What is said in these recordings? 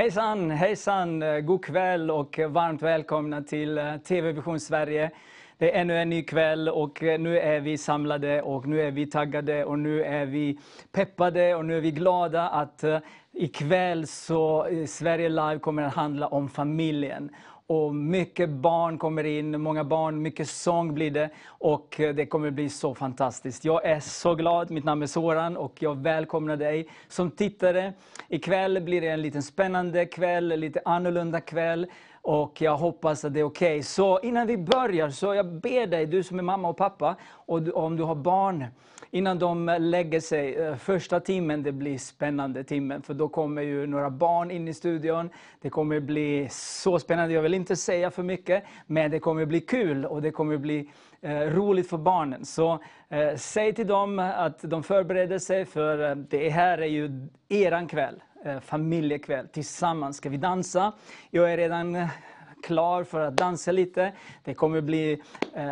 Hejsan, hejsan, eh, god kväll och varmt välkomna till eh, TV Vision Sverige. Det är ännu en ny kväll och eh, nu är vi samlade och nu är vi taggade och nu är vi peppade och nu är vi glada att ikväll så Sverige Live kommer att handla om familjen. Och mycket barn kommer in, många barn, mycket sång blir det. Och eh, det kommer bli så fantastiskt. Jag är så glad, mitt namn är Soran och jag välkomnar dig som tittare. Ikväll blir det en liten spännande kväll, lite annorlunda kväll. Och jag hoppas att det är okej. Okay. Så innan vi börjar, så jag ber dig, du som är mamma och pappa, och om du har barn, innan de lägger sig. Eh, första timmen det blir spännande timmen, för då kommer ju några barn in i studion. Det kommer bli så spännande, jag vill inte säga för mycket, men det kommer bli kul och det kommer bli eh, roligt för barnen. Så eh, säg till dem att de förbereder sig, för eh, det här är ju eran kväll eh, familjekväll. Tillsammans ska vi dansa. Jag är redan klar för att dansa lite. Det kommer bli eh,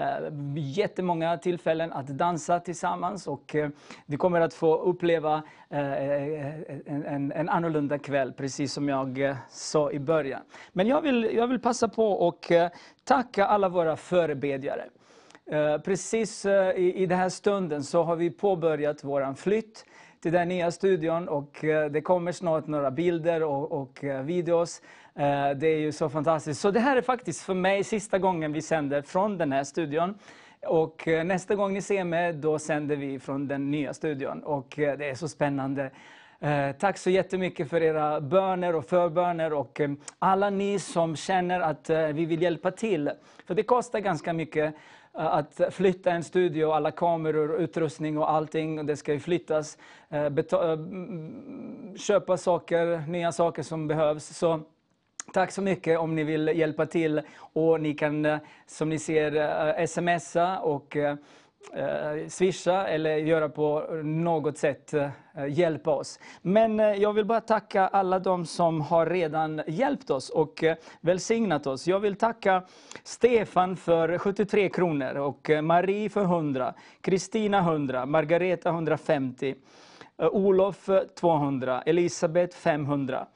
jättemånga tillfällen att dansa tillsammans och eh, vi kommer att få uppleva eh, en, en, en annorlunda kväll, precis som jag eh, sa i början. Men jag vill, jag vill passa på och eh, tacka alla våra förebedjare. Eh, precis eh, i, i den här stunden så har vi påbörjat vår flytt till den nya studion och eh, det kommer snart några bilder och, och eh, videos Eh, det är ju så fantastiskt. Så det här är faktiskt för mig sista gången vi sänder från den här studion. Och eh, nästa gång ni ser mig, då sänder vi från den nya studion. Och eh, det är så spännande. Tack så jättemycket för era böner och förböner och alla ni som känner att vi vill hjälpa till. För det kostar ganska mycket att flytta en studio, alla kameror, utrustning och allting. Det ska ju flyttas. Köpa saker, nya saker som behövs. Så Tack så mycket om ni vill hjälpa till. Och ni kan, eh, som ni ser, eh, smsa och eh, swisha eller göra på något sätt, hjälpa oss. Men jag vill bara tacka alla de som har redan hjälpt oss och välsignat oss. Jag vill tacka Stefan för 73 kronor och Marie för 100, Kristina 100, Margareta 150, Olof 200, Elisabeth 500.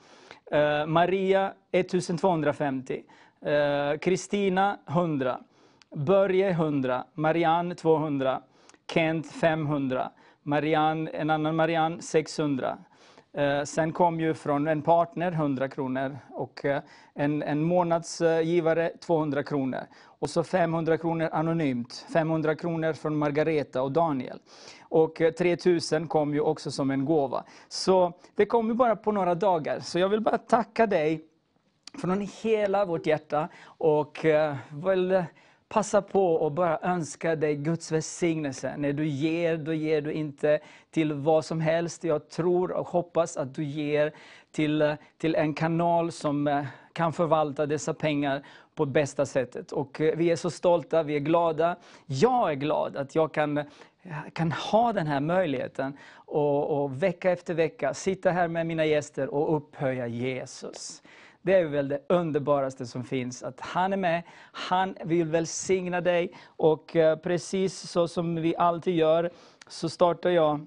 Eh, Maria 1250. Eh, Kristina 100. Börje 100. Marianne 200. Kent 500. Marianne, en annan Marianne 600. Eh, sen kom ju från en partner 100 kronor och en, en månadsgivare 200 kronor. Och så 500 kronor anonymt. 500 kronor från Margareta och Daniel. Och eh, 3000 kom ju också som en gåva. Så det kom ju bara på några dagar. Så jag vill bara tacka dig från hela vårt hjärta och eh, väl vill passa på och bara önska dig Guds välsignelse. När du ger, då ger du inte till vad som helst. Jag tror och hoppas att du ger till, eh, till en kanal som kan förvalta dessa pengar på bästa sättet. Och eh, vi är så stolta, vi är glada. Jag är glad att jag kan eh, kan ha den här möjligheten och, och vecka efter vecka sitta här med mina gäster och upphöja Jesus. Det är väl det underbaraste som finns, att han är med, han vill välsigna dig och eh, precis så som vi alltid gör så startar jag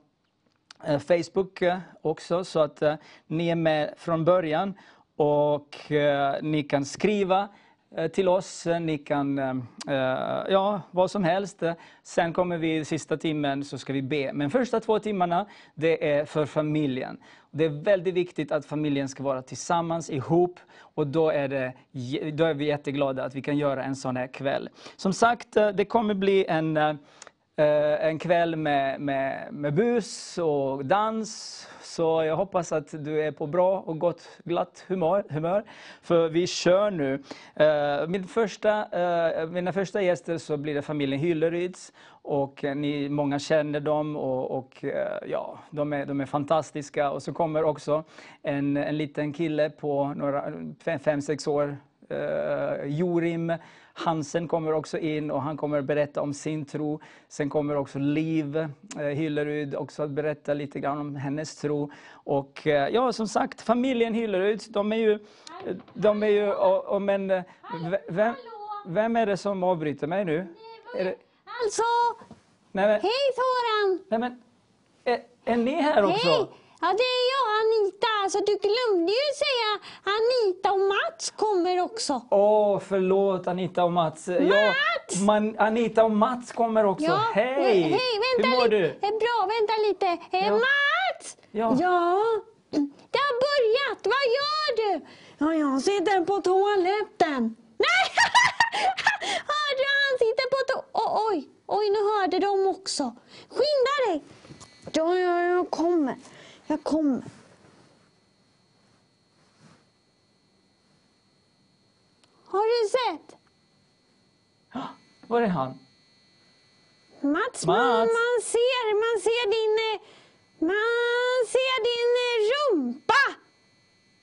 Facebook också så att ni är med från början och eh, ni kan skriva Eh, till oss. Ni kan, eh, eh, ja, vad som helst. Sen kommer vi sista timmen så ska vi be. Men första två timmarna, det är för familjen. Det är väldigt viktigt att familjen ska vara tillsammans, ihop. Och då är, det, då är vi jätteglada att vi kan göra en sån här kväll. Som sagt, det kommer bli en, Eh, en kväll med, med, med bus och dans så jag hoppas att du är på bra och gott, glatt humör. humör för vi kör nu. Eh, min första, eh, mina första gäster så blir det familjen Hylleryds. Och ni, många känner dem och, och ja, de är, de är fantastiska. Och så kommer också en, en liten kille på några, fem, fem sex år, Jorim Hansen kommer också in och han kommer berätta om sin tro. Sen kommer också Liv eh, Hyllerud också att berätta lite grann om hennes tro. Och eh, ja, som sagt, familjen Hyllerud, de är ju... De är ju och, men, eh, vem, vem är det som avbryter mig nu? Det... Alltså! Nej, men, Hej Soran! Nej, men, är, är ni här också? Hej! Ja, det är jag. Alltså, du glömde ju säga Anita och Mats kommer också. Åh, förlåt Anita och Mats. Ja, man, Anita och Mats kommer också. Ja, Hej! Hej, vänta Hur mår du? Eh, Bra, vänta lite. Eh, Ja. Mats! Ja. ja, det har börjat. Vad gör du? Ja, jag sitter på toaletten. Nej! Hörde du? Han sitter på to... Oh, oj, oj, nu hörde de också. Skynda dig! Ja, ja, jag kommer. Jag kommer. Har du sett? Var är han? Mats, Man, Mats. man ser, man ser din, eh, man ser din eh, rumpa.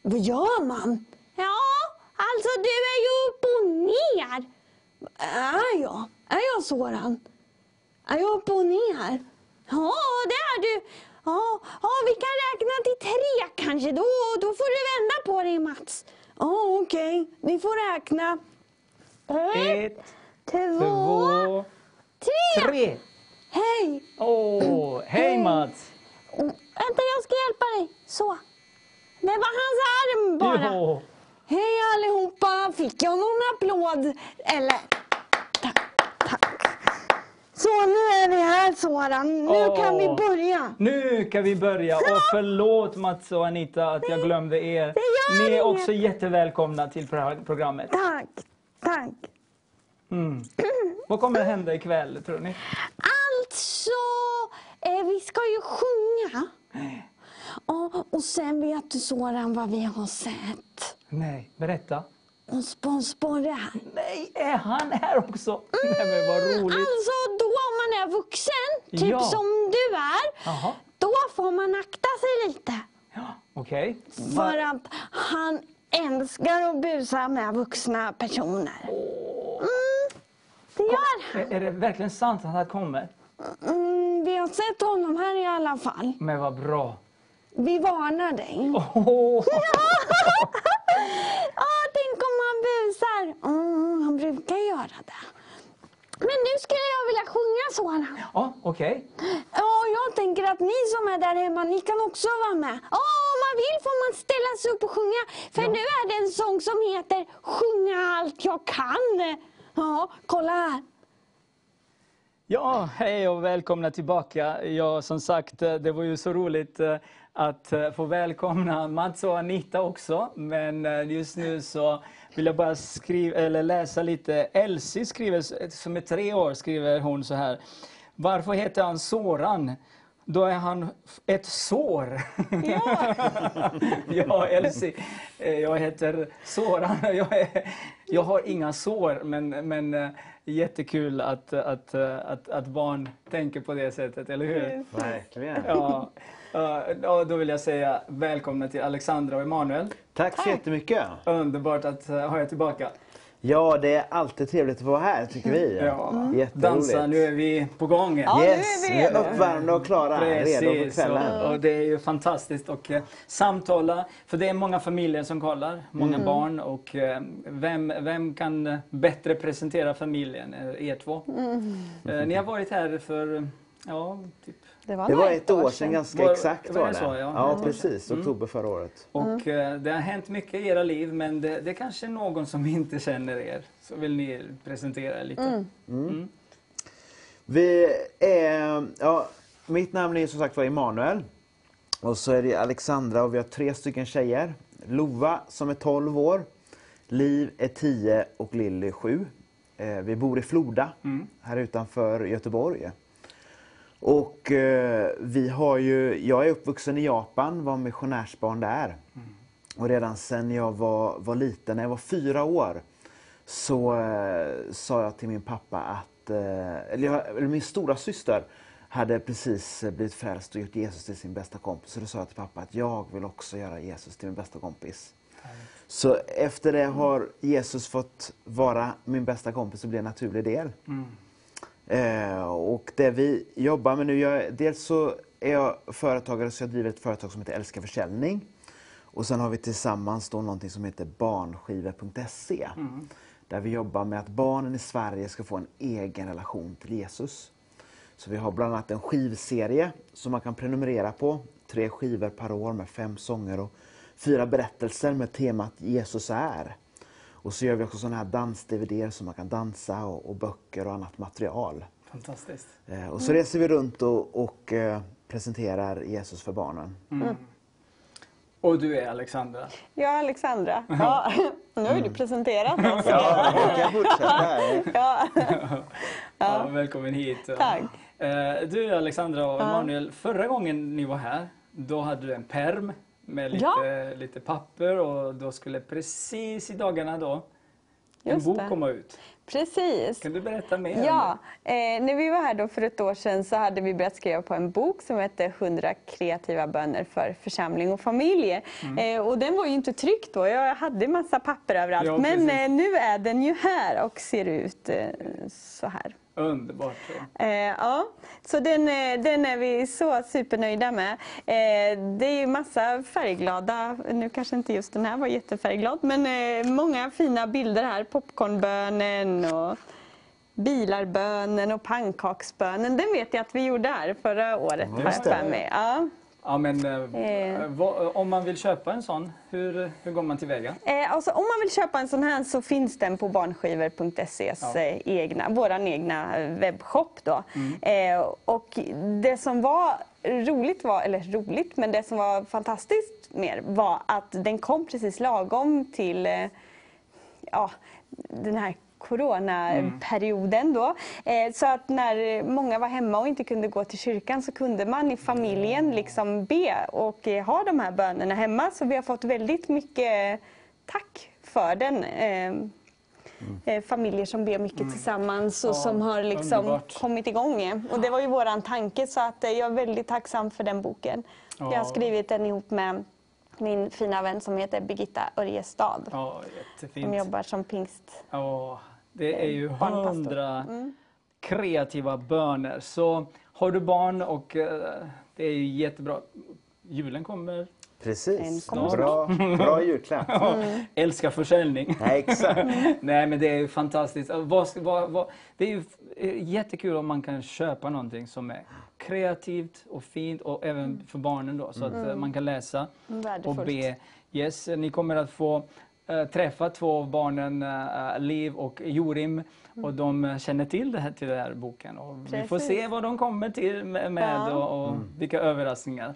Vad gör man? Ja, alltså du är ju upp och ner. Är jag? Är jag sådan? Är jag upp och ner? Ja, det är du. Ja, ja, vi kan räkna till tre kanske. Då, då får du vända på dig Mats. Ja, okej. Vi får räkna. Ett, två, två, tre. tre. Hej! Åh, hej Mats! Oh, vänta, jag ska hjälpa dig. Så. Det var hans arm bara. Jo. Hej allihopa! Fick jag någon applåd? Eller? Så nu är vi här Soran. Nu Åh. kan vi börja. Nu kan vi börja. Och förlåt Mats och Anita att jag glömde er. Ni är också jättevälkomna till pro- programmet. Tack, tack. Mm. Vad kommer att hända ikväll tror ni? Alltså, eh, vi ska ju sjunga. Ja, och sen vet du Soran vad vi har sett. Nej, berätta. Och Spons Sporre här. Nej, är han här också? Nej men vad roligt. Alltså då om man är vuxen, typ Ja. som du är, Jaha, då får man akta sig lite. ja, okej. För att han älskar att busa med vuxna personer. Mm, det gör han. Är, är det verkligen sant att han kommer? Mm, vi har sett honom här i alla fall. Men vad bra. Vi varnar dig. Åh, Ja, busar. Mm, han brukar göra det. Men nu skulle jag vilja sjunga Soran. Ja, okej. Ja, jag tänker att ni som är där hemma, ni kan också vara med. Ja, om man vill får man ställa sig upp och sjunga. För Ja. nu är det en sång som heter Sjunga allt jag kan. Ja, kolla här. Ja, hej och välkomna tillbaka. Ja, som sagt, det var ju så roligt eh, att eh, få välkomna Mats och Anita också. Men eh, just nu så vill jag bara skriva, eller läsa lite. Elsie skriver, som är tre år, skriver hon så här. Varför heter han Soran? Då är han ett sår. Ja. ja, Elsie. eh, Jag heter Soran. Jag, är, jag har inga sår, men, men eh, jättekul att, att, eh, att, att barn tänker på det sättet, eller hur? Verkligen. Ja, ja, då vill jag säga välkomna till Alexandra och Emanuel. Tack så jättemycket. Underbart att eh, ha er tillbaka. Ja, det är alltid trevligt att vara här tycker vi. Ja. Jätteroligt. Dansa, nu är vi på gång. Ja, nu Yes, är vi vi är redo. uppvärmda och klara, redo för Precis, kvällen. och, och det är ju fantastiskt att eh, samtala, för det är många familjer som kollar, många Mm. barn och eh, vem, vem kan bättre presentera familjen er två? Mm. Eh, ni har varit här för, ja, typ, Det var ett år sedan ganska Var- exakt var var det det. så, ja? Ja, precis. Oktober förra året. och eh, det har hänt mycket i era liv men det, det är kanske någon som inte känner er. Så vill ni presentera er lite? Mm. Vi är, ja, mitt namn är som sagt var Emanuel. Och så är det Alexandra och vi har tre stycken tjejer. Lova som är 12 år, Liv är 10 och Lilly 7. Eh, vi bor i Floda, här utanför Göteborg. Och eh, vi har ju, jag är uppvuxen i Japan, var missionärsbarn där. Och redan sen jag var, var liten, när jag var fyra år, så eh, sa jag till min pappa att, eh, eller, jag, eller min stora syster hade precis blivit frälst och gjort Jesus till sin bästa kompis. Så då sa jag till pappa att jag vill också göra Jesus till min bästa kompis. Så efter det har Jesus fått vara min bästa kompis och bli en naturlig del. Eh, och det vi jobbar med nu, jag, dels så är jag företagare så jag driver ett företag som heter Älska Försäljning. Och sen har vi tillsammans då någonting som heter barnskiva.se. Där vi jobbar med att barnen i Sverige ska få en egen relation till Jesus. Så vi har bland annat en skivserie som man kan prenumerera på. tre skivor per år med fem sånger och fyra berättelser med temat Jesus är. Och så gör vi också sådana här dans-DVD som man kan dansa och, och böcker och annat material. Fantastiskt. Eh, och så reser vi runt och, och eh, presenterar Jesus för barnen. Och du är Alexandra. Ja, Alexandra. Ja. Nu har ju du presenterat oss. Ja, jag kan fortsätta här. Ja. Ja, välkommen hit. Tack. Eh, Du Alexandra och Emanuel, förra gången ni var här, då hade du en perm med lite, Ja. lite papper och då skulle precis i dagarna då en Just bok det. komma ut. Precis. Kan du berätta mer? Ja, eh, när vi var här då för ett år sedan så hade vi börjat skriva på en bok som hette 100 kreativa böner för församling och familj. Mm. Eh, och den var ju inte tryckt då, jag hade massa papper överallt. Ja, Men eh, nu är den ju här och ser ut eh, så här. Underbart. så. Eh, ja, så den, eh, den är vi så supernöjda med. Eh, det är ju massa färgglada, nu kanske inte just den här var jättefärgglad, men eh, många fina bilder här. Popcornbönen och bilarbönen och pannkaksbönen. Den vet jag att vi gjorde här förra året. har Just jag det. för mig. Ja. Ja, men, eh, Eh. vad, om man vill köpa en sån, hur, hur går man tillväga? Eh, alltså, om man vill köpa en sån här så finns den på barnskivor.ses Ja. eh, egna, våran egna eh, webbshop. Då. Eh, och det som var roligt, var, eller roligt, men det som var fantastiskt mer var att den kom precis lagom till eh, ja, den här coronaperioden då. Eh, så att när många var hemma och inte kunde gå till kyrkan så kunde man i familjen liksom be och eh, ha de här bönerna hemma. Så vi har fått väldigt mycket tack för den. Eh, familjer som ber mycket tillsammans och Ja, som har liksom underbart. kommit igång. Och det var ju våran tanke så att jag är väldigt tacksam för den boken. Jag Ja. har skrivit den ihop med min fina vän som heter Birgitta Örjestad. Ja, Som jättefint. jobbar som pingst. Ja, det är ju hundra kreativa böner. Så har du barn och eh, det är ju jättebra. Julen kommer. Precis. kommer Bra, bra julklapp. Älskar försäljning. Nej, exakt. Nej men det är ju fantastiskt. Vad, det är ju eh, jättekul om man kan köpa någonting som är kreativt och fint och även för barnen då så att eh, man kan läsa och be. Yes, ni kommer att få träffa två av barnen, eh, Liv och Jorim. Och de eh, känner till det här, till den här boken. Och vi får se vad de kommer till med, och, och vilka överraskningar.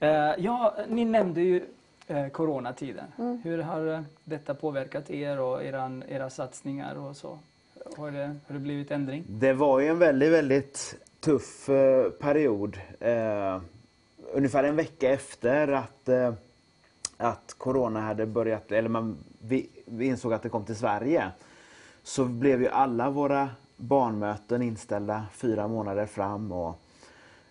Eh, ja, ni nämnde ju eh, coronatiden. Mm. Hur har eh, detta påverkat er och eran, era satsningar och så? Har det, har det blivit ändring? Det var ju en väldigt, väldigt tuff eh, period. Eh, ungefär en vecka efter att, eh, att corona hade börjat, eller man, vi, vi insåg att det kom till Sverige, så blev ju alla våra barnmöten inställda fyra månader fram. Och,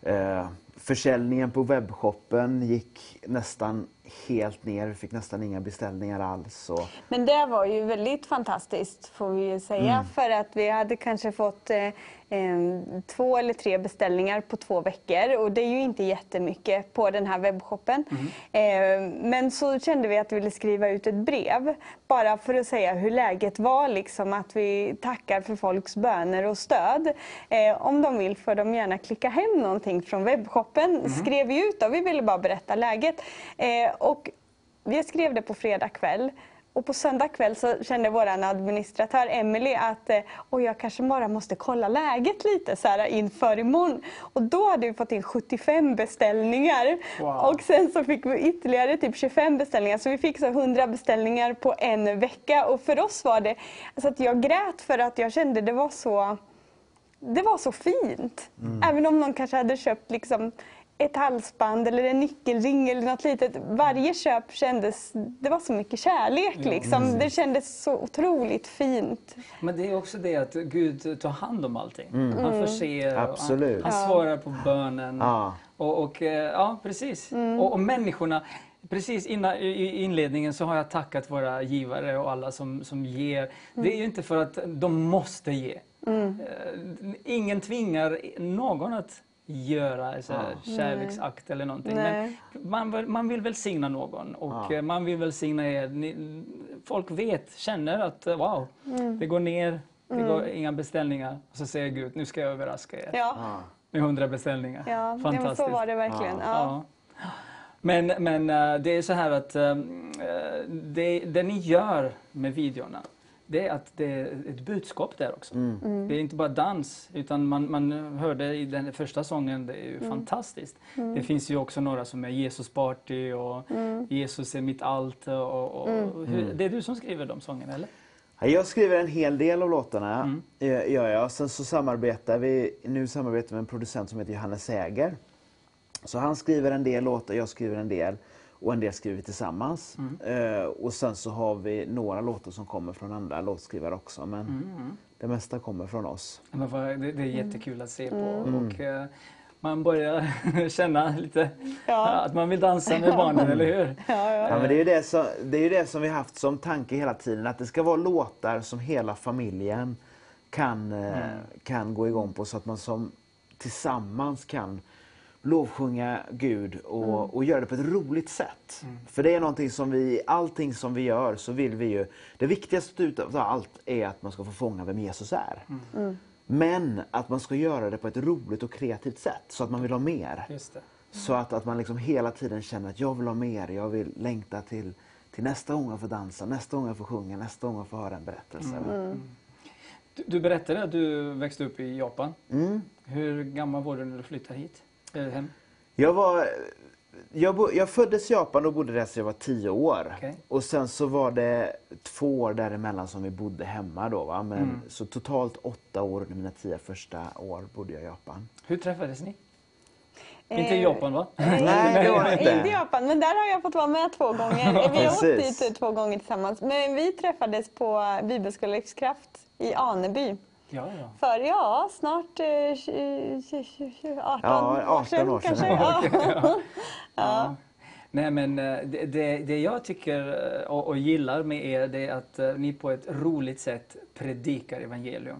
eh, försäljningen på webbshoppen gick nästan helt ner. Vi fick nästan inga beställningar alls. Och, Men det var ju väldigt fantastiskt får vi ju säga. Mm. För att vi hade kanske fått eh, eh, två eller tre beställningar på två veckor. Och det är ju inte jättemycket på den här webbshoppen. Mm. Eh, men så kände vi att vi ville skriva ut ett brev. Bara för att säga hur läget var. Liksom, att vi tackar för folks böner och stöd. Eh, om de vill får de gärna klicka hem någonting från webbshoppen. Mm. Skrev vi ut och vi ville bara berätta läget. Eh, och vi skrev det på fredag kväll. Och på söndag kväll så kände vår administratör Emily att eh, Oj, jag kanske bara måste kolla läget lite så här, inför imorgon. Och då hade vi fått in 75 beställningar. Wow. Och sen så fick vi ytterligare typ 25 beställningar. Så vi fick så 100 beställningar på en vecka. Och för oss var det, alltså att jag grät för att jag kände det var så det var så fint. Även om någon kanske hade köpt liksom ett halsband eller en nyckelring eller något litet. Varje köp kändes, det var så mycket kärlek liksom. Det kändes så otroligt fint. Men det är också det att Gud tar hand om allting. Han förser, och Absolut. han, han Ja. svarar på bönen. Ja. Och, och, eh, ja, precis. Och, och människorna, precis innan, i i inledningen så har jag tackat våra givare och alla som, som ger. Det är ju inte för att de måste ge. Eh, Ingen tvingar någon att göra så här kärleksakt eller någonting. Nej. Men man, vill- man vill välsigna någon och Ja. eh, man vill välsigna er. Ni, folk vet, känner att eh, wow, det går ner, det går inga beställningar. Och så säger Gud, nu ska jag överraska er Ja, Ja. med hundra beställningar. ja, ja men så Fantastiskt. var det verkligen. Ja. Ja. Men, men eh, det är så här att det, det ni gör med videorna, det är att det är ett budskap där också. Mm. Det är inte bara dans, utan man, man hörde i den första sången, det är ju fantastiskt. Det finns ju också några som är Jesus party och Jesus är mitt allt. Och, och, och hur, det är du som skriver de sångerna, eller? Ja, Jag skriver en hel del av låtarna, Mm. eh, gör jag. Sen så samarbetar vi, nu samarbetar vi med en producent som heter Johannes Säger. Så han skriver en del låtar, jag skriver en del och en del skriver vi tillsammans. Mm. Eh, och sen så har vi några låtar som kommer från andra låtskrivare också, men Mm. det mesta kommer från oss. Det, det är jättekul att se på Mm. och eh, man börjar känna lite Ja. att man vill dansa med barnen, eller hur? Ja, ja. Ja, men det är ju det, som, det är ju det som vi haft som tanke hela tiden, att det ska vara låtar som hela familjen kan, eh, kan gå igång på så att man som tillsammans kan lovsjunga Gud och, och göra det på ett roligt sätt. För det är någonting som vi, allting som vi gör så vill vi ju, det viktigaste utav allt är att man ska få fånga vem Jesus är. Men att man ska göra det på ett roligt och kreativt sätt så att man vill ha mer. Just det. Så att, att man liksom hela tiden känner att jag vill ha mer, jag vill längta till, till nästa gång jag får dansa, nästa gång jag får sjunga, nästa gång jag får höra en berättelse. Du, du berättade att du växte upp i Japan. Mm. Hur gammal var du när du flyttade hit? Eller hem? Jag, var, jag, bo, jag föddes i Japan och bodde där tills jag var tio år. Okej. Och sen så var det två år däremellan som vi bodde hemma då. Va? Men, Mm. Så totalt åtta år under mina tio första år bodde jag i Japan. Hur träffades ni? Eh, Inte i Japan va? Nej, det var det inte. Inte i Japan, men där har jag fått vara med två gånger. Vi har åkt dit två gånger tillsammans. Men vi träffades på Bibelskola Livskraft i Aneby. Ja, ja. För ja, snart eh, tj- tj- tj- tj- 18, Ja, 18 år sedan. kanske. Ja. Ja. Nej men eh, det, det, det jag tycker eh, och, och gillar med er det är att eh, ni på ett roligt sätt predikar evangelium.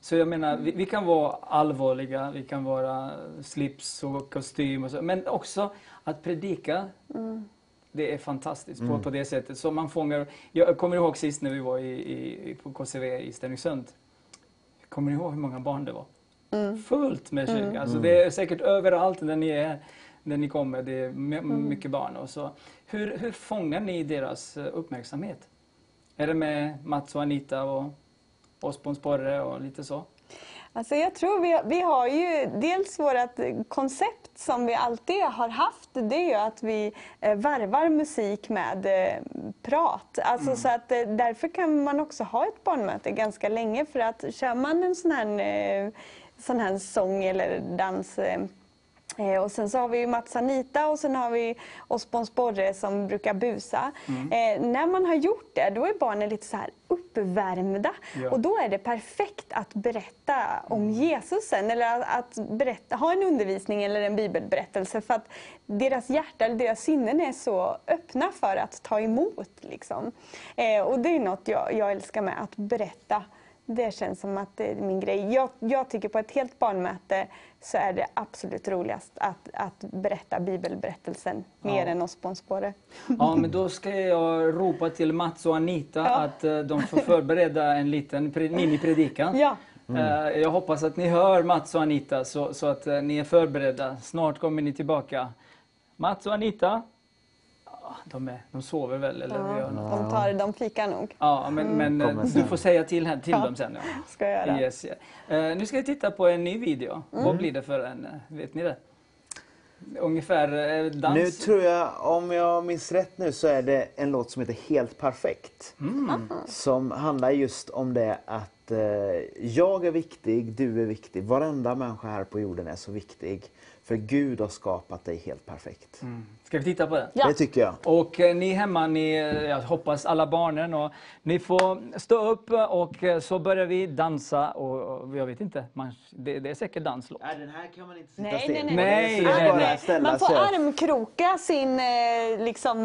Så jag menar, vi, vi kan vara allvarliga, vi kan vara slips och kostym och så, men också att predika Det är fantastiskt på, på det sättet. Så man fångar, jag kommer ihåg sist när vi var i, i, på KCV i Stenungsund. Kommer ni ihåg hur många barn det var? Fullt med kyrka. Alltså det är säkert överallt där ni är, där ni kommer. Det är my- mycket barn. Och så. Hur, hur fångar ni deras eh, uppmärksamhet? Är det med Mats och Anita och Osborn Sporre och lite så? Alltså jag tror vi, vi har ju dels vårt koncept som vi alltid har haft. Det är ju att vi eh, varvar musik med eh, prat. Alltså så att eh, därför kan man också ha ett barnmöte ganska länge för att kör man en sån här, sån här sång eller dans eh, och sen så har vi ju Mats Anita och sen har vi Osborn Sporre som brukar busa. Eh, när man har gjort det, då är barnen lite så här uppvärmda. Ja. Och då är det perfekt att berätta om Jesus sen, eller att berätta, ha en undervisning eller en bibelberättelse. För att deras hjärta eller deras sinnen är så öppna för att ta emot. Liksom. Eh, och det är något jag, jag älskar med att berätta. Det känns som att det är min grej. Jag, jag tycker på ett helt barnmöte så är det absolut roligast att, att berätta bibelberättelsen mer Ja. än Osborn Sporre. Ja, men då ska jag ropa till Mats och Anita Ja. att eh, de får förbereda en liten pre- minipredikan. Ja, Eh, Jag hoppas att ni hör Mats och Anita så, så att eh, ni är förberedda. Snart kommer ni tillbaka. Mats och Anita? De, är, de sover väl eller ja, gör något. de, tar, de fikar nog, Ja, men, men eh, du får säga till, här- till Ja. dem sen. Ja. ska jag göra. Yes, yeah. Eh, nu ska vi titta på en ny video. Vad blir det för en? eh, Vet ni det? Ungefär eh, dans? Nu tror jag, om jag minns rätt nu, så är det en låt som heter Helt perfekt. Som handlar just om det att eh, jag är viktig, du är viktig. Varenda människa här på jorden är så viktig. För Gud har skapat dig helt perfekt. Mm. Ska vi titta på det? Ja. Det tycker jag. Och eh, ni hemma, ni, eh, jag hoppas alla barnen, och ni får stå upp och eh, så börjar vi dansa. Och, och jag vet inte, man, det, det är säkert danslåt. Nej, den här kan man inte sitta Nej, still nej, nej. Nej, är nej, nej. ställa Man får armkroka sin eh, liksom,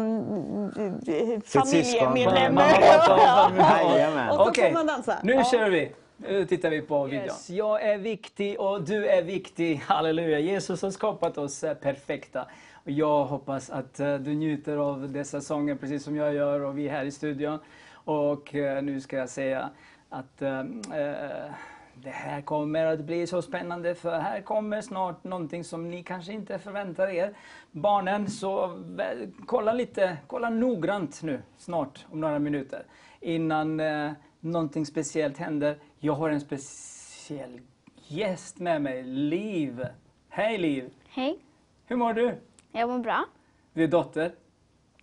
familjemedlem. Mamma, pappa. Jajamän. Och så Okej, får man dansa. nu Ja. kör vi! Nu tittar vi på videon. Yes. Jag är viktig och du är viktig. Halleluja! Jesus har skapat oss eh, perfekta. Jag hoppas att eh, du njuter av dessa sånger precis som jag gör och vi är här i studion. Och eh, nu ska jag säga att eh, det här kommer att bli så spännande för här kommer snart någonting som ni kanske inte förväntar er. Barnen, så kolla lite, kolla noggrant nu snart om några minuter innan eh, någonting speciellt händer. Jag har en speciell gäst med mig, Liv. Hej Liv! Hej, Hur mår du? Jag mår bra. Du är dotter,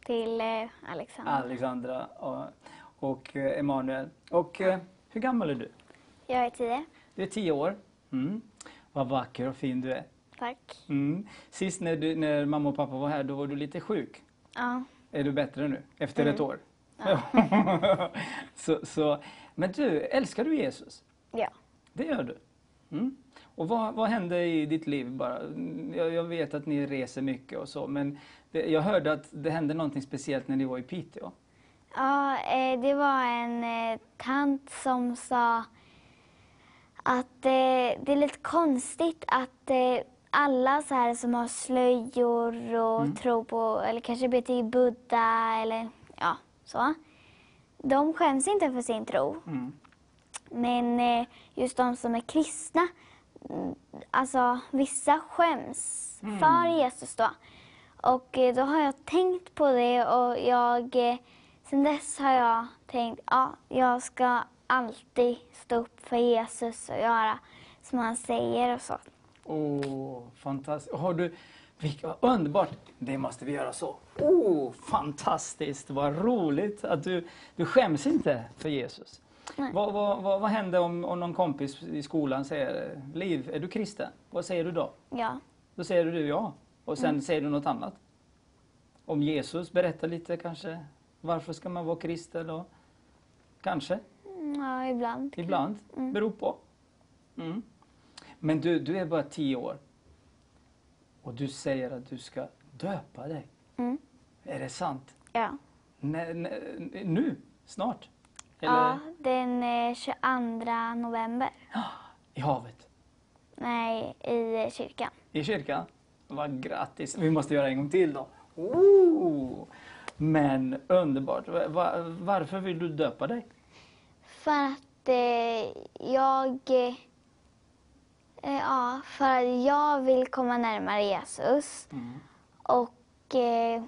Till eh, Alexander. Alexandra och, och eh, Emanuel. Och eh, hur gammal är du? Jag är tio. Du är tio år. Mm. Vad vacker och fin du är. Tack. Mm. Sist när, du, när mamma och pappa var här, då var du lite sjuk. Ja, Är du bättre nu, efter ett år? Ja. så, så, men du, älskar du Jesus? ja. Det gör du? Mm. Och vad, vad hände i ditt liv bara? Jag, jag vet att ni reser mycket och så, men det, jag hörde att det hände någonting speciellt när ni var i Piteå. ja eh, det var en eh, tant som sa att eh, det är lite konstigt att eh, alla så här som har slöjor och tror på, eller kanske ber till Buddha eller ja, så. De skäms inte för sin tro. Mm. Men eh, just de som är kristna, mm, alltså vissa skäms för Jesus då. Och eh, då har jag tänkt på det och jag, eh, sen dess har jag tänkt, ja, jag ska alltid stå upp för Jesus och göra som han säger och så. Åh, fantastiskt. Har du, vilka, underbart! Det måste vi göra så. Åh, fantastiskt! Vad roligt att du, du skäms inte för Jesus. Vad, vad, vad, vad händer om, om någon kompis i skolan säger Liv, är du kristen? Vad säger du då? Ja, Då säger du ja. Och sen säger du något annat. Om Jesus, berätta lite kanske. Varför ska man vara kristen då? Kanske, Mm, ja ibland. ibland. Beror på. Mm. Men du, du är bara tio år. Och du säger att du ska döpa dig. Mm. Är det sant? Ja. Nä- nu? Snart? Eller ja, den eh, 22 november. i havet? Nej, i eh, kyrkan. I kyrkan? Vad grattis! Vi måste göra en gång till då. Oh! Men underbart. Va- va- varför vill du döpa dig? För att eh, jag... Eh, eh, ja, för att jag vill komma närmare Jesus. Mm. Och... Eh,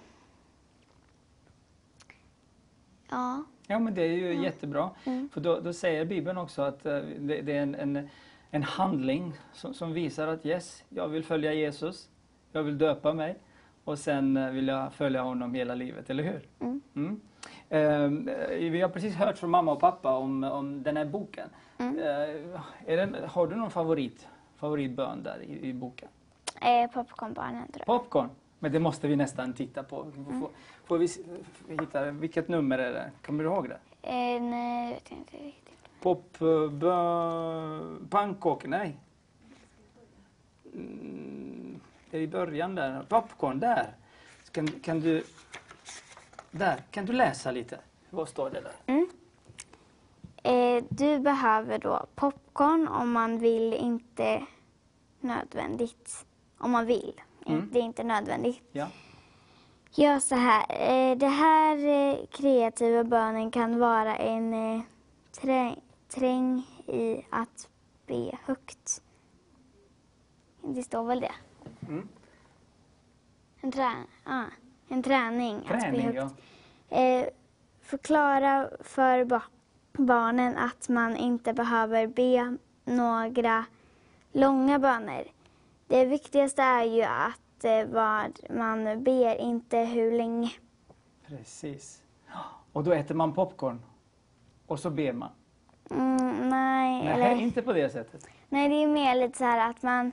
ja. Ja, men det är ju jättebra. Mm. För då, då säger Bibeln också att eh, det, det är en, en, en handling som, som visar att yes, jag vill följa Jesus. Jag vill döpa mig och sen eh, vill jag följa honom hela livet, eller hur? Mm. Mm. Eh, vi har precis hört från mamma och pappa om, om den här boken. Mm. Eh, är den, har du någon favorit, favoritbön där i, i boken? Eh, Popcornbarnen, tror jag. Popcorn? Men det måste vi nästan titta på. Mm. Får, vi hitta, vilket nummer är det? Kommer du ihåg det? Eh, nej, vet jag inte riktigt. Pop... Uh, nej. Mm, det är i början där. Popcorn, där. Kan, kan du... Där, kan du läsa lite? Vad står det där? Eh, du behöver då popcorn om man vill, inte nödvändigt. Om man vill. Mm. Det är inte nödvändigt. Ja. Gör så här. Eh, det här eh, kreativa bönen kan vara en eh, trä- träng i att be högt. Det står väl det? Mm. En, trä ah, en träning, att be Träning, högt. ja. Eh, förklara för ba- barnen att man inte behöver be några långa böner. Det viktigaste är ju att vad man ber, inte hur länge. Precis. Och då äter man popcorn. Och så ber man. Mm, nej, Nej, eller, inte på det sättet. nej, det är mer lite så här att man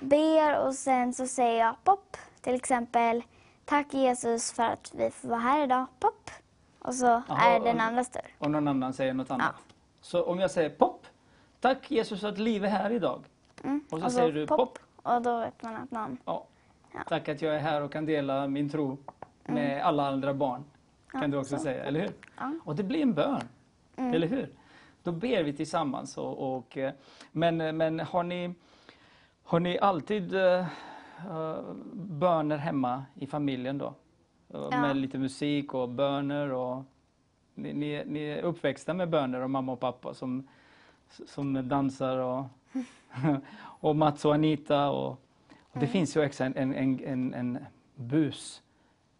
ber och sen så säger jag pop. Till exempel, tack Jesus för att vi får vara här idag, pop. Och så Jaha, är den och- andra tur. Och någon annan säger något annat. Så om jag säger pop. Tack Jesus att liv är här idag. Mm. Och så säger du pop. Och då vet man att någon... Ja. Ja. Tack att jag är här och kan dela min tro med alla andra barn. Kan Ja, du också så. säga, eller hur? Ja. Och det blir en bön, Mm. eller hur? Då ber vi tillsammans. Och, och, eh, men, men har ni, har ni alltid uh, böner hemma i familjen då? Eh, Ja. Med lite musik och böner och ni, ni, ni är uppväxta med böner och mamma och pappa som, som dansar och, och Mats och Anita. Och det finns ju också en, en, en, en, en bus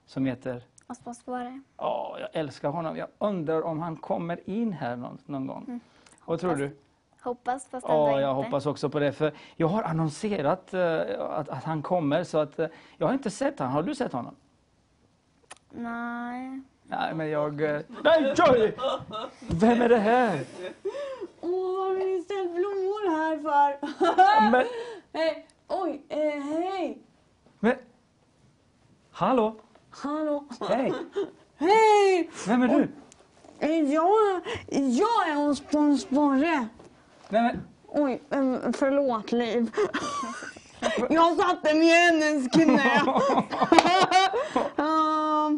som heter Och småspårare. Ja, jag älskar honom. Jag undrar om han kommer in här någon, någon gång. Vad tror du? Hoppas fast ändå Ja, jag inte. hoppas också på det. För jag har annonserat eh, att, att han kommer så att eh, jag har inte sett honom. Har du sett honom? Nej. Nej, men jag... eh, Nej, Joy! Vem är det här? Åh, vad har ni ställt blommor här för? Men, oj, eh, hej! men... Hallå? Hallå? Hej! Hej! Vem är du? Eh, jag, jag är hos på en sporre. Nej, men, Oj, eh, förlåt Liv. Jag satte mig i hennes knä. uh,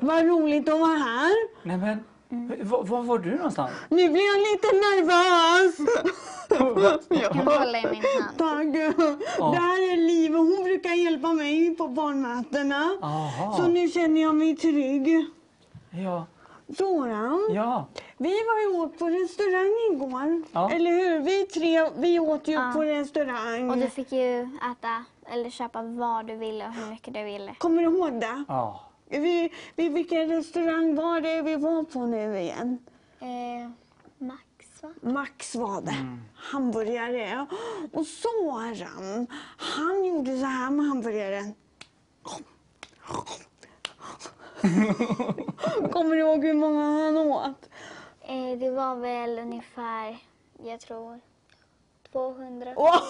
vad roligt att vara här. nej, men var, var var du någonstans? Nu blir jag lite nervös. Jag kan hålla i min hand. Tack. Det här är Liv och hon brukar hjälpa mig på barnmötena. Aha. Så nu känner jag mig trygg. Ja, Soran, ja. vi var ju åt på restaurang igår. Ja. Eller hur? Vi tre, vi åt ju Ja. på restaurang. Och du fick ju äta eller köpa vad du ville och hur mycket du ville. Kommer du ihåg det? ja. Vi, vi, vilken restaurang var det vi var på nu igen? Eh, Max va? Max var det. Mm. Hamburgare. Och Soran, han gjorde så här med hamburgaren. Kommer du ihåg hur många han åt? Eh, det var väl ungefär, jag tror, 200. Åh!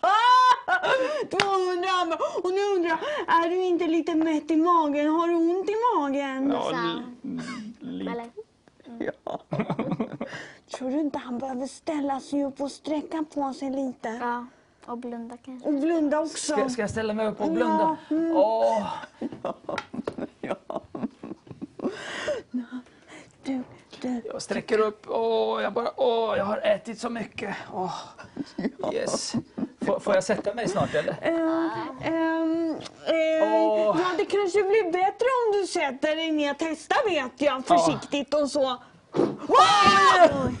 200 hamburgare. Och nu undrar jag, är du inte lite mätt i magen? Har du ont i magen? ja Så, li, eller, Ja. Tror du inte han behöver ställa sig upp och sträcka på sig lite? ja, och blunda kanske. Och blunda också. ska, ska jag ställa mig upp och blunda? Ja, mm. Åh, Du, du. jag sträcker upp. Åh, jag bara, åh, jag har ätit så mycket. Åh, yes. Får, får jag sätta mig snart eller? Ehm, eh, Åh. Ja, det kanske blir bättre om du sätter dig ner. Testa vet jag försiktigt och så. Wow!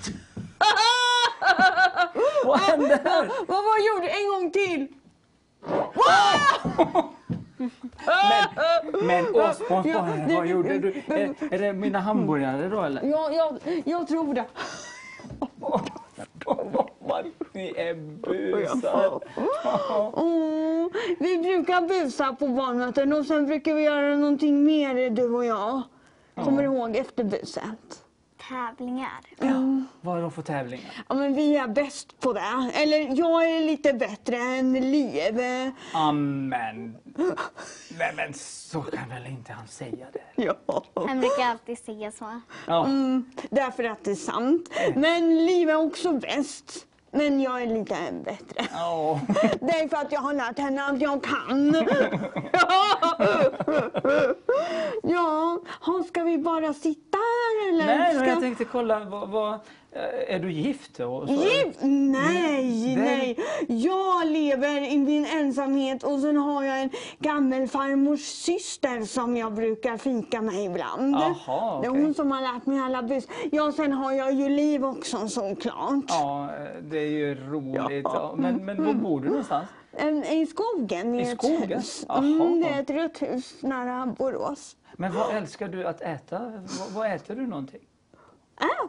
Vad hände här? Vad var gjorde En gång till. Men, men Ja, vad gjorde du? Är, är det mina hamburgare då eller? Ja, jag, jag tror det. Vad ni är busar. Mm, vi brukar busa på barnmöten och sen brukar vi göra någonting mer du och jag. Kommer du ihåg efter buset? Tävlingar. Vad är det för tävlingar? Ja, men vi är bäst på det. Eller jag är lite bättre än Liv. Amen. Nej men så kan väl inte han säga det? Ja. Han brukar alltid säga så. Ja. Mm, därför att det är sant. Men Liv är också bäst. Men jag är lite bättre. Ja. Det är för att jag har lärt henne att jag kan. ja, ha, ska vi bara sitta här eller? Nej, ska... jag tänkte kolla, vad, vad, är du gift? Och så? Gift? Nej, Nej. nej. Jag lever i min ensamhet och sen har jag en gammelfarmors syster som jag brukar fika med ibland. Jaha, Det är hon som har lärt mig alla bus. Ja, sen har jag ju Liv också såklart. Ja, eh, det är ju roligt. Ja. Men, men var bor du någonstans? I skogen, i, I ett skogen? hus. Mm, det är ett rött hus nära Borås. Men vad älskar du att äta? Vad, vad äter du någonting? Äter?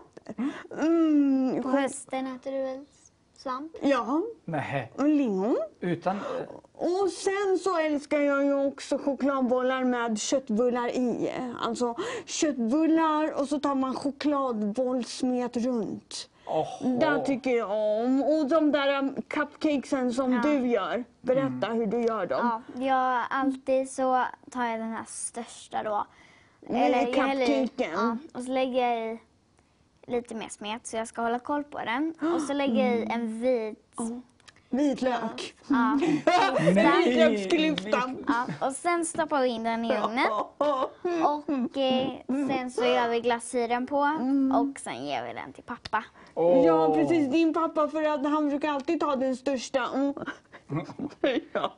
Mm, På hösten äter du väl svamp? ja, Nej, och lingon. utan... eh, Och sen så älskar jag ju också chokladbollar med köttbullar i. Alltså köttbullar och så tar man chokladbollsmet runt. Oho. Det tycker jag om. Och de där um, cupcakesen som Ja. du gör. Berätta Mm. hur du gör dem. Ja, jag alltid så tar jag den här största då. Häller i- cupcaken. Ja, och så lägger jag i lite mer smet så jag ska hålla koll på den. Och så lägger jag i en vit. Vitlök. Ja, Vitlöksklyftan. ja, och sen stoppar vi in den i ugnen. Och eh, sen så gör vi glasyren på och sen ger vi den till pappa. Åh. Ja, precis. Din pappa, för att han brukar alltid ta den största. Mm. ja.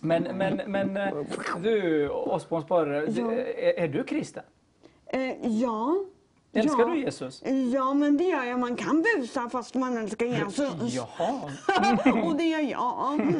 Men, men, men eh, du, Osborn Sparre, du, är, är du kristen? Eh, ja. Älskar Ja. du Jesus? Ja, men det gör jag. Man kan busa fast man älskar Jesus. Jaha. Och det gör jag.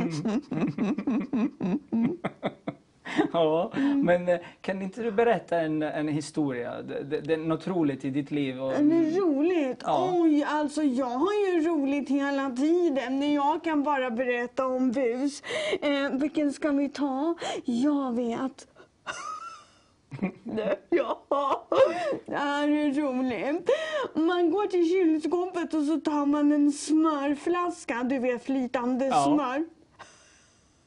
Ja, men eh, kan inte du berätta en, en historia? Det, det, något roligt i ditt liv? Och, Det är roligt. Ja. Oj, alltså jag har ju roligt hela tiden. Jag kan bara berätta om bus. Eh, vilken ska vi ta? Jag vet. ja, det här är roligt. Man går till kylskåpet och så tar man en smörflaska, du vet flytande Ja. smör.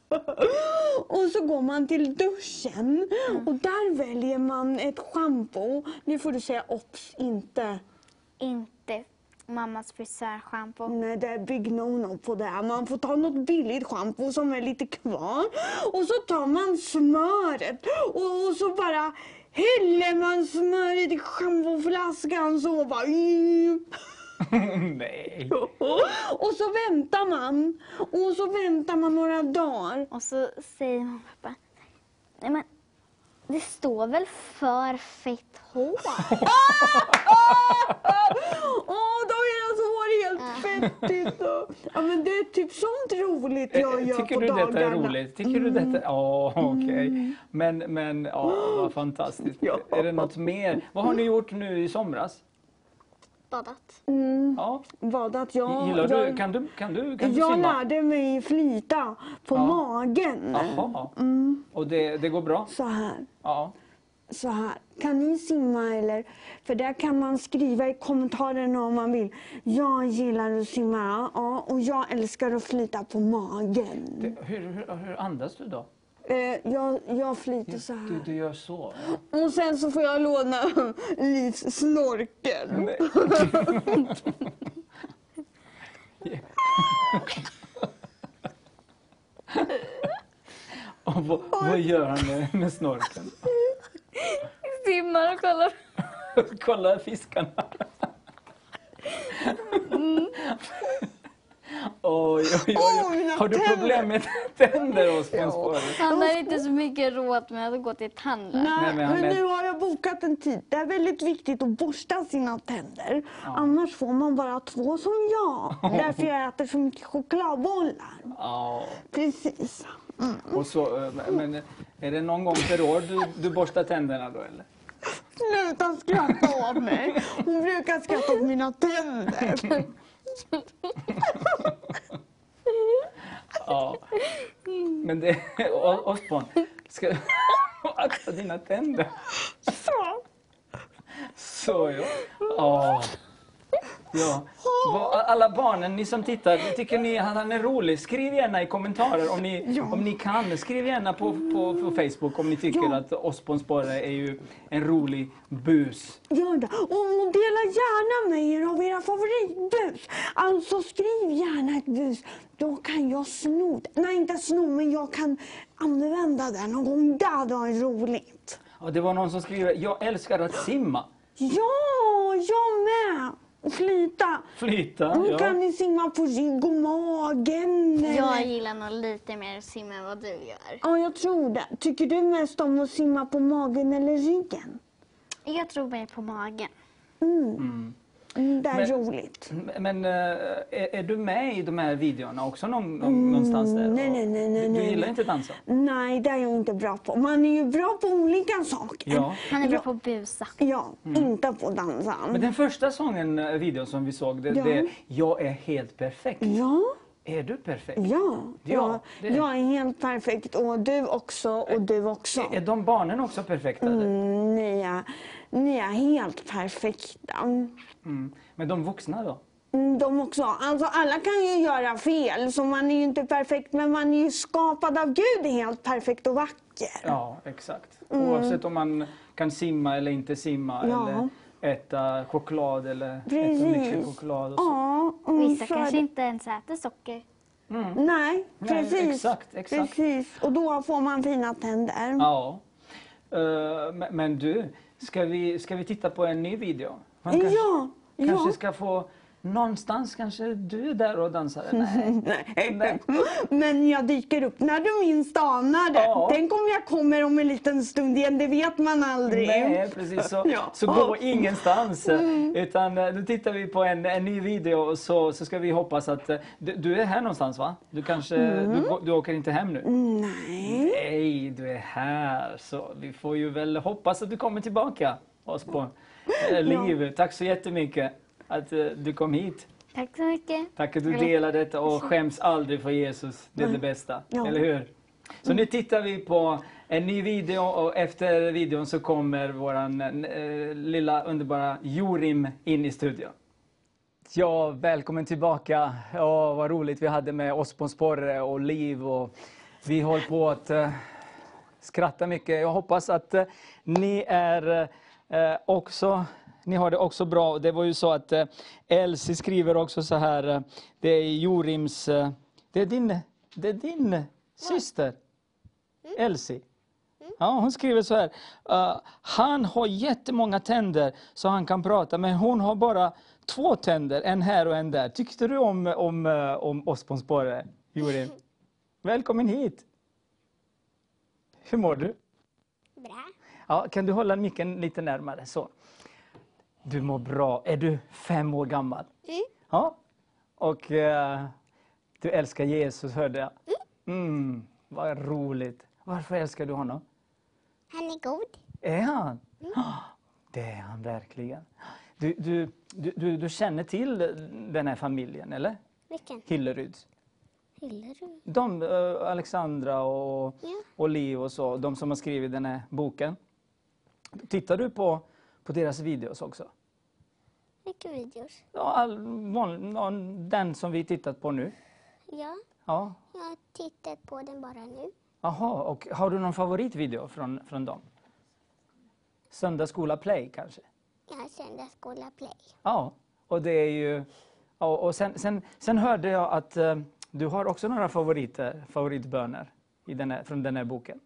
Och så går man till duschen och där väljer man ett schampo. Nu får du säga ops, inte. Inte mammas frisörschampo. Nej, det är big no-no på det här. Man får ta något billigt schampo som är lite kvar. Och så tar man smöret och, och så bara häller man smöret i schampoflaskan så bara... Nej. Och så väntar man. Och så väntar man några dagar. Och så säger och pappa, nej men det står väl för fett hår? Åh, då är det så helt fettigt. och- Ja, men det är typ sånt roligt jag Eh, gör Tycker på du dagarna. detta är roligt? Tycker du detta? Ja, okej. Men, men ja, vad fantastiskt. Ja. Är det något mer? Vad har ni gjort nu i somras? Badat. Ja. Vad att jag... Gillar du? jag... Kan du, kan du, kan du Jag simma? lärde mig flyta på Ja. magen. Jaha. Och det, det går bra? Så här. Ja. Så här. Kan ni simma eller? För där kan man skriva i kommentarerna om man vill. Jag gillar att simma ja, och jag älskar att flyta på magen. Hur, hur, hur andas du då? Eh, jag, jag flyter så Du, här. du gör så? Och sen så får jag låna Livs snorkel. Vad, vad gör han med, med snorkeln? Simmar och kollar. Kolla fiskarna. Oj, oj, oj. Åh, mina Har du tänder. problem med tänder hos ja. Han har inte så mycket råd med att gå till tandläkaren. Nej, Nej, men nu har jag bokat en tid. Det är väldigt viktigt att borsta sina tänder. Annars får man bara två som jag. Därför jag äter så mycket chokladbollar. Ja. Precis. Och så, eh, men är det någon gång per år du, du borstar tänderna då eller? Sluta skratta åt mig. Hon brukar skratta åt mina tänder. Ja. Men det, Osborn, ska du akta dina tänder? Så. Så ja. Ja. Ja. Alla barnen, ni som tittar, tycker ni att han är rolig? Skriv gärna i kommentarer om ni, Ja. om ni kan. Skriv gärna på, på, på Facebook om ni tycker Ja. att Osborn Sporre är ju en rolig bus. Gör det. Och dela gärna med er av era favoritbus. Alltså skriv gärna ett bus. Då kan jag sno. Nej, inte sno, men jag kan använda det någon gång. Det hade varit roligt. Och det var någon som skrev, jag älskar att simma. Ja, jag med. Och flyta. Flyta. Då Ja. kan ni simma på rygg och magen. eller- Jag gillar nog lite mer att simma än vad du gör. Ja, jag tror det. Tycker du mest om att simma på magen eller ryggen? Jag tror mer på magen. Mm, det är Men- roligt. Men eh, är, är du med i de här videorna också någon, någon, någonstans där? Mm, nej, nej, nej, nej, Du, du gillar nej. inte att dansa? Nej, det är jag inte bra på. Man är ju bra på olika saker. Ja. Han är bra på att busa. Ja, inte på dansa. Men den första sången, eh, videon som vi såg, det, Ja. det Jag är helt perfekt. Ja, Är du perfekt? ja. Ja, ja det är- Jag är helt perfekt och du också och du också. Är de barnen också perfekta? Mm, ni, är, ni är helt perfekta. Mm. Men de vuxna då? Mm, De också. Alltså alla kan ju göra fel, så man är ju inte perfekt. Men man är ju skapad av Gud helt perfekt och vacker. Ja, exakt. Oavsett om man kan simma eller inte simma Mm. Ja. eller äta choklad eller äta Precis. mycket choklad och så. Ja, mm, Vissa är kanske inte ens äter socker. Nej, Nej, precis. exakt, exakt. precis. Och då får man fina tänder. Ja. Eh, men, men du, ska vi, ska vi titta på en ny video? Man kanske, Ja, kanske ja. ska få någonstans, kanske du är där och dansar? Nej. Men jag dyker upp när du minst anar det. Ja. Tänk om jag kommer om en liten stund igen, det vet man aldrig. Nej, precis. Så, Ja. så gå ingenstans. Utan eh, nu tittar vi på en, en ny video och så, så ska vi hoppas att... eh, Du, du är här någonstans va? Du kanske... Du, gå- du åker inte hem nu? Nej. Nej, du är här. Så vi får ju väl hoppas att du kommer tillbaka. Oss på Liv, tack så jättemycket att eh, du kom hit. Tack så mycket. Tack att du delar detta och skäms aldrig för Jesus. Det är det bästa, eller hur? Så nu tittar vi på en ny video och efter videon så kommer våran eh, lilla underbara Jorim in i studion. Ja, välkommen tillbaka. Ja, vad roligt vi hade med på Sporre och Liv och vi håller på att eh, skratta mycket. Jag hoppas att eh, ni är eh, också ni har det också bra. Det var ju så att eh, Elsie skriver också så här. Eh, det är Jorims... Eh, det är din, det är din syster. Elsie. Ja, hon skriver så här. eh, han har jättemånga tänder så han kan prata men hon har bara två tänder, en här och en där. Tyckte du om, om, om oss på en spåre, Jorim? Välkommen hit! Hur mår du? Ja, kan du hålla micken lite närmare? Så. Du mår bra. Är du fem år gammal? Ja. Och eh, du älskar Jesus, hörde jag. Mm, vad roligt. Varför älskar du honom? Han är god. Är han? Ja, Det är han verkligen. Du, du, du, du, du känner till den här familjen, eller? Vilken? Hilleryds. Hillerud. De, eh, Alexandra och, Ja. och Liv och så, de som har skrivit den här boken. Tittar du på, på deras videos också? Vilka videos? Ja, all, van, ja, den som vi tittat på nu. Ja, Ja. jag har tittat på den bara nu. Jaha, och har du någon favoritvideo från, från dem? Söndagsskola Play kanske? Har Söndagsskola Play. Ja, och det är ju... Ja, och sen, sen, sen hörde jag att eh, du har också några favoriter, favoritböner i den här, från den här boken.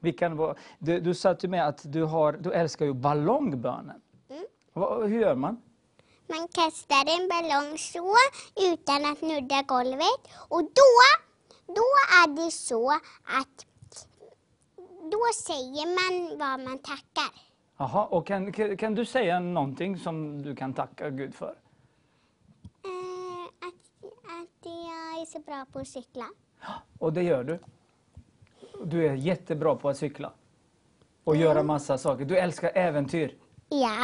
Vilka var, du, du sa till mig att du, har, du älskar ju ballongbönen. Va, hur gör man? Man kastar en ballong så utan att nudda golvet och då, då är det så att då säger man vad man tackar. Jaha, och kan, kan kan du säga någonting som du kan tacka Gud för? Eh, att, att jag är så bra på att cykla. Och det gör du. Du är jättebra på att cykla. Och göra massa saker. Du älskar äventyr. Ja.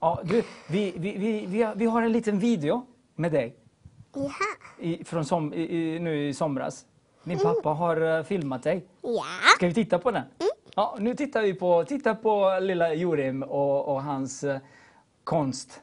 Ja, du, vi, vi, vi, vi, har, vi har en liten video med dig Ja. i, från som, i, nu i somras. Din pappa har eh, filmat dig. Ja. Ska vi titta på den? Ja, nu tittar vi på, titta på lilla Jorim och, och hans eh, konst.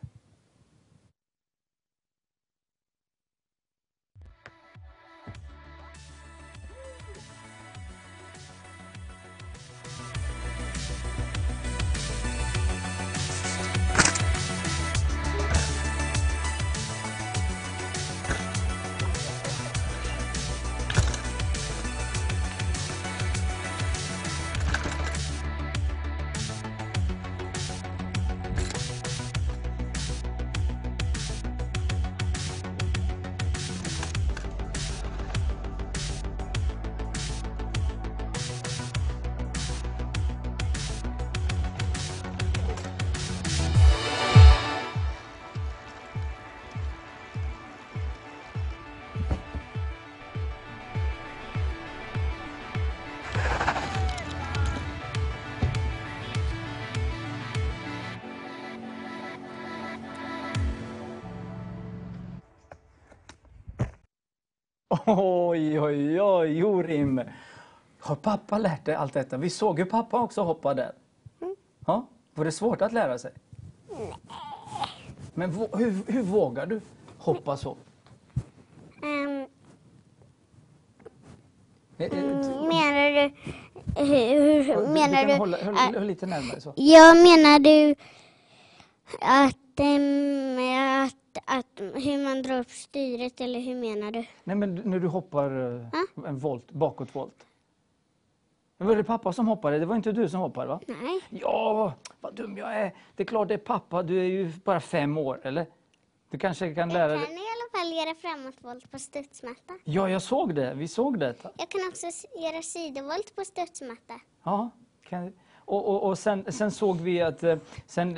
Oj, oj, oj, Jorim. Har pappa lärt dig allt detta? Vi såg ju pappa också hoppa där. Ja, var det svårt att lära sig? Men vå- hur, hur vågar du hoppa så? Ehm, Eh, eh, menar du... Hur, hur menar du? hålla, håll, att- håll lite närmare så. Jag menar du att, ehm, att, att hur man drar upp styret eller hur menar du? Nej, men när du hoppar eh, en volt, bakåtvolt. Det var det pappa som hoppade, det var inte du som hoppade va? Nej. Ja, vad dum jag är. Det är klart det är pappa, du är ju bara fem år, eller? Du kanske kan lära Jag dig... kan i alla fall göra framåtvolt på studsmatta. Ja, jag såg det. Vi såg detta. Jag kan också göra sidovolt på studsmatta. Ja, kan, och, och, och sen, sen såg vi att eh, sen,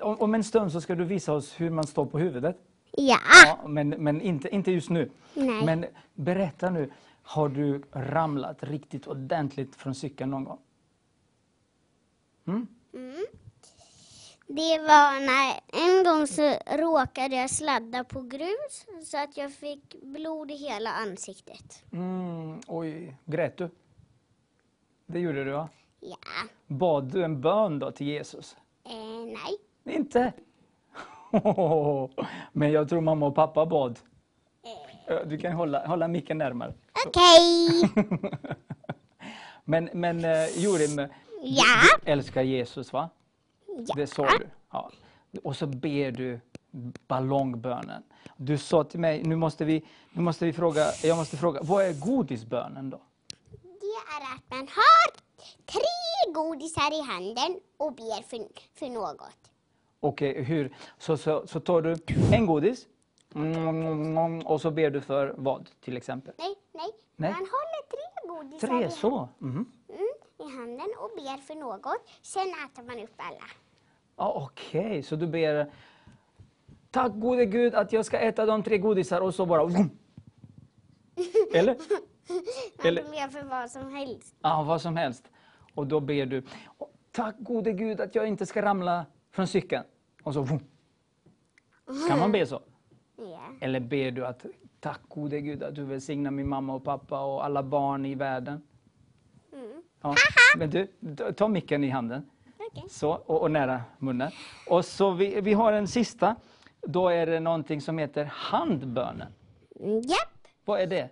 eh, om en stund så ska du visa oss hur man står på huvudet. Ja. Ja, men men inte, inte just nu. Nej. Men berätta nu, har du ramlat riktigt ordentligt från cykeln någon gång? Det var när en gång så råkade jag sladda på grus så att jag fick blod i hela ansiktet. Mm, oj, grät du? Det gjorde du va? Ja. Bad du en bön då till Jesus? Eh, nej. Inte? Men jag tror mamma och pappa bad. Ja, Du kan hålla, hålla micken närmare. Okej. Men, men eh, Jorim, Ja. du älskar Jesus va? Ja. Det sa du. Ja. Och så ber du ballongbönen. Du sa till mig, nu måste vi, nu måste vi fråga, jag måste fråga, vad är godisbönen då? Det är att man har tre godisar i handen och ber för, för något. Okej, hur? Så, så, så tar du en godis mm, och så ber du för vad till exempel? Nej, nej. Nej. Man håller tre godisar Tre i, så? Mhm. mm, i handen och ber för något. Sen äter man upp alla. Ja, Okej, så du ber Tack gode Gud att jag ska äta de tre godisar och så bara. Eller? Man Eller- ber för vad som helst. Ja, vad som helst. Och då ber du Tack gode Gud att jag inte ska ramla från cykeln. Och så vroom. Kan man be så? Ja. Eller ber du att Tack gode Gud att du välsignar min mamma och pappa och alla barn i världen. Ja. Men du, ta- micken i handen. Okej. Så, och, och nära munnen. Och så vi, vi har en sista. Då är det någonting som heter handbönen. Japp. Vad är det?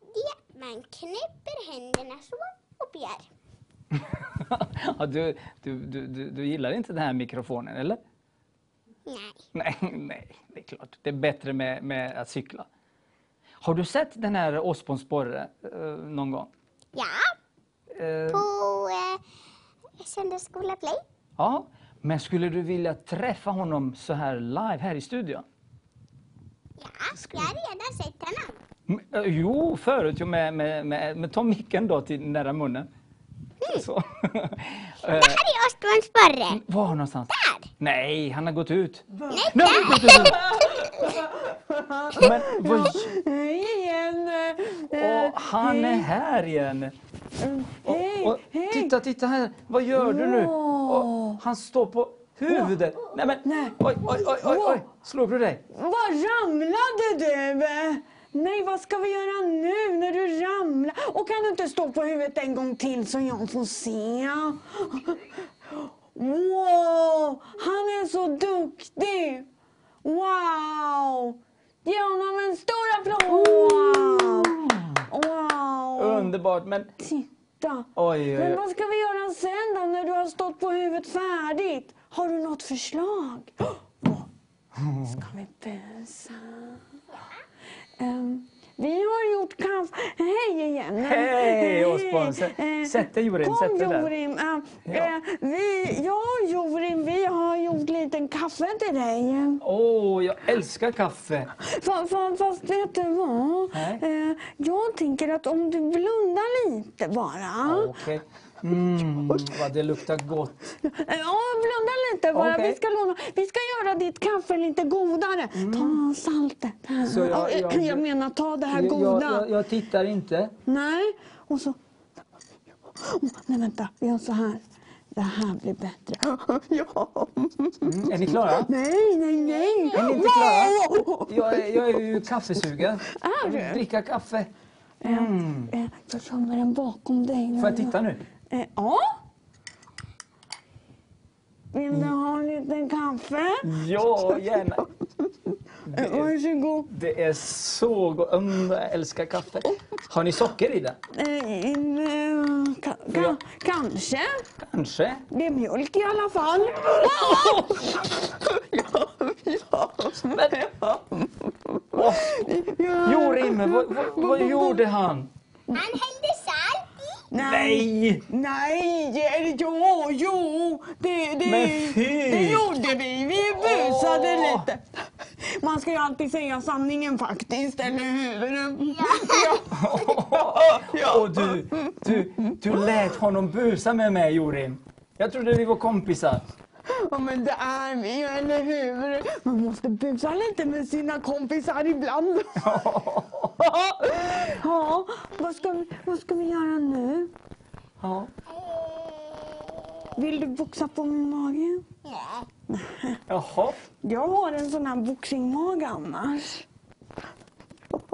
Det. Man knäpper händerna så och ber. ja, du, du, du, du, gillar inte den här mikrofonen, eller? Nej. Nej, nej, det är klart. Det är bättre med, med att cykla. Har du sett den här Osborn Sporre eh, någon gång? Ja. Eh, På eh, Söndagsskola Play. ja, men skulle du vilja träffa honom så här live här i studion? Ja, jag har redan sett honom. Mm, eh, Jo, förut med, med, med, med ta micken då till nära munnen. Så. Eh, Här är Osborn Sporre. Var någonstans? Där. Nej, han har gått ut. Nej, Nej, han har gått ut. Men vad, Hej igen! åh, han är här igen. Och, och, titta, titta här. Vad gör du nu? Och, han står på huvudet. Nej, men, Nej. oj, oj, oj, oj, oj. Slog du dig? Var ramlade du? Nej, vad ska vi göra nu när du ramlar? Och kan du inte stå på huvudet en gång till så jag får se? Wow, han är så duktig! Wow! Ge honom en stor applåd! Wow! Underbart, men Titta! oj, oj, Men oj. vad ska vi göra sen då när du har stått på huvudet färdigt? Har du något förslag? Ska vi busa? Ehm, vi har gjort kaffe. Hej igen! Hej, Osborn. Sätt- Eh, sätt dig, Jorim. Kom Sätt dig där. Jorim. Ja. eh, vi, jag och Jorim, vi har gjort lite kaffe till dig. Åh, jag älskar kaffe. Fa- fa- Fast vet du vad? Eh, jag tänker att om du blundar lite bara. Okej. Mm, vad det luktar gott. Ja, blunda lite bara. Okej. Vi, ska låna, vi ska göra ditt kaffe lite godare. Ta saltet. Så jag- Ja, jag- jag menar, ta det här Jag, goda. jag, jag, tittar inte. Nej, och så... Nej, vänta. Vi gör så här. Det här blir bättre. ja. Mm, är ni klara? Nej, nej, nej. Är ni inte klara? Jag är, jag är ju kaffesugen. Är Jag vill du? dricka kaffe. Mm. Jag gömmer den bakom dig. Får jag titta nu? Eh, ja. Vill du ha en liten kaffe? Ja, gärna. Eh, varsågod. Det är så gott. Mm, jag älskar kaffe. Har ni socker i det? Eh, in, eh, ka, ka, kanske. Kanske. Det är mjölk i alla fall. Åh, Jorim, vad, vad, vad gjorde han? Han hällde salt Nej! Nej, eh, jo, jo. Det, det, Men fy! det gjorde vi. Vi busade Åh. lite. Man ska ju alltid säga sanningen faktiskt, eller hur? Och du, du, du lät honom busa med mig, Jorim. Jag trodde vi var kompisar. Ja men det är vi ju, eller hur? Man måste busa lite med sina kompisar ibland. Ja, vad ska, vi, vad ska vi göra nu? Ja. Vill du boxa på min mage? Jaha, Jag har en sån här boxingmage annars.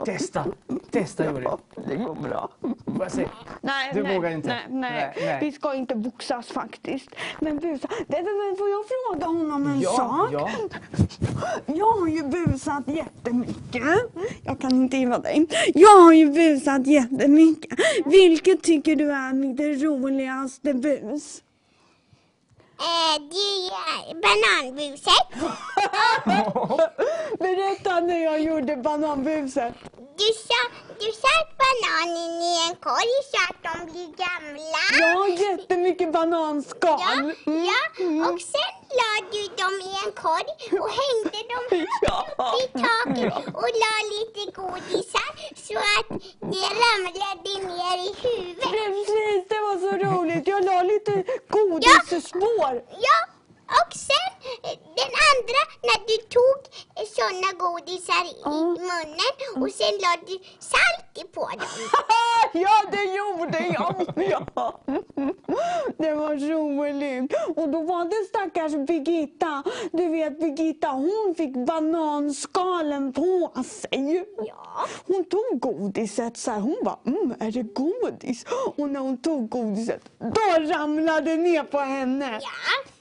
Testa. Testa, Jorim. Det går bra. Får jag se? Nej, Du nej, vågar inte? Nej, nej. Nej, nej. vi ska inte boxas faktiskt. Men busa. Det, men får jag fråga honom en Ja, sak? ja. Jag har ju busat jättemycket. Jag kan inte giva dig. Jag har ju busat jättemycket. Vilket tycker du är mitt roligaste bus? Eh, det är eh, bananbuset. Berätta när jag gjorde bananbuset. Du, sa, du satt bananen i en korg så att de blir gamla. Har jättemycket bananskal. Ja, ja. Och sen la du dem i en korg och hängde dem Ja. upp i taket och la lite godisar så att det ramlade ner i huvudet. Precis, det var så roligt. Jag la lite godisspår. Ja, och sen eh, den andra när du tog eh, såna godisar i munnen och sen la du salt på dem. Ja, det gjorde jag. Ja. Det var roligt. Och då var det stackars Birgitta. Du vet Birgitta, hon fick bananskalen på sig. Ja. Hon tog godiset så här. Hon bara, mm, är det godis? Och när hon tog godiset, då ramlade det ner på henne. Ja.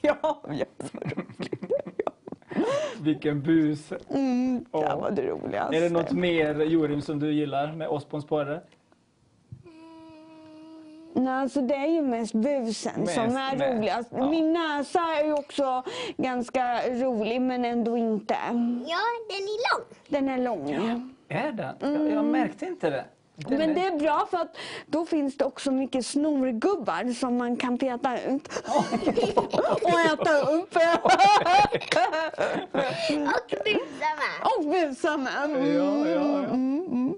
Ja, ja så roligt. Vilken bus. Mm, det Ja. var det roligaste. Är det något mer, Jorim, som du gillar med oss på en sporre? Nej, alltså det är ju mest busen Mest, som är mest, roligast. ja. Min näsa är ju också ganska rolig men ändå inte. ja, den är lång. Den är lång. Är den? Jag, jag märkte inte det. Mm. Men det är bra för att då finns det också mycket snorgubbar som man kan peta ut. och äta upp. Och busa med. och busa med. Mm, Ja, ja, ja. mm, mm.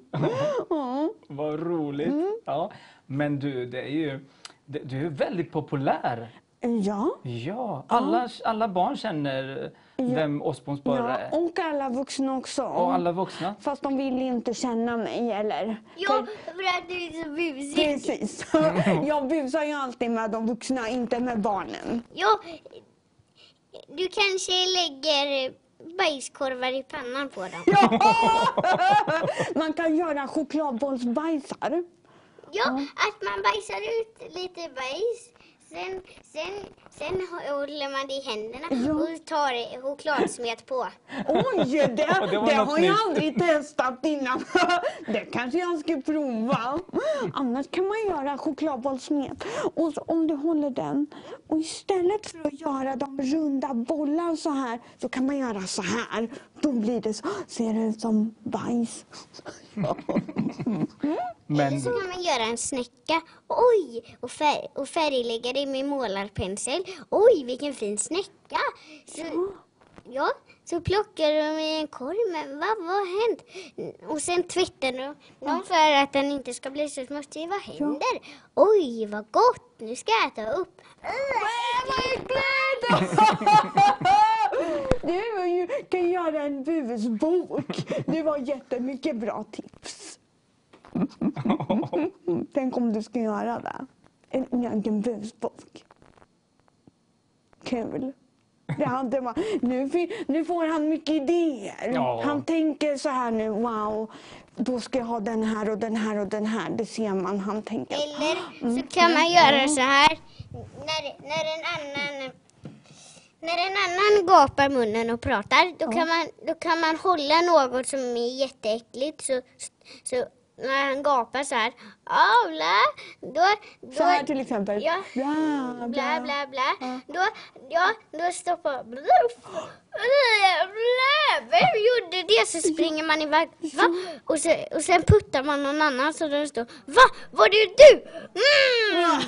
Ja. Vad roligt. Mm. Ja. Men du, det är ju, du är väldigt populär. Ja. Ja, alla, alla barn känner vem Osborn Sporre ja, är. och alla vuxna också. Och alla vuxna. Fast de vill inte känna mig eller? Ja, för att du är så busig. Precis. Jag busar ju alltid med de vuxna, inte med barnen. Ja, du kanske lägger bajskorvar i pannan på dem. Ja! Man kan göra chokladbollsbajsar. Ja, att man bajsar ut lite bajs. Sen, sen, sen håller man det i händerna Ja. och tar chokladsmet på. Oj, det, det, Det har jag aldrig testat innan. Det kanske jag ska prova. Annars kan man göra chokladbollsmet. Och så, om du håller den och istället för att göra de runda bollar så här så kan man göra så här. Då blir det så, ser det ut som bajs. Men Så kan man göra en snäcka. Oj! Och, färg, och färglägga det med målarpensel. Oj, vilken fin snäcka! Så, ja, så plockar du i en korg. Men vad, vad har hänt? Och sen tvättar du dem för att den inte ska bli så smutsig. Vad händer? Oj, vad gott! Nu ska jag äta upp. Du var ju, kan göra en busbok. Det var jättemycket bra tips. Tänk om du ska göra det. En egen busbok. Kul. Det hade man. Nu, nu får han mycket idéer. Ja. Han tänker så här nu, wow, då ska jag ha den här och den här och den här. Det ser man. Han tänker. Eller så kan man göra så här. När, när en annan när en annan gapar munnen och pratar, då, kan man, då kan man hålla något som är jätteäckligt. Så, så när han gapar så här, ja, bla, då, då, Så här till exempel. Ja. Bla, bla, bla, bla. Då, ja, då stoppar bla, Vem gjorde det? Så springer man iväg. Va? Och, så, och sen puttar man någon annan så den står Va? Var det du? Mm!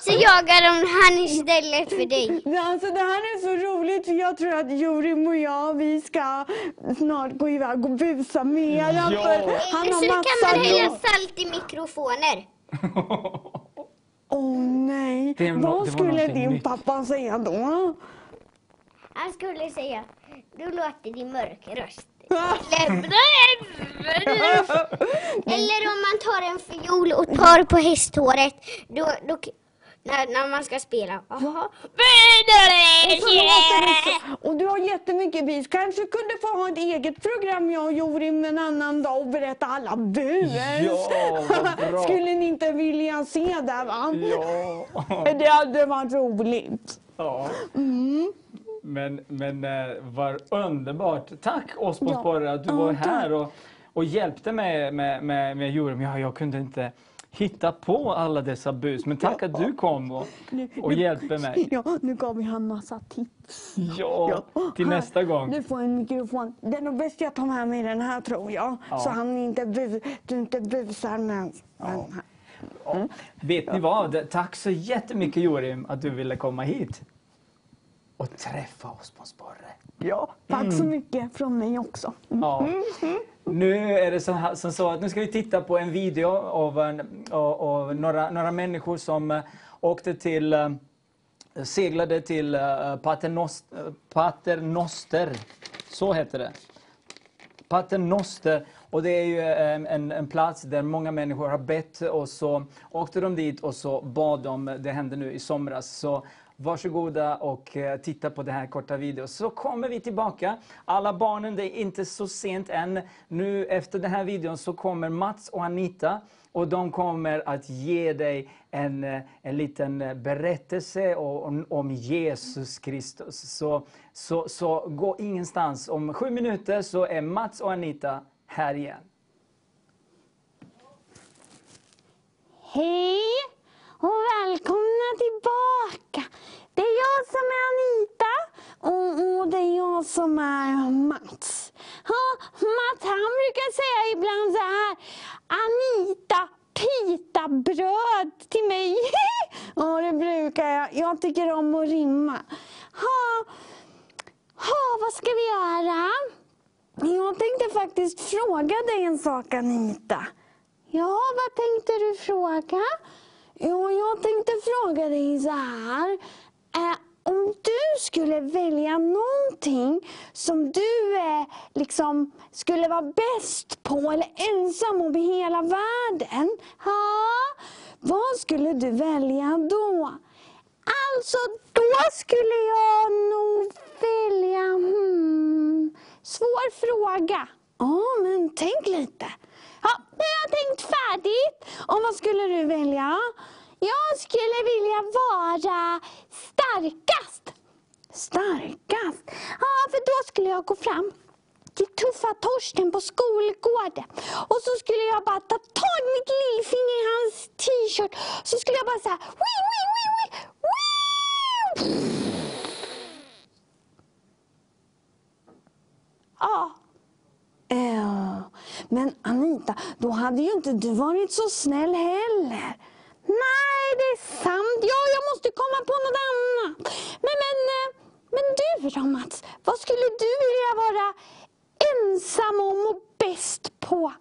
Så jagar de han istället för dig. Alltså det här är så roligt för jag tror att Jorim och jag vi ska snart gå iväg och busa mera Ja. för han Så har kan massa... man hälla salt i mikrofoner. Åh nej, Det no- det vad skulle din nytt. pappa säga då? Han skulle säga, du låter din mörka röst. Lämna. Eller om man tar en fiol och tar på hästhåret. Då, då, när, när man ska spela. Jaha. Och, så låter det så- och du har jättemycket bis. Kanske kunde få ha ett eget program jag och Jorim en annan dag och berätta alla bus. Ja, vad. Skulle ni inte vilja se det va? Ja. Det hade varit roligt. ja. Mm. Men, men eh, var underbart. Tack Osmond Ja. Sporre att du Ja, var här och, och hjälpte mig med, med, med Jorim. Ja, jag kunde inte hitta på alla dessa bus. Men tack att du kom och, och hjälpte mig. Ja, nu gav vi han massa tips. Ja, till Här, nästa gång. Du får en mikrofon. Det är nog bäst jag tar med mig den här tror jag. Ja. Så han inte bu, du inte busar med. Ja. Vet ni vad? Tack så jättemycket Jorim att du ville komma hit. Och träffa Osmond Sporre. Ja, tack så Mm. mycket från mig också. Ja. Nu är det som, som så att nu ska vi titta på en video av, en, av, av några, några människor som eh, åkte till, eh, seglade till eh, Pater Paternoster, Paternoster, så heter det. Paternoster. Och det är ju en, en plats där många människor har bett och så åkte de dit och så bad de, det hände nu i somras. Så varsågoda och eh, titta på den här korta videon. Så kommer vi tillbaka. Alla barnen, det är inte så sent än. Nu efter den här videon så kommer Mats och Anita och de kommer att ge dig en, eh, en liten eh, berättelse om, om Jesus Kristus. Så, så, så gå ingenstans. Om sju minuter så är Mats och Anita här igen. Hej och välkomna tillbaka. Det är jag som är Anita och, och det är jag som är Mats. Ja, Mats han brukar säga ibland så här. Anita, pita bröd till mig. ja, det brukar jag. Jag tycker om att rimma. Ja, ja, vad ska vi göra? Jag tänkte faktiskt fråga dig en sak Anita. Ja, vad tänkte du fråga? Jo, jag tänkte fråga dig så här. Eh, om du skulle välja någonting som du eh, liksom skulle vara bäst på eller ensam om i hela världen. Ha? vad skulle du välja då? Alltså, då skulle jag nog välja... Hmm, svår fråga. Ja, men tänk lite. Ja, nu har jag tänkt färdigt. Och vad skulle du välja? Jag skulle vilja vara starkast. Starkast? Ja, för då skulle jag gå fram till tuffa Torsten på skolgården. Och så skulle jag bara ta tag i mitt lillfinger i hans t-shirt. Så skulle jag bara säga wii, wii, wii, wii, wii. Ja. Ja, men Anita, då hade ju inte du varit så snäll heller. Nej, det är sant. Ja, jag måste komma på något annat. Men, men, eh, men du då Mats? Vad skulle du vilja vara ensam om och bäst på?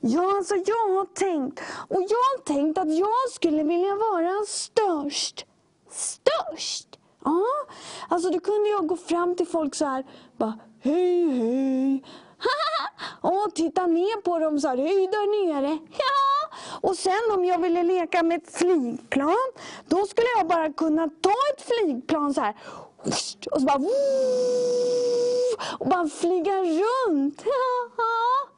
Ja, alltså jag har tänkt. Och jag har tänkt att jag skulle vilja vara störst. Störst? Ja, alltså då kunde jag gå fram till folk så här. Bara, hej, hej. och titta ner på dem så här, hej där nere. Ja. Och sen om jag ville leka med ett flygplan, då skulle jag bara kunna ta ett flygplan så här. Och så bara, och bara flyga runt. Ja.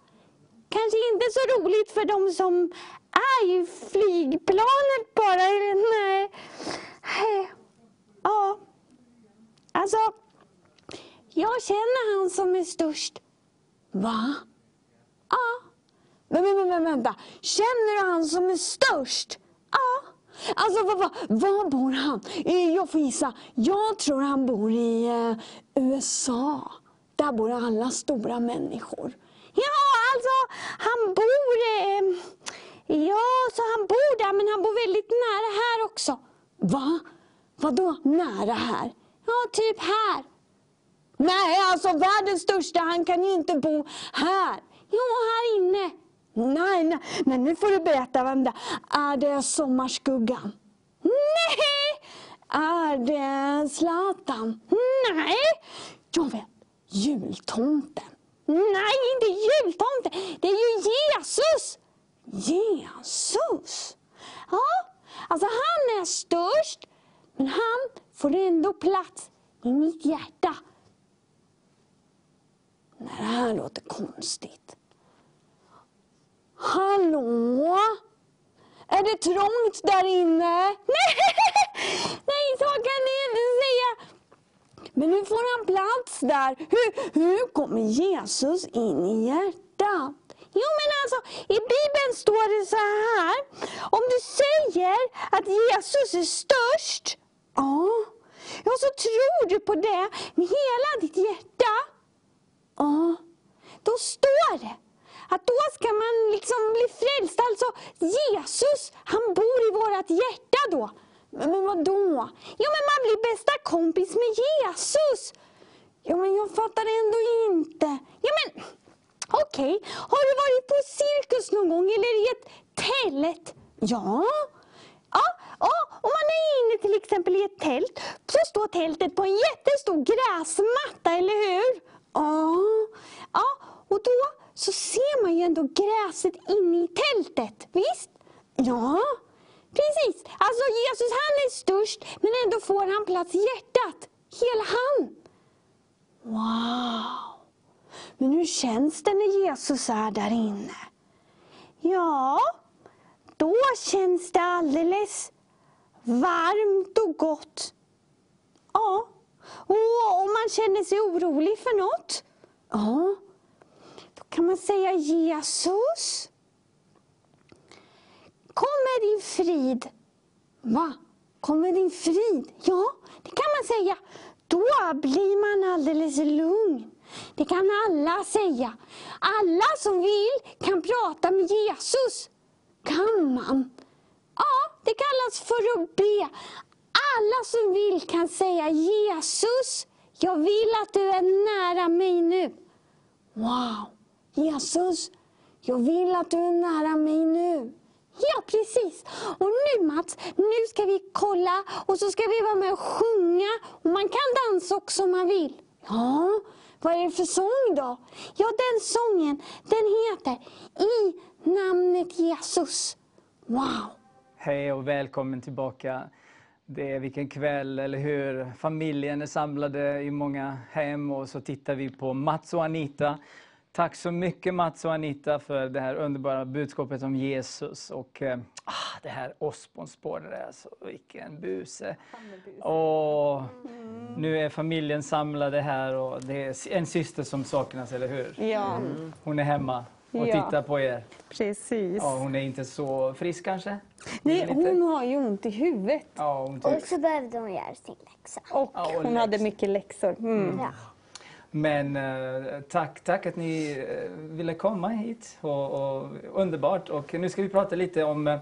Kanske inte så roligt för de som är i flygplanet bara. Nej. Ja. Alltså, jag känner han som är störst. Va? Ja. Men, men, men, men vänta. Känner du han som är störst? Ja. Alltså, var, va, var bor han? Eh, jag får gissa. Jag tror han bor i eh, USA. Där bor alla stora människor. Ja, alltså, han bor... Eh, ja, så han bor där, men han bor väldigt nära här också. Va? Vadå nära här? Ja, typ här. Nej, alltså världens största, han kan ju inte bo här. Jo, här inne. Nej, nej, nej, nu får du berätta vem det är. Är det Sommarskuggan? Nej! Är det Zlatan? Nej! Jag vet, jultomten. Nej, inte jultomten. Det är ju Jesus! Jesus? Ja, alltså han är störst, men han får ändå plats i mitt hjärta. Nej, det här låter konstigt. Hallå? Är det trångt där inne? Nej, nej så kan ni inte säga. Men nu får han plats där. Hur, hur kommer Jesus in i hjärtat? Jo men alltså, i Bibeln står det så här. Om du säger att Jesus är störst, ja, ja så tror du på det med hela ditt hjärta. Ja, då står det att då ska man liksom bli frälst. Alltså Jesus, han bor i vårt hjärta då. Men, vadå? Jo men man blir bästa kompis med Jesus. Jo, men jag fattar ändå inte. Ja men okej, har du varit på cirkus någon gång eller i ett tält? Ja. Ja, ja, om man är inne till exempel i ett tält så står tältet på en jättestor gräsmatta, eller hur? Ja, ja och då så ser man ju ändå gräset inne i tältet, visst? Ja, precis. Alltså Jesus han är störst, men ändå får han plats i hjärtat. Hela han. Wow! Men hur känns det när Jesus är där inne? Ja, då känns det alldeles varmt och gott. Ja, och om man känner sig orolig för något, ja, då kan man säga Jesus. Kom med din frid. Va? Kom med din frid? Ja, det kan man säga. Då blir man alldeles lugn. Det kan alla säga. Alla som vill kan prata med Jesus. Kan man? Ja, det kallas för att be. Alla som vill kan säga Jesus, jag vill att du är nära mig nu. Wow! Jesus, jag vill att du är nära mig nu. Ja, precis. Och nu Mats, nu ska vi kolla och så ska vi vara med och sjunga. Och man kan dansa också om man vill. Ja, vad är det för sång då? Ja, den sången, den heter I namnet Jesus. Wow! Hej och välkommen tillbaka. Det är vilken kväll, eller hur? Familjen är samlade i många hem och så tittar vi på Mats och Anita. Tack så mycket Mats och Anita för det här underbara budskapet om Jesus. Och ah, det här Osbornspåret, alltså, vilken buse. Och nu är familjen samlade här och det är en syster som saknas, eller hur? Ja, Hon är hemma och Ja. tittar på er. precis. Ja, hon är inte så frisk kanske? Nej, hon har ju ont i huvudet. Ja, hon Och så behövde hon göra sin läxa. Och Ja, och hon hade läx. mycket läxor. Mm. Ja. Men eh, tack, tack att ni eh, ville komma hit. Och, och, underbart. Och nu ska vi prata lite om, eh,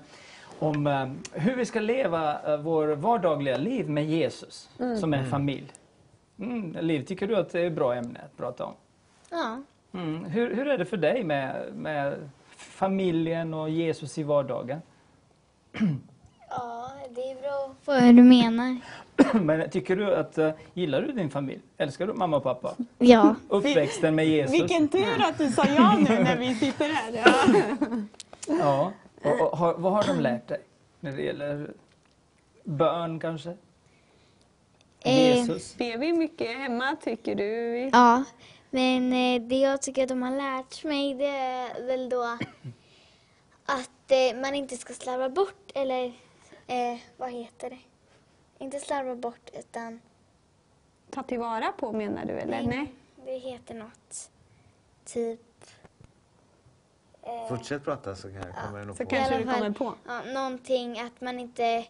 om eh, hur vi ska leva eh, vår vardagliga liv med Jesus som en familj. Mm, Liv, tycker du att det är ett bra ämne att prata om? Ja. Mm. Hur, hur är det för dig med, med familjen och Jesus i vardagen? ja, det är bra på hur du menar. Men tycker du att, eh, gillar du din familj? Älskar du mamma och pappa? Ja. Uppväxten med Jesus? Vilken tur att du sa ja nu när vi sitter här. Ja. Ja. Och, och, har, vad har de lärt dig när det gäller bön kanske? Eh, Jesus? Ber vi mycket hemma tycker du? Ja, men eh, det jag tycker att de har lärt mig det är väl då att eh, man inte ska slarva bort, eller eh, vad heter det? Inte slarva bort utan Ta tillvara på menar du eller? Nej. det heter något. Typ... Eh, Fortsätt prata så kan jag kommer jag nog Så på. kanske du kommer på. Ja, någonting att man inte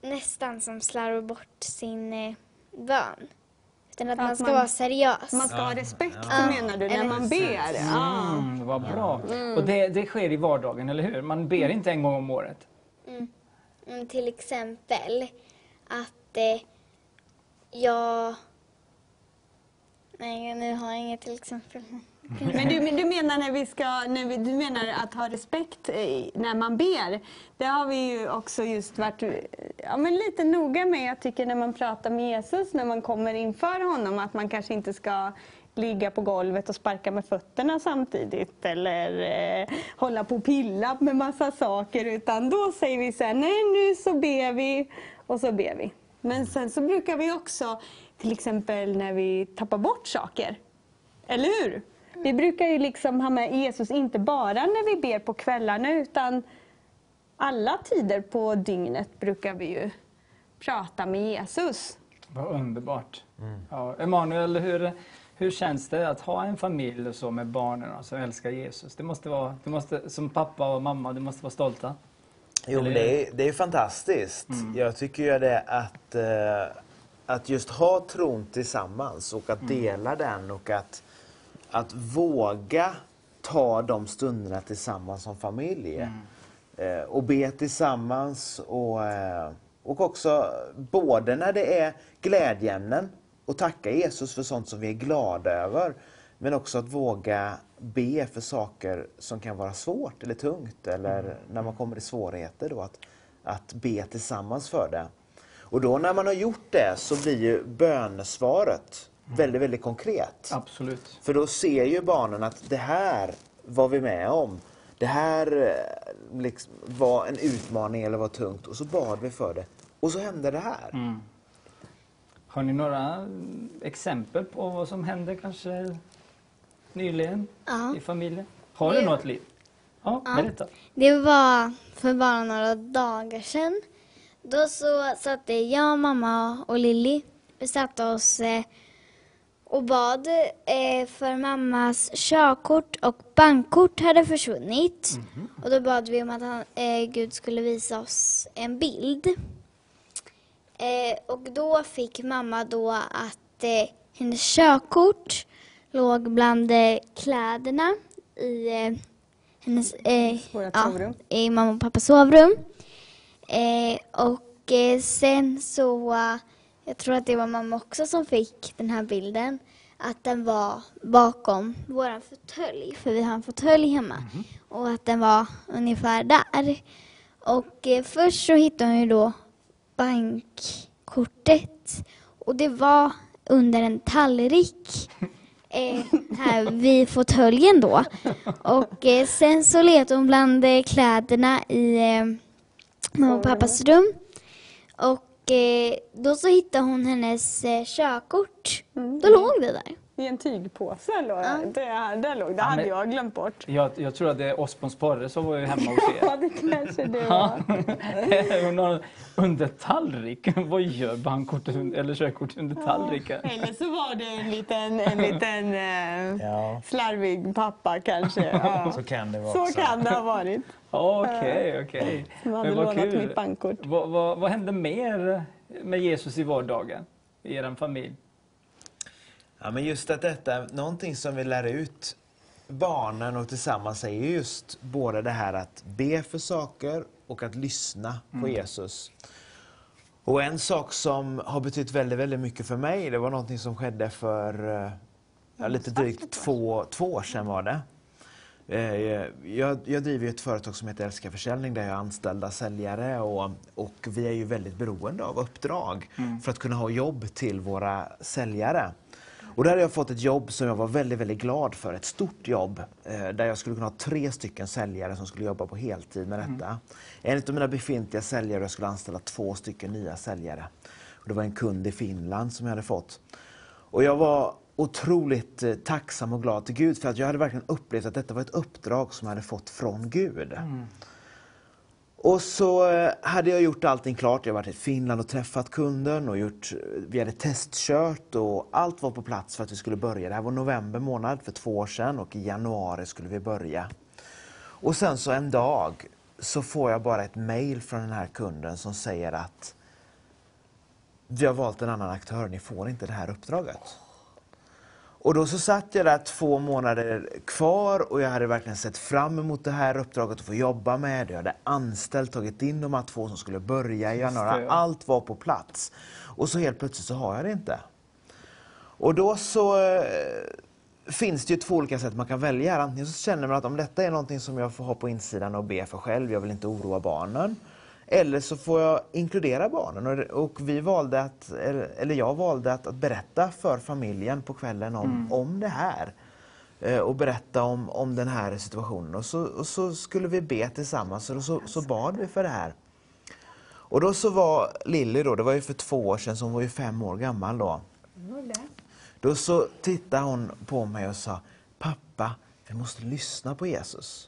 nästan som slarvar bort sin eh, bön. Utan att, Att man ska man- vara seriös. Man ska ha respekt Ja. menar du när man ber? Ja. Mm, vad bra. Och det, det sker i vardagen, eller hur? Man ber inte en gång om året. mm, till exempel att eh, jag... Nej, nu har jag inget till exempel. Mm. Men du, men du menar när vi ska, när vi, du menar att ha respekt eh, när man ber. Det har vi ju också just varit eh, ja, men lite noga med. Jag tycker när man pratar med Jesus, när man kommer inför honom, att man kanske inte ska ligga på golvet och sparka med fötterna samtidigt eller eh, hålla på och pilla med massa saker. Utan då säger vi så här, nej nu så ber vi och så ber vi. Men sen så brukar vi också, till exempel när vi tappar bort saker. Eller hur? Vi brukar ju liksom ha med Jesus, inte bara när vi ber på kvällarna utan alla tider på dygnet brukar vi ju prata med Jesus. Vad underbart. Ja, Emanuel, hur, hur känns det att ha en familj och så med barnen och som älskar Jesus? Det måste vara, det måste, som pappa och mamma, du måste vara stolta. Jo, men det är, det är fantastiskt. Jag tycker ju det att, eh, att just ha tron tillsammans och att dela den och att, att våga ta de stunderna tillsammans som familj. Eh, och be tillsammans och, eh, och också både när det är glädjeämnen och tacka Jesus för sånt som vi är glada över. Men också att våga be för saker som kan vara svårt eller tungt eller när man kommer i svårigheter då att, att be tillsammans för det. Och då när man har gjort det så blir ju bönesvaret väldigt, väldigt konkret. Absolut. För då ser ju barnen att det här var vi med om. Det här eh, liksom var en utmaning eller var tungt och så bad vi för det. Och så hände det här. Har ni några mm, exempel på vad som hände kanske nyligen Ja. i familjen? Har du Ja. något liv? Ja, berätta. Det var för bara några dagar sedan. Då så satte jag, mamma och Lilly, vi satte oss eh, och bad eh, för mammas körkort och bankkort hade försvunnit. Och då bad vi om att han, eh, Gud skulle visa oss en bild. Eh, och då fick mamma då att eh, hennes körkort låg bland eh, kläderna i eh, hennes, eh, ja, i mamma och pappas sovrum. Och sen så, jag tror att det var mamma också som fick den här bilden, att den var bakom våran fåtölj, för vi har en fåtölj hemma. Och att den var ungefär där. Och eh, först så hittade hon ju då bankkortet och det var under en tallrik eh, här vid fåtöljen då. Och eh, sen så letade hon bland eh, kläderna i eh, mamma och pappas rum. Och eh, då så hittade hon hennes eh, körkort. Då låg det där. I en tygpåse låg det. Där låg det. Ja, hade jag glömt bort. Jag, jag tror att det är Ospons Porre som var ju hemma hos Ja, er. det kanske det var. Hon har under tallrik. Vad gör bankkortet un- eller körkortet under tallriken? Eller så var det en liten, en liten eh, Ja. slarvig pappa kanske. Ja. Så kan det vara Så också. kan det ha varit. Okej, okej. Som hade lånat kul. mitt bankkort. Vad, vad, vad hände mer med Jesus i vardagen i er familj? Ja, men just att detta är någonting som vi lär ut barnen och tillsammans är ju just både det här att be för saker och att lyssna på Jesus. Och en sak som har betytt väldigt, väldigt mycket för mig, det var någonting som skedde för eh, ja, lite drygt två, två år sedan var det. Eh, Jag, jag driver ett företag som heter Älska Försäljning där jag har anställda säljare och, och vi är ju väldigt beroende av uppdrag för att kunna ha jobb till våra säljare. Och där har jag fått ett jobb som jag var väldigt, väldigt glad för. Ett stort jobb eh, där jag skulle kunna ha tre stycken säljare som skulle jobba på heltid med detta. Mm. En av mina befintliga säljare jag skulle anställa två stycken nya säljare. Och det var en kund i Finland som jag hade fått. Och jag var otroligt eh, tacksam och glad till Gud för att jag hade verkligen upplevt att detta var ett uppdrag som jag hade fått från Gud. Mm. Och så eh, hade jag gjort allting klart. Jag hade varit i Finland och träffat kunden och gjort, eh, vi hade testkört och allt var på plats för att vi skulle börja. Det här var november månad för två år sedan och i januari skulle vi börja. Och sen så en dag så får jag bara ett mail från den här kunden som säger att vi har valt en annan aktör, ni får inte det här uppdraget. Och då så satt jag där två månader kvar och jag hade verkligen sett fram emot det här uppdraget att få jobba med det. Jag hade anställt, tagit in de här två som skulle börja i januari. ja. Allt var på plats. Och så helt plötsligt så har jag det inte. Och då så eh, finns det ju två olika sätt man kan välja. Antingen så känner man att om detta är någonting som jag får ha på insidan och be för själv, jag vill inte oroa barnen. Eller så får jag inkludera barnen. Och, och vi valde att, eller jag valde att, att berätta för familjen på kvällen om, om det här. Eh, och berätta om, om den här situationen. Och så, och så skulle vi be tillsammans och så, så bad vi för det här. Och då så var Lilly då, det var ju för två år sedan, så hon var ju fem år gammal då. Då så tittade hon på mig och sa, vi måste lyssna på Jesus.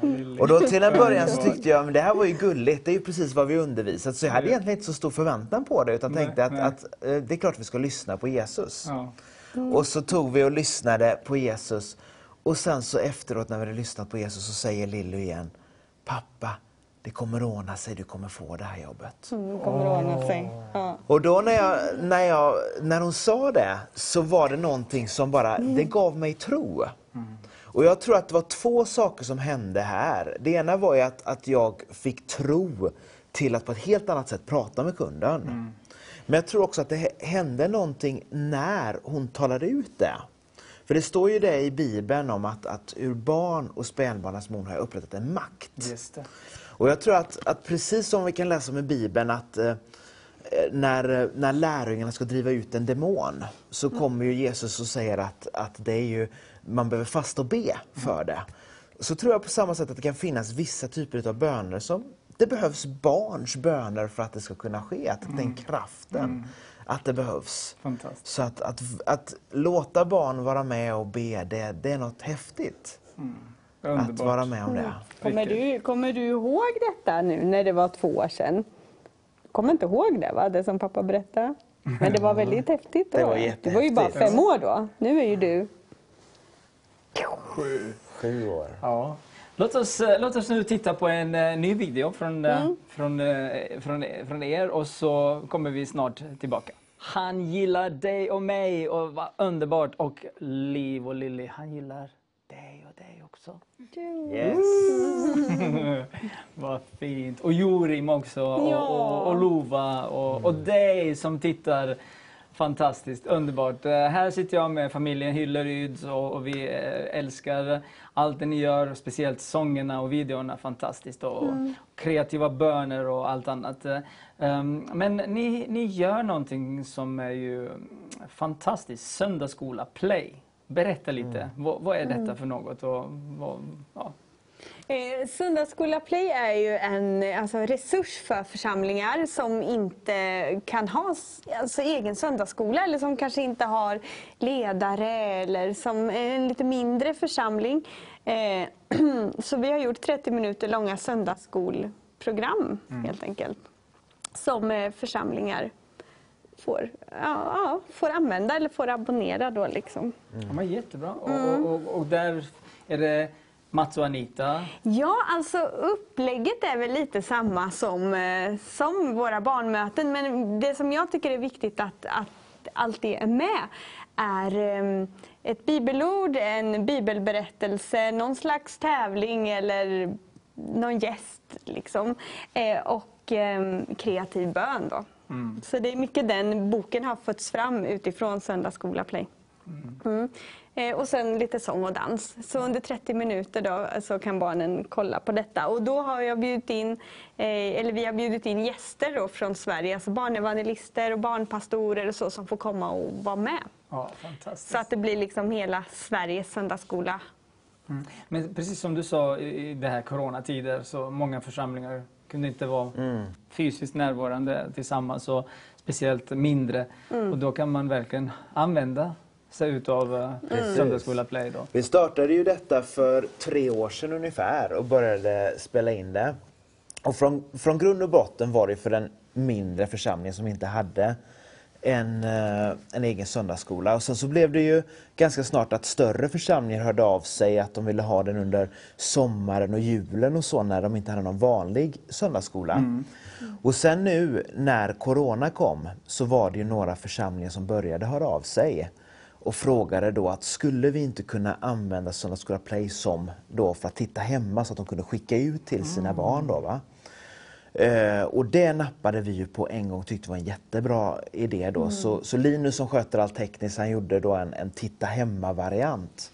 Lilly. Och då till en början så tyckte jag, men det här var ju gulligt, det är ju precis vad vi undervisat. Så jag hade egentligen inte så stor förväntan på det, utan Nej, tänkte att, att eh, det är klart vi ska lyssna på Jesus. Ja. Och så tog vi och lyssnade på Jesus. Och sen så efteråt när vi hade lyssnat på Jesus så säger Lilly igen, pappa, det kommer ordna sig, du kommer få det här jobbet. Det kommer att ordna sig. Ja. Och då när, jag, när, jag, när hon sa det så var det någonting som bara, det gav mig tro. Och jag tror att det var två saker som hände här. Det ena var ju att, att jag fick tro till att på ett helt annat sätt prata med kunden. Men jag tror också att det hä- hände någonting när hon talade ut det. För det står ju det i Bibeln om att, att ur barn och spädbarnens mun har jag upprättat en makt. Och jag tror att, att precis som vi kan läsa om i Bibeln att eh, när, när lärjungarna ska driva ut en demon så kommer ju Jesus och säger att, att det är ju, man behöver fasta och be för det. Så tror jag på samma sätt att det kan finnas vissa typer av böner som det behövs barns böner för att det ska kunna ske, att den kraften, att det behövs. Fantastiskt. Så att, att, att låta barn vara med och be, det, det är något häftigt. Att Underbart. vara med om det. Kommer, du, kommer du ihåg detta nu när det var två år sedan? Kommer inte ihåg det, va? det som pappa berättade? Men det var väldigt häftigt då. Det var Du var ju bara fem år då. Nu är ju du... Sju år. Ja. Låt oss, eh, låt oss nu titta på en eh, ny video från, eh, från, eh, från, från er och så kommer vi snart tillbaka. Han gillar dig och mig och vad underbart. Och Liv och Lilly, han gillar dig och dig också. Yes. Vad fint. Och Jorim också. Och, Ja. och, och Lova och, och dig som tittar. Fantastiskt, underbart. Eh, här sitter jag med familjen Hylleryd och, och vi eh, älskar allt det ni gör, speciellt sångerna och videorna. Fantastiskt. Och, och kreativa böner och allt annat. Eh, ehm, men ni, ni gör någonting som är ju fantastiskt. Söndagsskola, Play. Berätta lite. Vad, vad är detta för något? Och, vad, ja. Eh, Söndagsskola Play är ju en alltså, resurs för församlingar som inte kan ha alltså, egen söndagsskola eller som kanske inte har ledare eller som är en lite mindre församling. Eh, så vi har gjort 30 minuter långa söndagsskolprogram helt enkelt. Som eh, församlingar får, ja, ja, får använda eller får abonnera då liksom. Ja, men jättebra. Och, och, och, och där är det Mats och Anita. Ja, alltså upplägget är väl lite samma som, eh, som våra barnmöten. Men det som jag tycker är viktigt att, att alltid är med är eh, ett bibelord, en bibelberättelse, någon slags tävling eller någon gäst. Liksom. Eh, och kreativ bön. Då. Så det är mycket den boken har fötts fram utifrån Söndagsskola Play. Mm. Eh, och sen lite sång och dans. Så under 30 minuter då, så kan barnen kolla på detta. Och då har jag bjudit in, eh, eller vi har bjudit in gäster då från Sverige, alltså barnevangelister och barnpastorer och så som får komma och vara med. Ja, fantastiskt. Så att det blir liksom hela Sveriges söndagsskola. Mm. Men precis som du sa i i det här coronatider så många församlingar kunde inte vara fysiskt närvarande tillsammans och speciellt mindre. Och då kan man verkligen använda sig utav uh, Söndagsskola Play då. Vi startade ju detta för tre år sedan ungefär och började spela in det. Och från, från grund och botten var det för den mindre församlingen som inte hade en, eh, en egen söndagsskola. Och sen så blev det ju ganska snart att större församlingar hörde av sig att de ville ha den under sommaren och julen och så när de inte hade någon vanlig söndagsskola. Och sen nu när Corona kom så var det ju några församlingar som började höra av sig och frågade då att skulle vi inte kunna använda Söndagsskola Play som då för att titta hemma så att de kunde skicka ut till sina barn. Då, va? Eh, och det nappade vi ju på en gång tyckte var en jättebra idé. Då. Så, så Linus som sköter allt tekniskt han gjorde då en, en titta hemma-variant.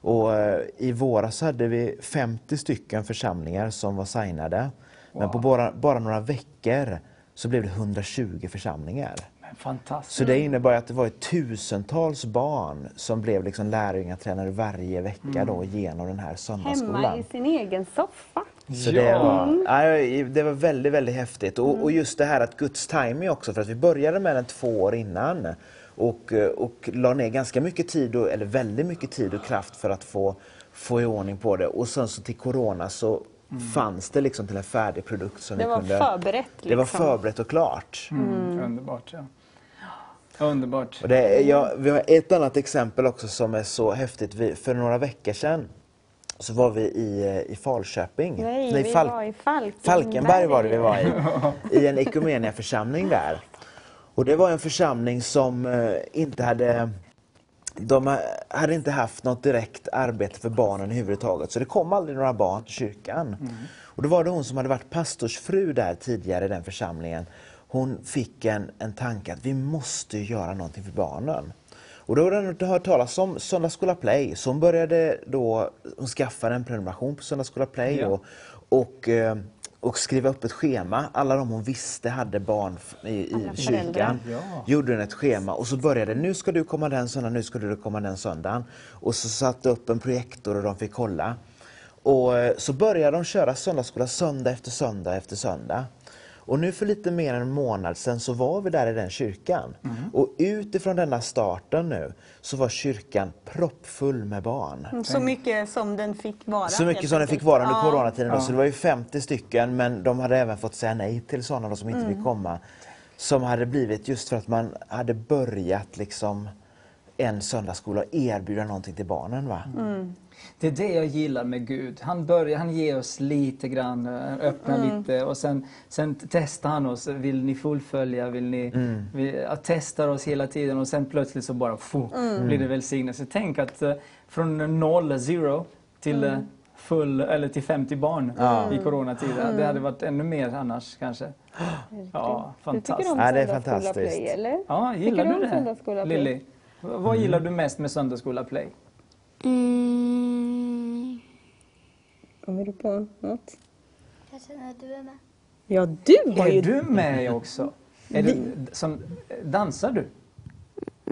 Och eh, I våras hade vi 50 stycken församlingar som var signade. Men på bara, bara några veckor så blev det 120 församlingar. Fantastiskt. Så det innebar att det var tusentals barn som blev liksom lärjungatränare varje vecka då genom den här Hemma söndagsskolan. i sin egen soffa. Så det, var, nej, det var väldigt, väldigt häftigt. Och, och just det här att Guds timing också, för att vi började med den två år innan och, och la ner ganska mycket tid, och, eller väldigt mycket tid och kraft för att få, få i ordning på det. Och sen så till Corona så fanns det liksom till en färdig produkt som Det vi var kunde... förberett. Det var liksom. förberett och klart. Mm. Underbart. Ja. Underbart. Och det, är- ja, vi har ett annat exempel också som är så häftigt. Vi, för några veckor sedan så var vi i, eh, i Falköping. Nej, Nej, vi Fal- var i Falkenberg. Falkenberg var det vi var i. I en Equmeniaförsamling där. Och det var en församling som eh, inte hade de ha- hade inte haft något direkt arbete för barnen överhuvudtaget. Så det kom aldrig några barn till kyrkan. Och då var det hon som hade varit pastorsfru där tidigare i den församlingen. Hon fick en, en tanke att vi måste göra någonting för barnen. Och då hade hon hört talas om Söndagsskola Play. Så hon började då, hon skaffade en prenumeration på Söndagsskola Play Ja. och, och, eh, och skriva upp ett schema. Alla de hon visste hade barn i, i kyrkan Ja. gjorde den ett schema och så började nu ska du komma den söndagen, nu ska du komma den söndagen. Och så satte upp en projektor och de fick kolla. Och eh, så började de köra söndagsskola söndag efter söndag efter söndag. Och nu för lite mer än en månad sedan så var vi där i den kyrkan. Och utifrån denna starten nu så var kyrkan proppfull med barn. Så mycket som den fick vara. Så mycket som den fick vara under Ja. coronatiden. Då. Så det var ju 50 stycken men de hade även fått säga nej till sådana då som inte fick komma. Som hade blivit just för att man hade börjat liksom en söndagsskola och erbjuda någonting till barnen. Va? Det är det jag gillar med Gud. Han börjar, han ger oss lite grann, eh, öppnar lite och sen, sen testar han oss. Vill ni fullfölja? Vill ni, vi, ja, testar oss hela tiden och sen plötsligt så bara få, blir det välsignelse. Tänk att eh, från noll, zero, till eh, full, eller till 50 barn i coronatiden. Det hade varit ännu mer annars kanske. Ja, Du tycker fantastiskt. om Ja, det är fantastiskt. Play, eller? Ja, gillar Tycker du du det? Lilly, vad gillar du mest med Söndagsskola Play? Mm. Kommer du på något? Kanske när du är med. Ja, du har ju... Är du med också? Är du, som, dansar du?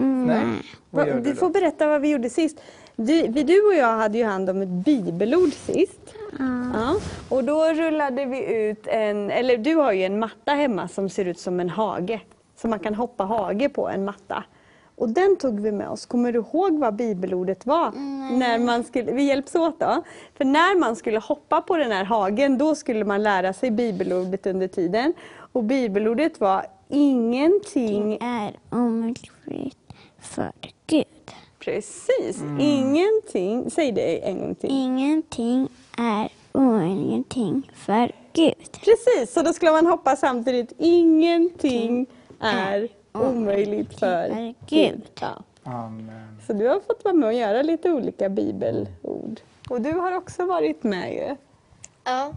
Nej? Vad gör Va, du du då? får berätta vad vi gjorde sist. Du, vi, du och jag hade ju hand om ett bibelord sist. Ja. Och då rullade vi ut en, eller du har ju en matta hemma som ser ut som en hage. Så man kan hoppa hage på en matta. Och den tog vi med oss. Kommer du ihåg vad bibelordet var? När man skulle, vi hjälps åt då. För när man skulle hoppa på den här hagen, då skulle man lära sig bibelordet under tiden. Och bibelordet var ingenting Är omöjligt för Gud. Precis, ingenting. Säg det en gång till. Ingenting är omöjligt för Gud. Precis, så då skulle man hoppa samtidigt. Ingenting är omöjligt för Gud. Ja. Amen. Så du har fått vara med och göra lite olika bibelord. Och du har också varit med ju. Ja.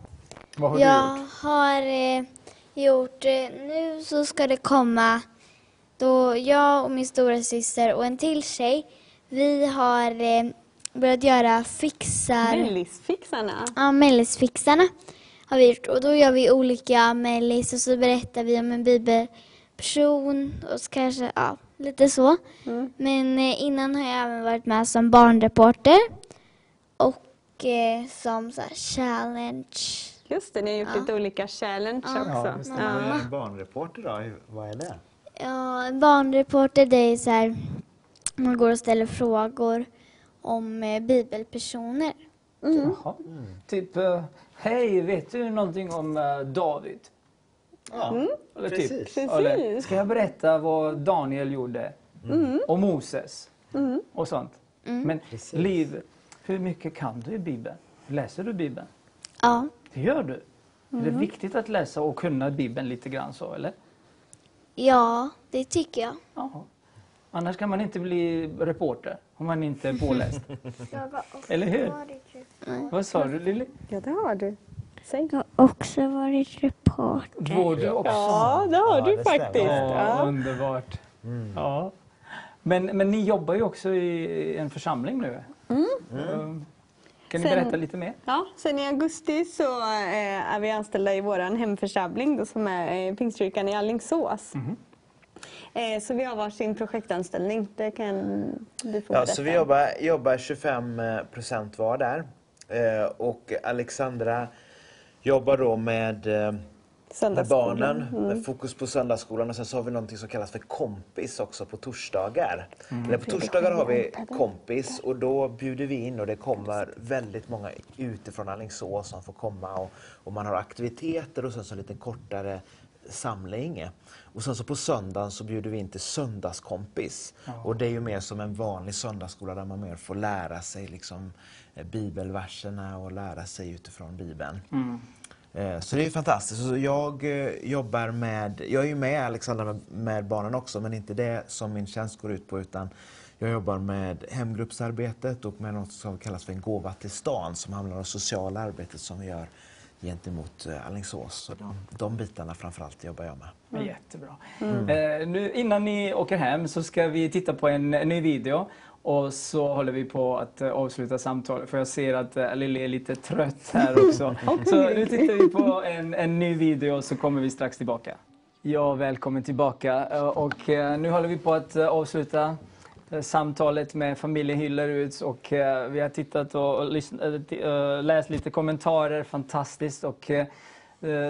Vad har Jag du gjort? har eh, gjort, eh, nu så ska det komma då jag och min stora syster och en till tjej, vi har eh, börjat göra fixar, Mellisfixarna. ja mellisfixarna har vi gjort och då gör vi olika mellis och så berättar vi om en bibelperson och så kanske, ja, lite så. Men eh, innan har jag även varit med som barnreporter och eh, som så här, challenge Just det, ni har gjort lite olika challenge också. just Ja. en barnreporter då, vad är det? Ja, en barnreporter det är så här, man går och ställer frågor om eh, bibelpersoner. Jaha. Typ, eh, hej, vet du någonting om eh, David? Ja, Eller Precis. typ, Precis. Eller, ska jag berätta vad Daniel gjorde? Och Moses? Och sånt. Men Liv, hur mycket kan du i Bibeln? Läser du Bibeln? Ja, Det gör du? Är det viktigt att läsa och kunna Bibeln lite grann så, eller? ja det tycker jag. Jaha. Annars kan man inte bli reporter om man inte är påläst. Jag har också Eller hur? Vad sa du Lilly? Ja, det har du. Säg. Jag har också varit reporter. Var du också? Ja, det har Ja, du det faktiskt. Ja, underbart. Ja. Men, men ni jobbar ju också i en församling nu. Mm. Kan ni Sen- berätta lite mer? Ja, sen i augusti så eh, är vi anställda i vår hemförsamling då, som är eh, Pingstkyrkan i Alingsås. Eh, så vi har varsin projektanställning. Det kan du få Ja, berätta. så vi jobbar, jobbar 25 procent var där. Eh, och Alexandra jobbar då med, eh, med barnen, med fokus på söndagsskolan. Och sen så har vi någonting som kallas för kompis också på torsdagar. Eller på torsdagar har vi kompis och då bjuder vi in och det kommer väldigt många utifrån Alingsås som får komma. Och, och man har aktiviteter och sen så lite kortare samling. Och sen så på söndagen så bjuder vi in till söndagskompis. Och det är ju mer som en vanlig söndagsskola där man mer får lära sig liksom eh, bibelverserna och lära sig utifrån bibeln. Eh, Så det är fantastiskt. Så jag eh, jobbar med, jag är ju med Alexandra med, med barnen också men inte det som min tjänst går ut på utan jag jobbar med hemgruppsarbetet och med något som kallas för en gåva till stan som handlar om sociala arbetet som vi gör gentemot eh, Alingsås. Så de, de bitarna framförallt jobbar jag med. Ja, Jättebra. Eh, nu, innan ni åker hem så ska vi titta på en ny video och så håller vi på att eh, avsluta samtalet för jag ser att eh, Lili är lite trött här också. så nu tittar vi på en, en ny video och så kommer vi strax tillbaka. Ja, välkommen tillbaka. Eh, Och nu håller vi på att avsluta samtalet med familjen Hylleruds och vi har tittat och, läst lite kommentarer, fantastiskt. Och,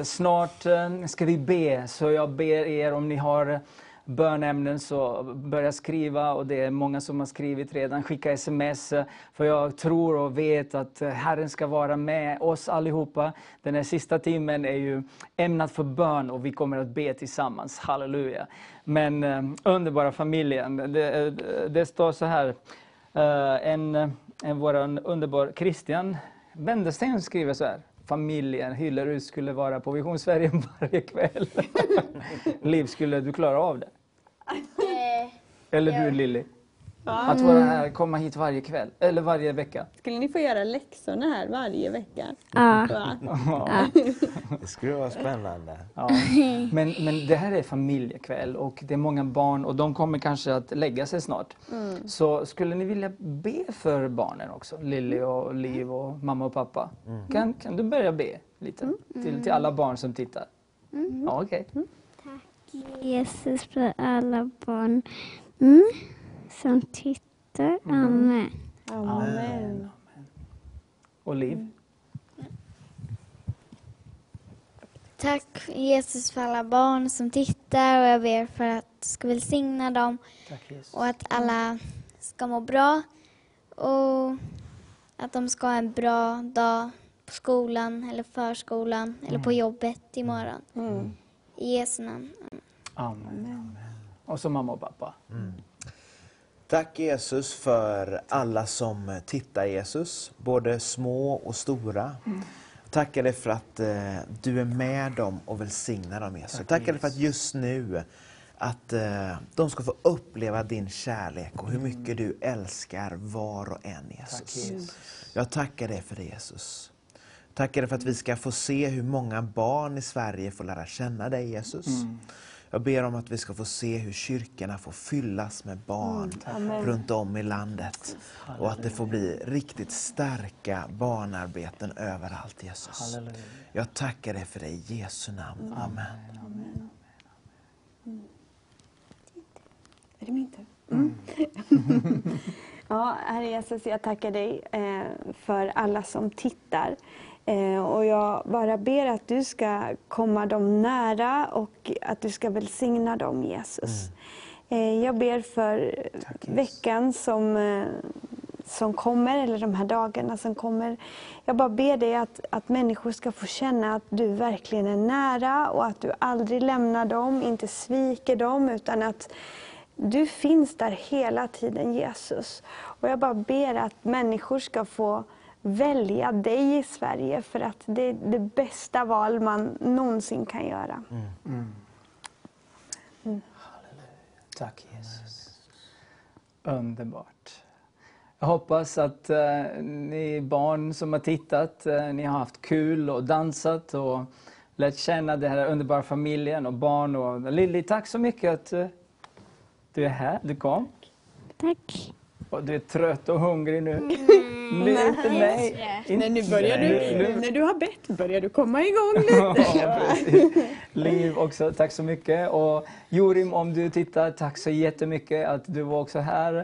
snart ska vi be, så jag ber er om ni har bönämnen så börja skriva och det är många som har skrivit redan. Skicka sms för jag tror och vet att Herren ska vara med oss allihopa. Den här sista timmen är ju ämnad för bön och vi kommer att be tillsammans. Halleluja. Men eh, underbara familjen, det, eh, det står så här. Eh, en, en vår underbar Christian Wendersten skriver så här. Familjen Hyllerud skulle vara på Vision Sverige varje kväll. Liv, skulle du klara av det? Eller du Lilly? Att vara här, komma hit varje kväll, eller varje vecka. Skulle ni få göra läxorna här varje vecka? Ja. Va? Det skulle vara spännande. Ja. Men, men det här är familjekväll och det är många barn och de kommer kanske att lägga sig snart. Så skulle ni vilja be för barnen också? Lilly och Liv och mamma och pappa. Kan, kan du börja be lite till, till alla barn som tittar? Ja, okej. Jesus för alla barn mm, som tittar. Amen. Amen. Och Liv? Tack Jesus för alla barn som tittar och jag ber för att du ska välsigna dem Tack Jesus. och att alla ska må bra och att de ska ha en bra dag på skolan eller förskolan eller på jobbet imorgon. I Jesu namn. Amen. Och så mamma och pappa. Tack Jesus för alla som tittar Jesus, både små och stora. Tackar dig för att eh, du är med dem och välsignar dem Jesus. Tack, Tackar dig för att just nu att eh, de ska få uppleva din kärlek och hur mycket du älskar var och en Jesus. Tack Jesus. Jag tackar dig för det Jesus. Tackar dig för att vi ska få se hur många barn i Sverige får lära känna dig Jesus. Jag ber om att vi ska få se hur kyrkorna får fyllas med barn runt om i landet. Och att det får bli riktigt starka barnarbeten överallt Jesus. Halleluja. Jag tackar dig för det i Jesu namn. Amen. Är det min tur? ja, Herre Jesus, jag tackar dig eh, för alla som tittar. Eh, och jag bara ber att du ska komma dem nära och att du ska välsigna dem, Jesus. Eh, jag ber för veckan som, eh, som kommer, eller de här dagarna som kommer. Jag bara ber dig att, att människor ska få känna att du verkligen är nära och att du aldrig lämnar dem, inte sviker dem, utan att du finns där hela tiden, Jesus. Och jag bara ber att människor ska få välja dig i Sverige för att det är det bästa val man någonsin kan göra. Tack Jesus. Underbart. Jag hoppas att eh, ni barn som har tittat, eh, ni har haft kul och dansat och lärt känna den här underbara familjen och barn. Och Lilly, tack så mycket att eh, du är här, du kom. Tack. Och du är trött och hungrig nu. Nu, inte nej. Nej, nu börjar du, Nu- när du har bett börjar du komma igång lite. Ja. Liv också, tack så mycket. Och Jorim, om du tittar, tack så jättemycket att du var också här.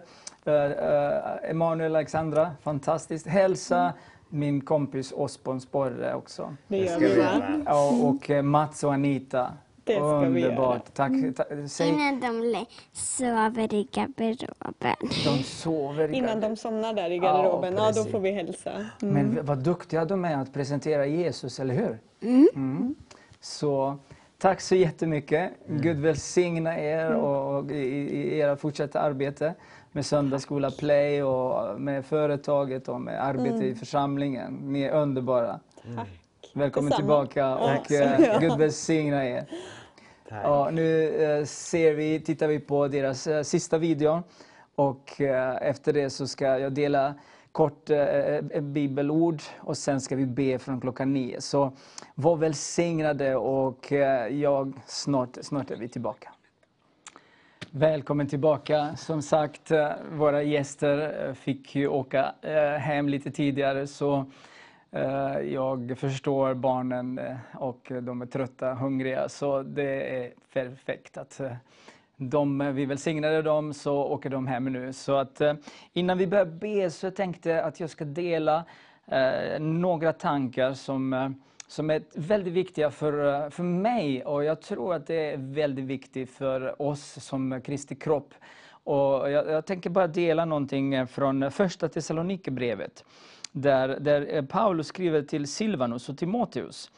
Uh, uh, Emanuel Alexandra, fantastiskt. Hälsa min kompis Osborn Sporre också. Det gör vi va? Ja, och eh, Mats och Anita. Det ska vi göra. Underbart. Tack. Ta, säg, Innan de sover i garderoben. de sover i Innan de somnar där i garderoben, ja, då precis. får vi hälsa. Men vad duktiga de är att presentera Jesus, eller hur? Mm. Så tack så jättemycket. Gud välsigna er och, och i, i era fortsatta arbete med Söndagsskola Play och med företaget och med arbete i församlingen. Ni är underbara. Tack. Välkommen Detsamma. tillbaka och Ja. eh, Gud välsigna er. Ja, nu eh, ser vi, tittar vi på deras eh, sista video och eh, efter det så ska jag dela kort bibelord och sen ska vi be från klockan nio. Så var välsignade och jag, snart, snart är vi tillbaka. Välkommen tillbaka. Som sagt, våra gäster fick ju åka hem lite tidigare så Eh, jag förstår barnen eh, och de är trötta, hungriga så det är perfekt att eh, de, vi välsignade dem så åker de hem nu. Så att innan vi börjar be så tänkte jag att jag ska dela eh, några tankar som som är väldigt viktiga för, för mig och jag tror att det är väldigt viktigt för oss som Kristi kropp. Och jag, jag tänker bara dela någonting från första Thessalonikerbrevet där, där eh, Paulus skriver till Silvanus och Timoteus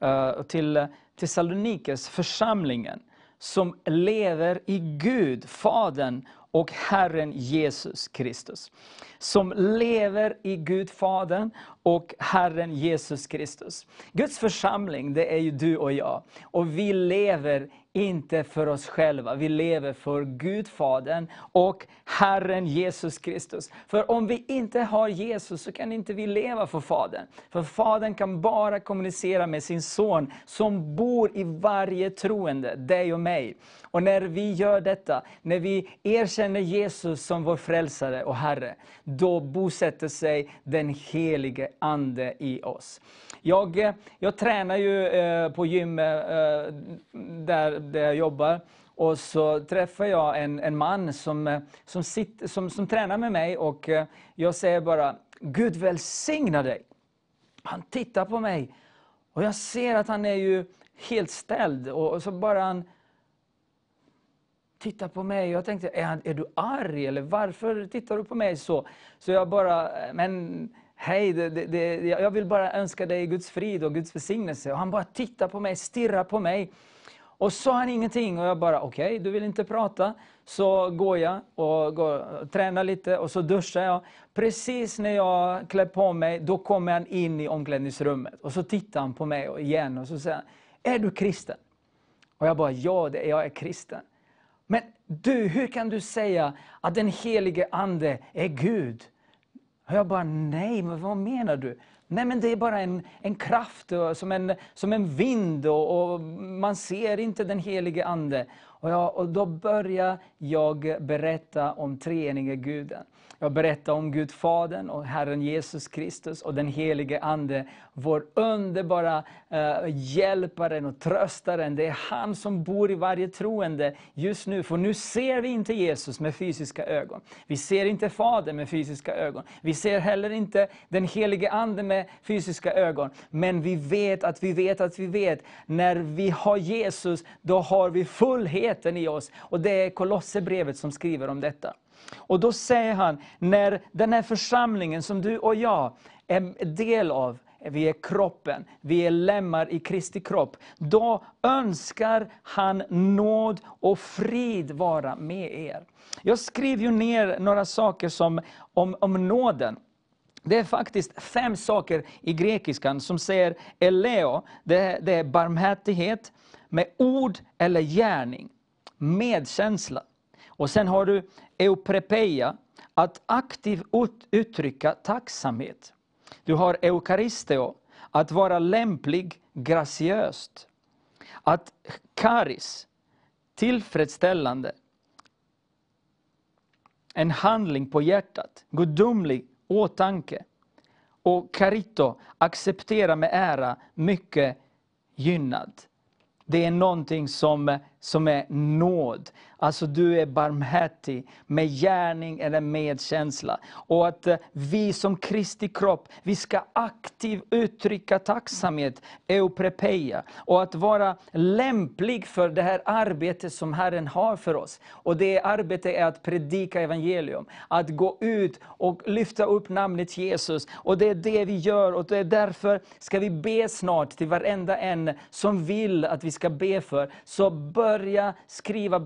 eh, och till eh, Thessalonikes församlingen som lever i Gud, Fadern och Herren Jesus Kristus. Som lever i Gud Fadern och Herren Jesus Kristus. Guds församling, det är ju du och jag. Och vi lever inte för oss själva, vi lever för Gud Fadern och Herren Jesus Kristus. För om vi inte har Jesus så kan inte vi leva för Fadern. För Fadern kan bara kommunicera med sin son som bor i varje troende, dig och mig. Och när vi gör detta, när vi erkänner Jesus som vår frälsare och Herre, då bosätter sig den helige Ande i oss. Jag, eh, jag tränar ju eh, på gym eh, där, där jag jobbar. Och så träffar jag en, en man som, eh, som, sitter, som, som tränar med mig och eh, jag säger bara, Gud välsigna dig. Han tittar på mig och jag ser att han är ju helt ställd och, och så bara han tittar på mig. Jag tänkte, är, han, är du arg eller varför tittar du på mig så? Så jag bara, eh, men hej, det, det, det, jag vill bara önska dig Guds frid och Guds välsignelse. Och han bara tittar på mig, stirrar på mig. Och sa han ingenting och jag bara, okej, du vill inte prata. Så går jag och, går, och tränar lite och så duschar jag. Precis när jag klär på mig, då kommer han in i omklädningsrummet. Och så tittar han på mig igen och så säger han, är du kristen? Och jag bara, ja, det, jag är kristen. Men du, hur kan du säga att den helige Ande är Gud? Och jag bara, nej, men vad menar du? Nej, men det är bara en, en kraft, som, en, som en vind och, och man ser inte den helige Ande. Och, jag, och då börjar jag berätta om treenige Guden. Jag berättar om Gud Fadern och Herren Jesus Kristus och den helige Ande. Vår underbara eh, hjälparen och tröstaren. Det är han som bor i varje troende just nu. För nu ser vi inte Jesus med fysiska ögon. Vi ser inte Fadern med fysiska ögon. Vi ser heller inte den helige Ande med fysiska ögon. Men vi vet att vi vet att vi vet. När vi har Jesus, då har vi fullheten i oss. Och det är Kolosserbrevet som skriver om detta. Och då säger han, när den här församlingen som du och jag är del av, vi är kroppen, vi är lemmar i Kristi kropp. Då önskar han nåd och frid vara med er. Jag skriver ju ner några saker som, om, om nåden. Det är faktiskt fem saker i grekiskan som säger eleo, det, det är barmhärtighet med ord eller gärning, medkänsla. Och sen har du euprepeia, att aktivt ut- uttrycka tacksamhet. Du har eukaristeo, att vara lämplig, graciöst. Att karis, tillfredsställande. En handling på hjärtat, gudomlig åtanke. Och karito, acceptera med ära, mycket gynnad. Det är någonting som, som är nåd. Alltså du är barmhärtig med gärning eller medkänsla. Och att eh, vi som Kristi kropp, vi ska aktivt uttrycka tacksamhet, euprepeia. Och att vara lämplig för det här arbetet som Herren har för oss. Och det arbetet är att predika evangelium. Att gå ut och lyfta upp namnet Jesus. Och det är det vi gör och det är därför ska vi be snart till varenda en som vill att vi ska be för. Så börja skriva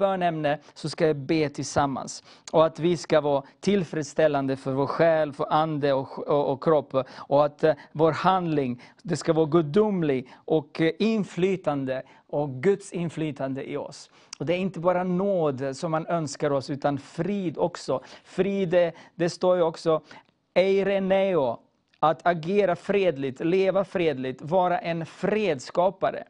henne, så ska jag be tillsammans. Och att vi ska vara tillfredsställande för vår själ, för ande och, och, och kropp. Och att eh, vår handling, det ska vara gudomlig och eh, inflytande och Guds inflytande i oss. Och Det är inte bara nåd som man önskar oss, utan frid också. Frid, eh, det, står ju också eireneo, att agera fredligt, leva fredligt, vara en fredsskapare.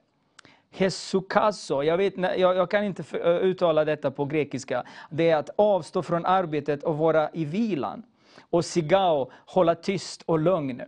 Hesukaso, jag, vet, jag, jag kan inte för- uttala detta på grekiska. Det är att avstå från arbetet och vara i vilan. Och sigao, hålla tyst och lugn.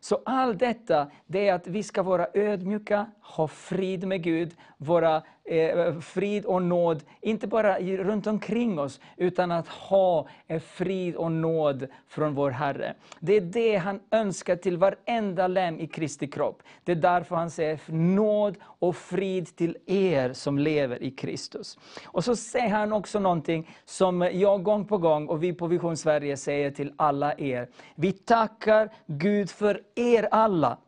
Så allt detta, det är att vi ska vara ödmjuka, ha frid med Gud, vara eh, frid och nåd, inte bara runt omkring oss, utan att ha eh, frid och nåd från vår Herre. Det är det han önskar till varenda lem i Kristi kropp. Det är därför han säger nåd och frid till er som lever i Kristus. Och så säger han också någonting som jag gång på gång och vi på Vision Sverige säger till alla er. Vi tackar Gud för er alla.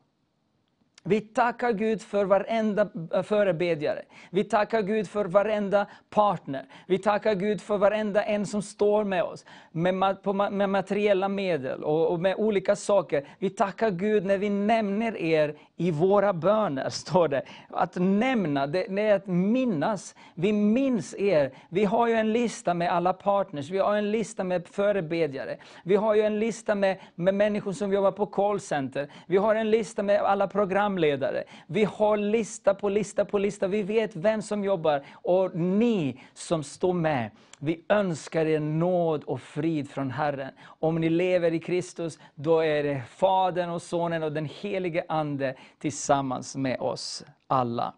Vi tackar Gud för varenda eh, förebedjare. Vi tackar Gud för varenda partner. Vi tackar Gud för varenda en som står med oss med, på med materiella medel och, och med olika saker. Vi tackar Gud när vi nämner er i våra böner, står det. Att nämna, det, det är att minnas. Vi minns er. Vi har ju en lista med alla partners, vi har en lista med förebedjare. Vi har ju en lista med, med människor som jobbar på callcenter. Vi har en lista med alla programledare. Vi har lista på lista på lista. Vi vet vem som jobbar. Och ni som står med, vi önskar er nåd och frid från Herren. Om ni lever i Kristus, då är det Fadern och Sonen och den helige Ande tillsammans med oss alla.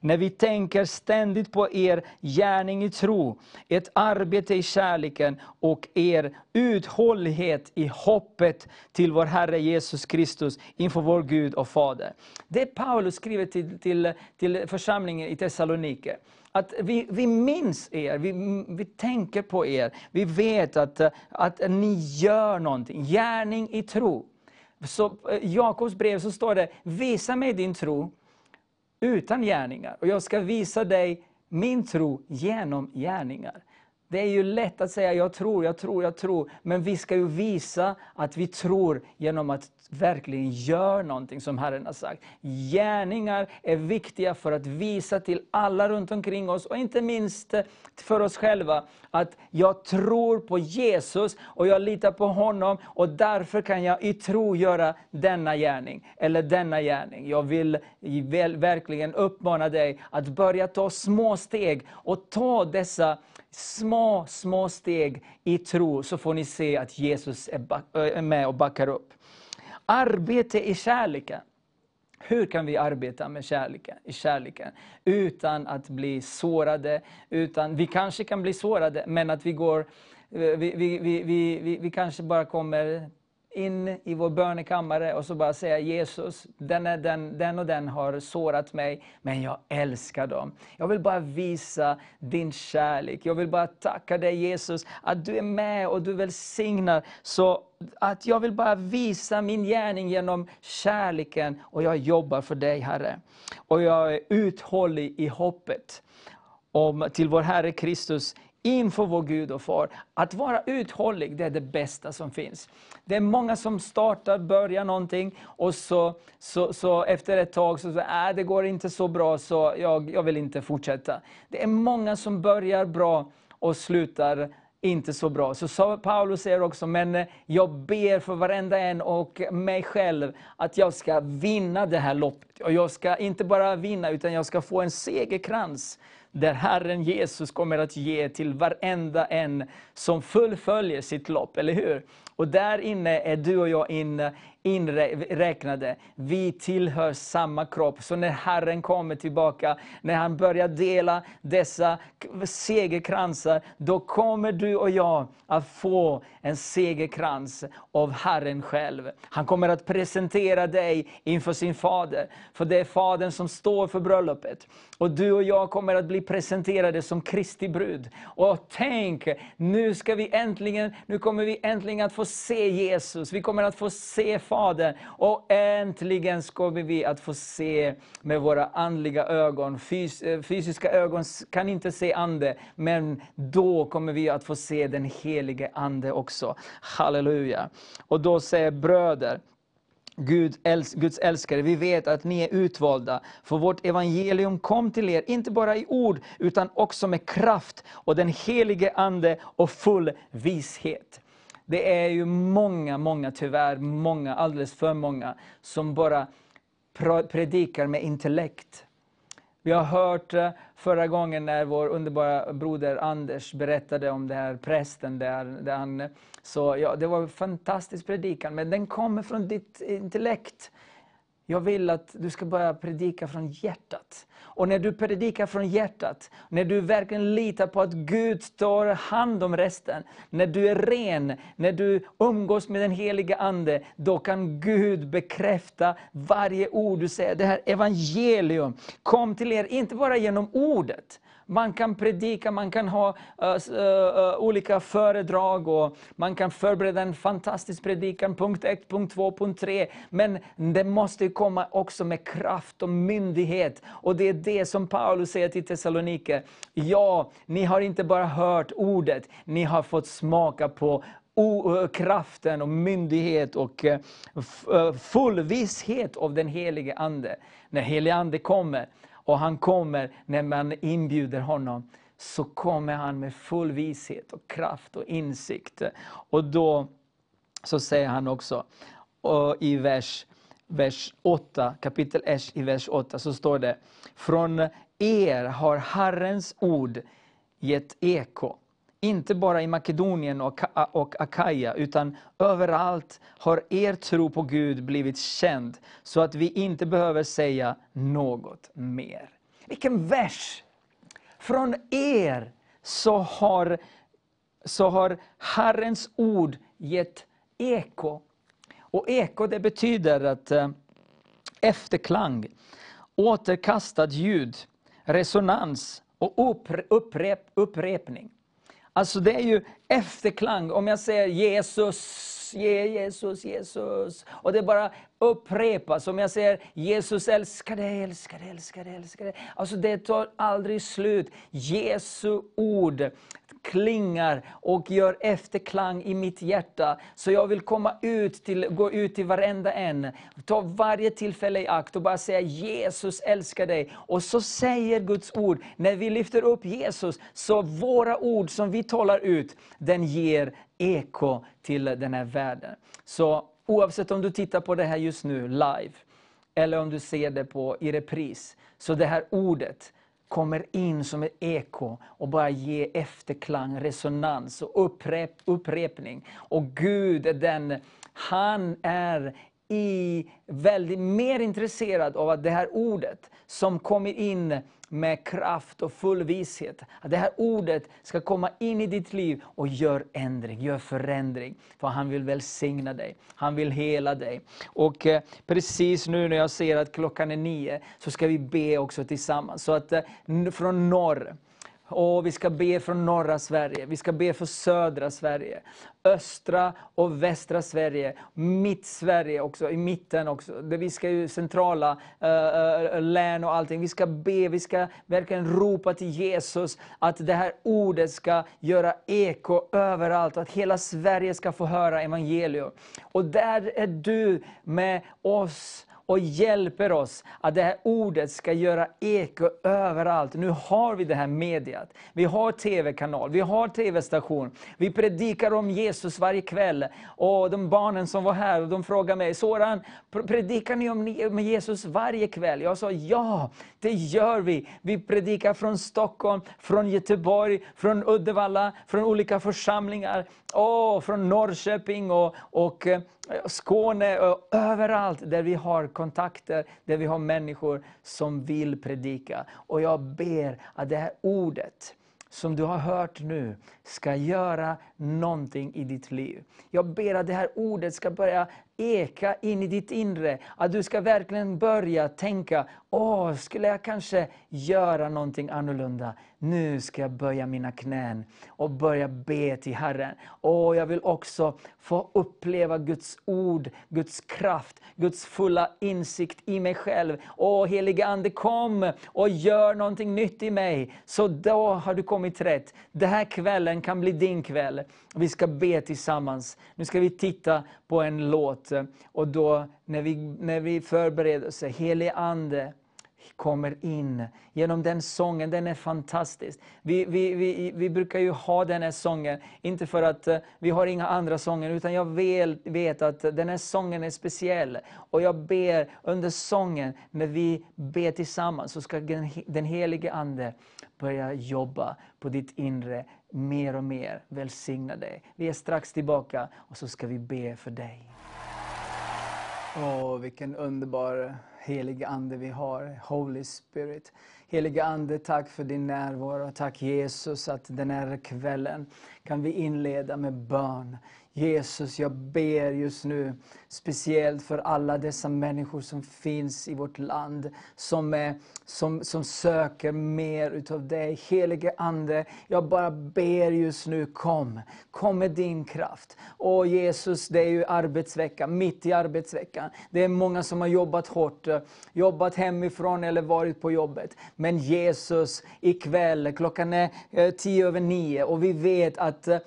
När vi tänker ständigt på er gärning i tro, ert arbete i kärleken och er uthållighet i hoppet till vår Herre Jesus Kristus inför vår Gud och Fader. Det Paulus skriver till, till, till församlingen i Thessalonike. Att vi, vi minns er, vi, vi tänker på er, vi vet att, att ni gör någonting. Gärning i tro. Så i Jakobs brev så står det, visa mig din tro utan gärningar. Och jag ska visa dig min tro genom gärningar. Det är ju lätt att säga jag tror, jag tror, jag tror. Men vi ska ju visa att vi tror genom att verkligen göra någonting som Herren har sagt. Gärningar är viktiga för att visa till alla runt omkring oss och inte minst eh, för oss själva att jag tror på Jesus och jag litar på honom och därför kan jag i tro göra denna gärning eller denna gärning. Jag vill verkligen uppmana dig att börja ta små steg och ta dessa små, små steg i tro så får ni se att Jesus är är med och backar upp. Arbete i kärleken. Hur kan vi arbeta med kärleken, i kärleken utan att bli sårade? Utan, vi kanske kan bli sårade, men att vi går... Vi, vi, vi, vi, vi kanske bara kommer in i vår bönekammare och så bara säga Jesus, den, är den, den och den har sårat mig, men jag älskar dem. Jag vill bara visa din kärlek. Jag vill bara tacka dig Jesus, att du är med och du välsignar. Så att jag vill bara visa min gärning genom kärleken och jag jobbar för dig Herre. Och jag är uthållig i hoppet om, till vår Herre Kristus inför vår Gud och Far. Att vara uthållig, det är det bästa som finns. Det är många som startar, börjar någonting och så, så, så efter ett tag så säger äh, det går inte så bra så jag, jag vill inte fortsätta. Det är många som börjar bra och slutar inte så bra. Så sa- Paulus säger också, men eh, jag ber för varenda en och mig själv att jag ska vinna det här loppet. Och jag ska inte bara vinna, utan jag ska få en segerkrans där Herren Jesus kommer att ge till varenda en som fullföljer sitt lopp, eller hur? Och där inne är du och jag in, inräknade. Vi tillhör samma kropp. Så när Herren kommer tillbaka, när han börjar dela dessa segerkransar, då kommer du och jag att få en segerkrans av Herren själv. Han kommer att presentera dig inför sin fader. För det är fadern som står för bröllopet. Och du och jag kommer att bli presenterade som Kristi brud. Och tänk, nu ska vi äntligen, nu kommer vi äntligen att få se Jesus. Vi kommer att få se Fadern. Och äntligen kommer vi att få se med våra andliga ögon. Fys eh, fysiska ögon kan inte se ande, men då kommer vi att få se den helige Ande också. Halleluja. Och då säger bröder, Gud, äls- Guds älskare, vi vet att ni är utvalda, för vårt evangelium kom till er, inte bara i ord, utan också med kraft och den helige Ande och full vishet. Det är ju många, många, tyvärr många, alldeles för många, som bara predikar med intellekt. Vi har hört eh, förra gången när vår underbara broder Anders berättade om den här prästen där, där han eh, så ja, det var en fantastisk predikan, men den kommer från ditt intellekt. Jag vill att du ska börja predika från hjärtat. Och när du predikar från hjärtat, när du verkligen litar på att Gud tar hand om resten, när du är ren, när du umgås med den heliga Ande, då kan Gud bekräfta varje ord du säger. Det här evangelium kom till er, inte bara genom ordet, man kan predika, man kan ha uh, uh, uh, olika föredrag och man kan förbereda en fantastisk predikan, punkt 1, punkt 2, punkt 3. Men det måste komma också med kraft och myndighet. Och det är det som Paulus säger till Thessaloniker. Ja, ni har inte bara hört ordet, ni har fått smaka på o- kraften och myndighet och f- full visshet av den helige Ande. När helige Ande kommer, och han kommer när man inbjuder honom, så kommer han med full vishet och kraft och insikt. Och då så säger han också i vers, vers 8, kapitel 1 i vers 8, så står det Från er har Herrens ord gett eko. Inte bara i Makedonien och och Akaja, utan överallt har er tro på Gud blivit känd, så att vi inte behöver säga något mer. Vilken vers! Från er så har, så har Herrens ord gett eko. Och eko det betyder att eh, efterklang, återkastat ljud, resonans och upprep, upprep, upprepning. Alltså det är ju efterklang. Om jag säger Jesus, Jesus, Jesus. Och det bara upprepas. Om jag säger Jesus älskar dig, älskar dig, älskar dig, älskar dig. Alltså det tar aldrig slut. Jesu ord klingar och gör efterklang i mitt hjärta. Så jag vill komma ut till, gå ut till varenda en, ta varje tillfälle i akt och bara säga Jesus älskar dig. Och så säger Guds ord, när vi lyfter upp Jesus, så våra ord som vi talar ut, den ger eko till den här världen. Så oavsett om du tittar på det här just nu live, eller om du ser det på, i repris, så det här ordet, kommer in som ett eko och bara ger efterklang, resonans och upprep, upprepning. Och Gud är den, han är i väldigt mer intresserad av att det här ordet som kommer in med kraft och full vishet, att det här ordet ska komma in i ditt liv och gör ändring, gör förändring. För han vill välsigna dig, han vill hela dig. Och eh, precis nu när jag ser att klockan är nio, så ska vi be också tillsammans. Så att eh, från norr, och vi ska be för norra Sverige, vi ska be för södra Sverige, östra och västra Sverige, mitt Sverige också, i mitten också. Där vi ska ju centrala äh, län och allting. Vi ska be, vi ska verkligen ropa till Jesus att det här ordet ska göra eko överallt, och att hela Sverige ska få höra evangelium. Och där är du med oss och hjälper oss att det här ordet ska göra eko överallt. Nu har vi det här mediet. Vi har tv-kanal, vi har tv-station. Vi predikar om Jesus varje kväll. Och de barnen som var här, de frågade mig, Soran, predikar ni om Jesus varje kväll? Jag sa ja, det gör vi. Vi predikar från Stockholm, från Göteborg, från Uddevalla, från olika församlingar. Oh, från Norrköping och, och eh, Skåne, och överallt där vi har kontakter, där vi har människor som vill predika. Och jag ber att det här ordet, som du har hört nu ska göra någonting i ditt liv. Jag ber att det här ordet ska börja eka in i ditt inre. Att du ska verkligen börja tänka, åh, skulle jag kanske göra någonting annorlunda? Nu ska jag böja mina knän och börja be till Herren. Åh, jag vill också få uppleva Guds ord, Guds kraft, Guds fulla insikt i mig själv. Åh, helige Ande, kom och gör någonting nytt i mig. Så då har du kommit rätt. Den här kvällen kan bli din kväll. Vi ska be tillsammans. Nu ska vi titta på en låt. Och då när vi, när vi förbereder oss, helige Ande, kommer in genom den sången. Den är fantastisk. Vi, vi, vi, vi brukar ju ha den här sången, inte för att eh, vi har inga andra sånger, utan jag väl vet att den här sången är speciell. Och jag ber under sången, när vi ber tillsammans, så ska den, den helige Ande börja jobba på ditt inre mer och mer. Välsigna dig. Vi är strax tillbaka och så ska vi be för dig. Åh, vilken underbar helig Ande vi har, Holy Spirit. Heliga Ande, tack för din närvaro. Tack Jesus att den här kvällen kan vi inleda med bön. Jesus, jag ber just nu speciellt för alla dessa människor som finns i vårt land, som, är, som, som söker mer utav dig. Helige Ande, jag bara ber just nu, kom. Kom med din kraft. Åh Jesus, det är ju arbetsvecka, mitt i arbetsveckan. Det är många som har jobbat hårt, jobbat hemifrån eller varit på jobbet. Men Jesus, ikväll, klockan är eh, tio över nio och vi vet att eh,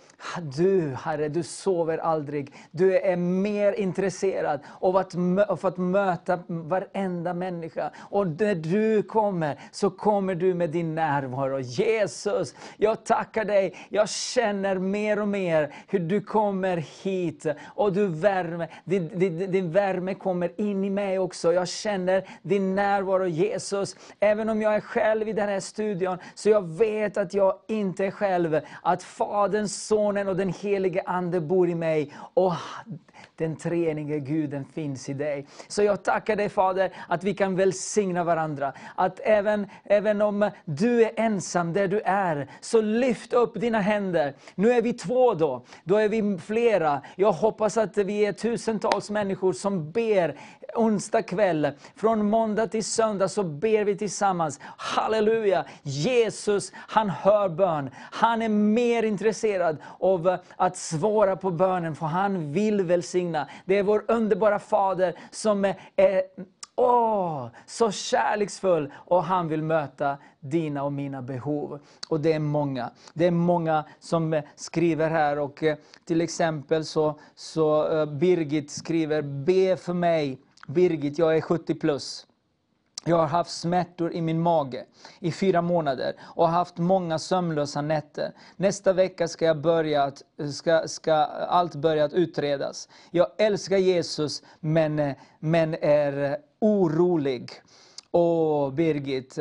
du, Herre, du sover aldrig. Du är mer intresserad av att, av att möta varenda människa. Och när du kommer, så kommer du med din närvaro. Jesus, jag tackar dig. Jag känner mer och mer hur du kommer hit. Och du värme, din, din, din värme kommer in i mig också. Jag känner din närvaro Jesus. Även om jag är själv i den här studion, så jag vet att jag inte är själv. Att Fadern, Sonen och den helige Ande bor i mig. Och den treenige Guden finns i dig. Så jag tackar dig Fader att vi kan välsigna varandra. Att även, även om du är ensam där du är, så lyft upp dina händer. Nu är vi två då, då är vi flera. Jag hoppas att vi är tusentals människor som ber onsdag kväll, från måndag till söndag så ber vi tillsammans. Halleluja! Jesus, han hör bön. Han är mer intresserad av eh, att svara på bönen, för han vill välsigna. Det är vår underbara Fader som är Åh, så kärleksfull och han vill möta dina och mina behov. Och det är många. Det är många som eh, skriver här och eh, till exempel så, så Birgit skriver, be för mig Birgit, jag är 70 plus. Jag har haft smärtor i min mage i fyra månader och haft många sömnlösa nätter. Nästa vecka ska, jag börja att, ska, ska allt börja att utredas. Jag älskar Jesus men, men är orolig. Åh Birgit,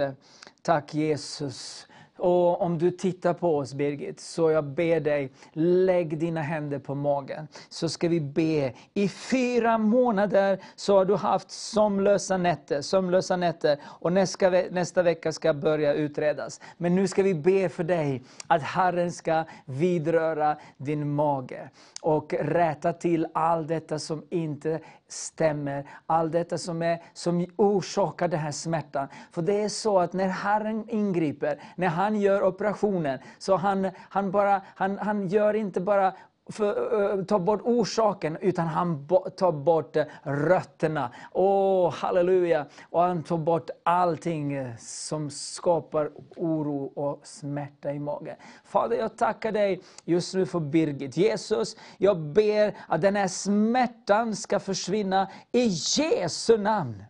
tack Jesus och om du tittar på oss Birgit, så jag ber dig, lägg dina händer på magen. Så ska vi be. I fyra månader så har du haft sömnlösa nätter, sömnlösa nätter. Och nästa, nästa vecka ska börja utredas. Men nu ska vi be för dig, att Herren ska vidröra din mage. Och rätta till allt detta som inte stämmer. Allt detta som, är, som orsakar den här smärtan. För det är så att när Herren ingriper, när han gör operationen, så han, han, bara, han, han gör inte bara för, uh, ta bort orsaken, utan han tar bort eh, rötterna. Åh, oh, halleluja! Och han tar bort allting eh, som skapar oro och smärta i magen. Fader, jag tackar dig just nu för Birgit. Jesus, jag ber att den här smärtan ska försvinna i Jesu namn.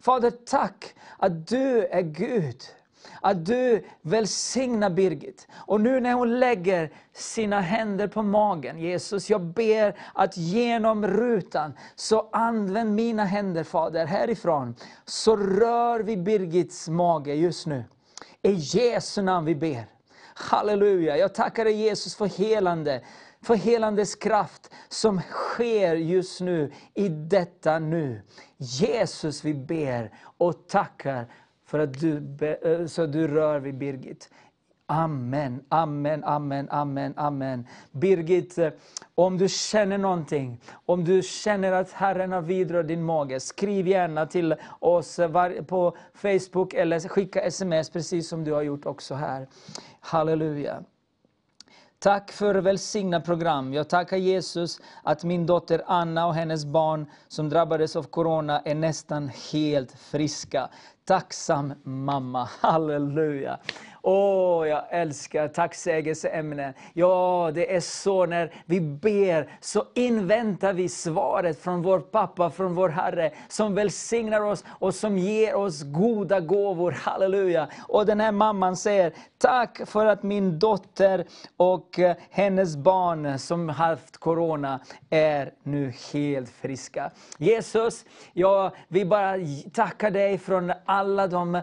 Fader, tack att du är Gud. Att du välsignar Birgit. Och nu när hon lägger sina händer på magen, Jesus, jag ber att genom rutan, så använd mina händer Fader, härifrån. Så rör vi Birgits mage just nu. I Jesu namn vi ber. Halleluja, jag tackar dig Jesus för helande för helandes kraft som sker just nu, i detta nu. Jesus, vi ber och tackar för att du, eh, så du rör vid Birgit. Amen, amen, amen, amen, amen. Birgit, eh, om du känner någonting, om du känner att Herren har vidrört din mage, skriv gärna till oss eh, på Facebook eller skicka sms precis som du har gjort också här. Halleluja. Tack för välsignat program. Jag tackar Jesus att min dotter Anna och hennes barn som drabbades av Corona är nästan helt friska. Tacksam mamma, halleluja. Åh, jag älskar tacksägelseämnen. Ja, det är så när vi ber så inväntar vi svaret från vår pappa, från vår Herre, som välsignar oss och som ger oss goda gåvor. Halleluja. Och den här mamman säger, tack för att min dotter och eh, hennes barn som haft Corona är nu helt friska. Jesus, ja, vi bara tackar dig från alla de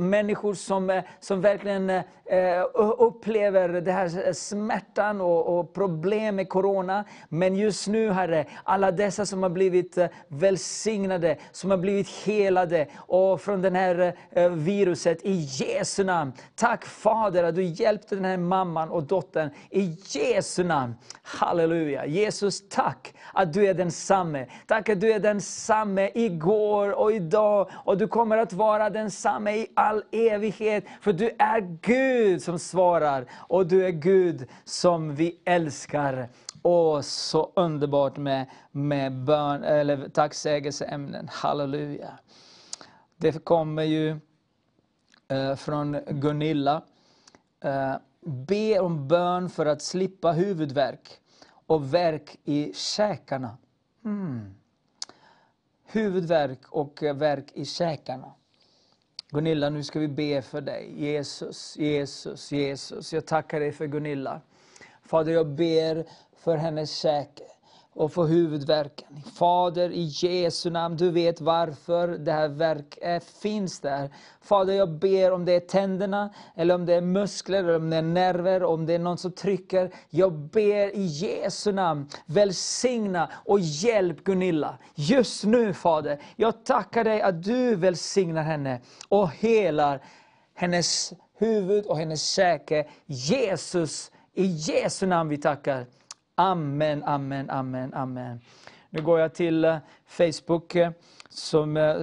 människor som, eh, som verkligen Eh, eh, upplever det här smärtan och, problem med Corona. Men just nu Herre, alla dessa som har blivit eh, välsignade, som har blivit helade och från det här eh, viruset i Jesu namn. Tack Fader att du hjälpte den här mamman och dottern i Jesu namn. Halleluja. Jesus, tack att du är densamme. Tack att du är densamme igår och idag och du kommer att vara densamme i all evighet. För du är är Gud som svarar och du är Gud som vi älskar. Åh, så underbart med, med bön, eller tacksägelseämnen. Halleluja. Det kommer ju eh, från Gunilla. Eh, be om bön för att slippa huvudvärk och värk i käkarna. Mm. Huvudvärk och värk i käkarna. Gunilla, nu ska vi be för dig. Jesus, Jesus, Jesus. Jag tackar dig för Gunilla. Fader, jag ber för hennes säkerhet och för huvudvärken. Fader, i Jesu namn, du vet varför det här verk är, finns där. Fader, jag ber om det är tänderna, eller om det är muskler, eller om det är nerver, om det är någon som trycker. Jag ber i Jesu namn, välsigna och hjälp Gunilla. Just nu Fader, jag tackar dig att du välsignar henne och helar hennes huvud och hennes käke. Jesus, i Jesu namn vi tackar. Amen, amen, amen, amen. Nu går jag till eh, Facebook. Eh, som, eh,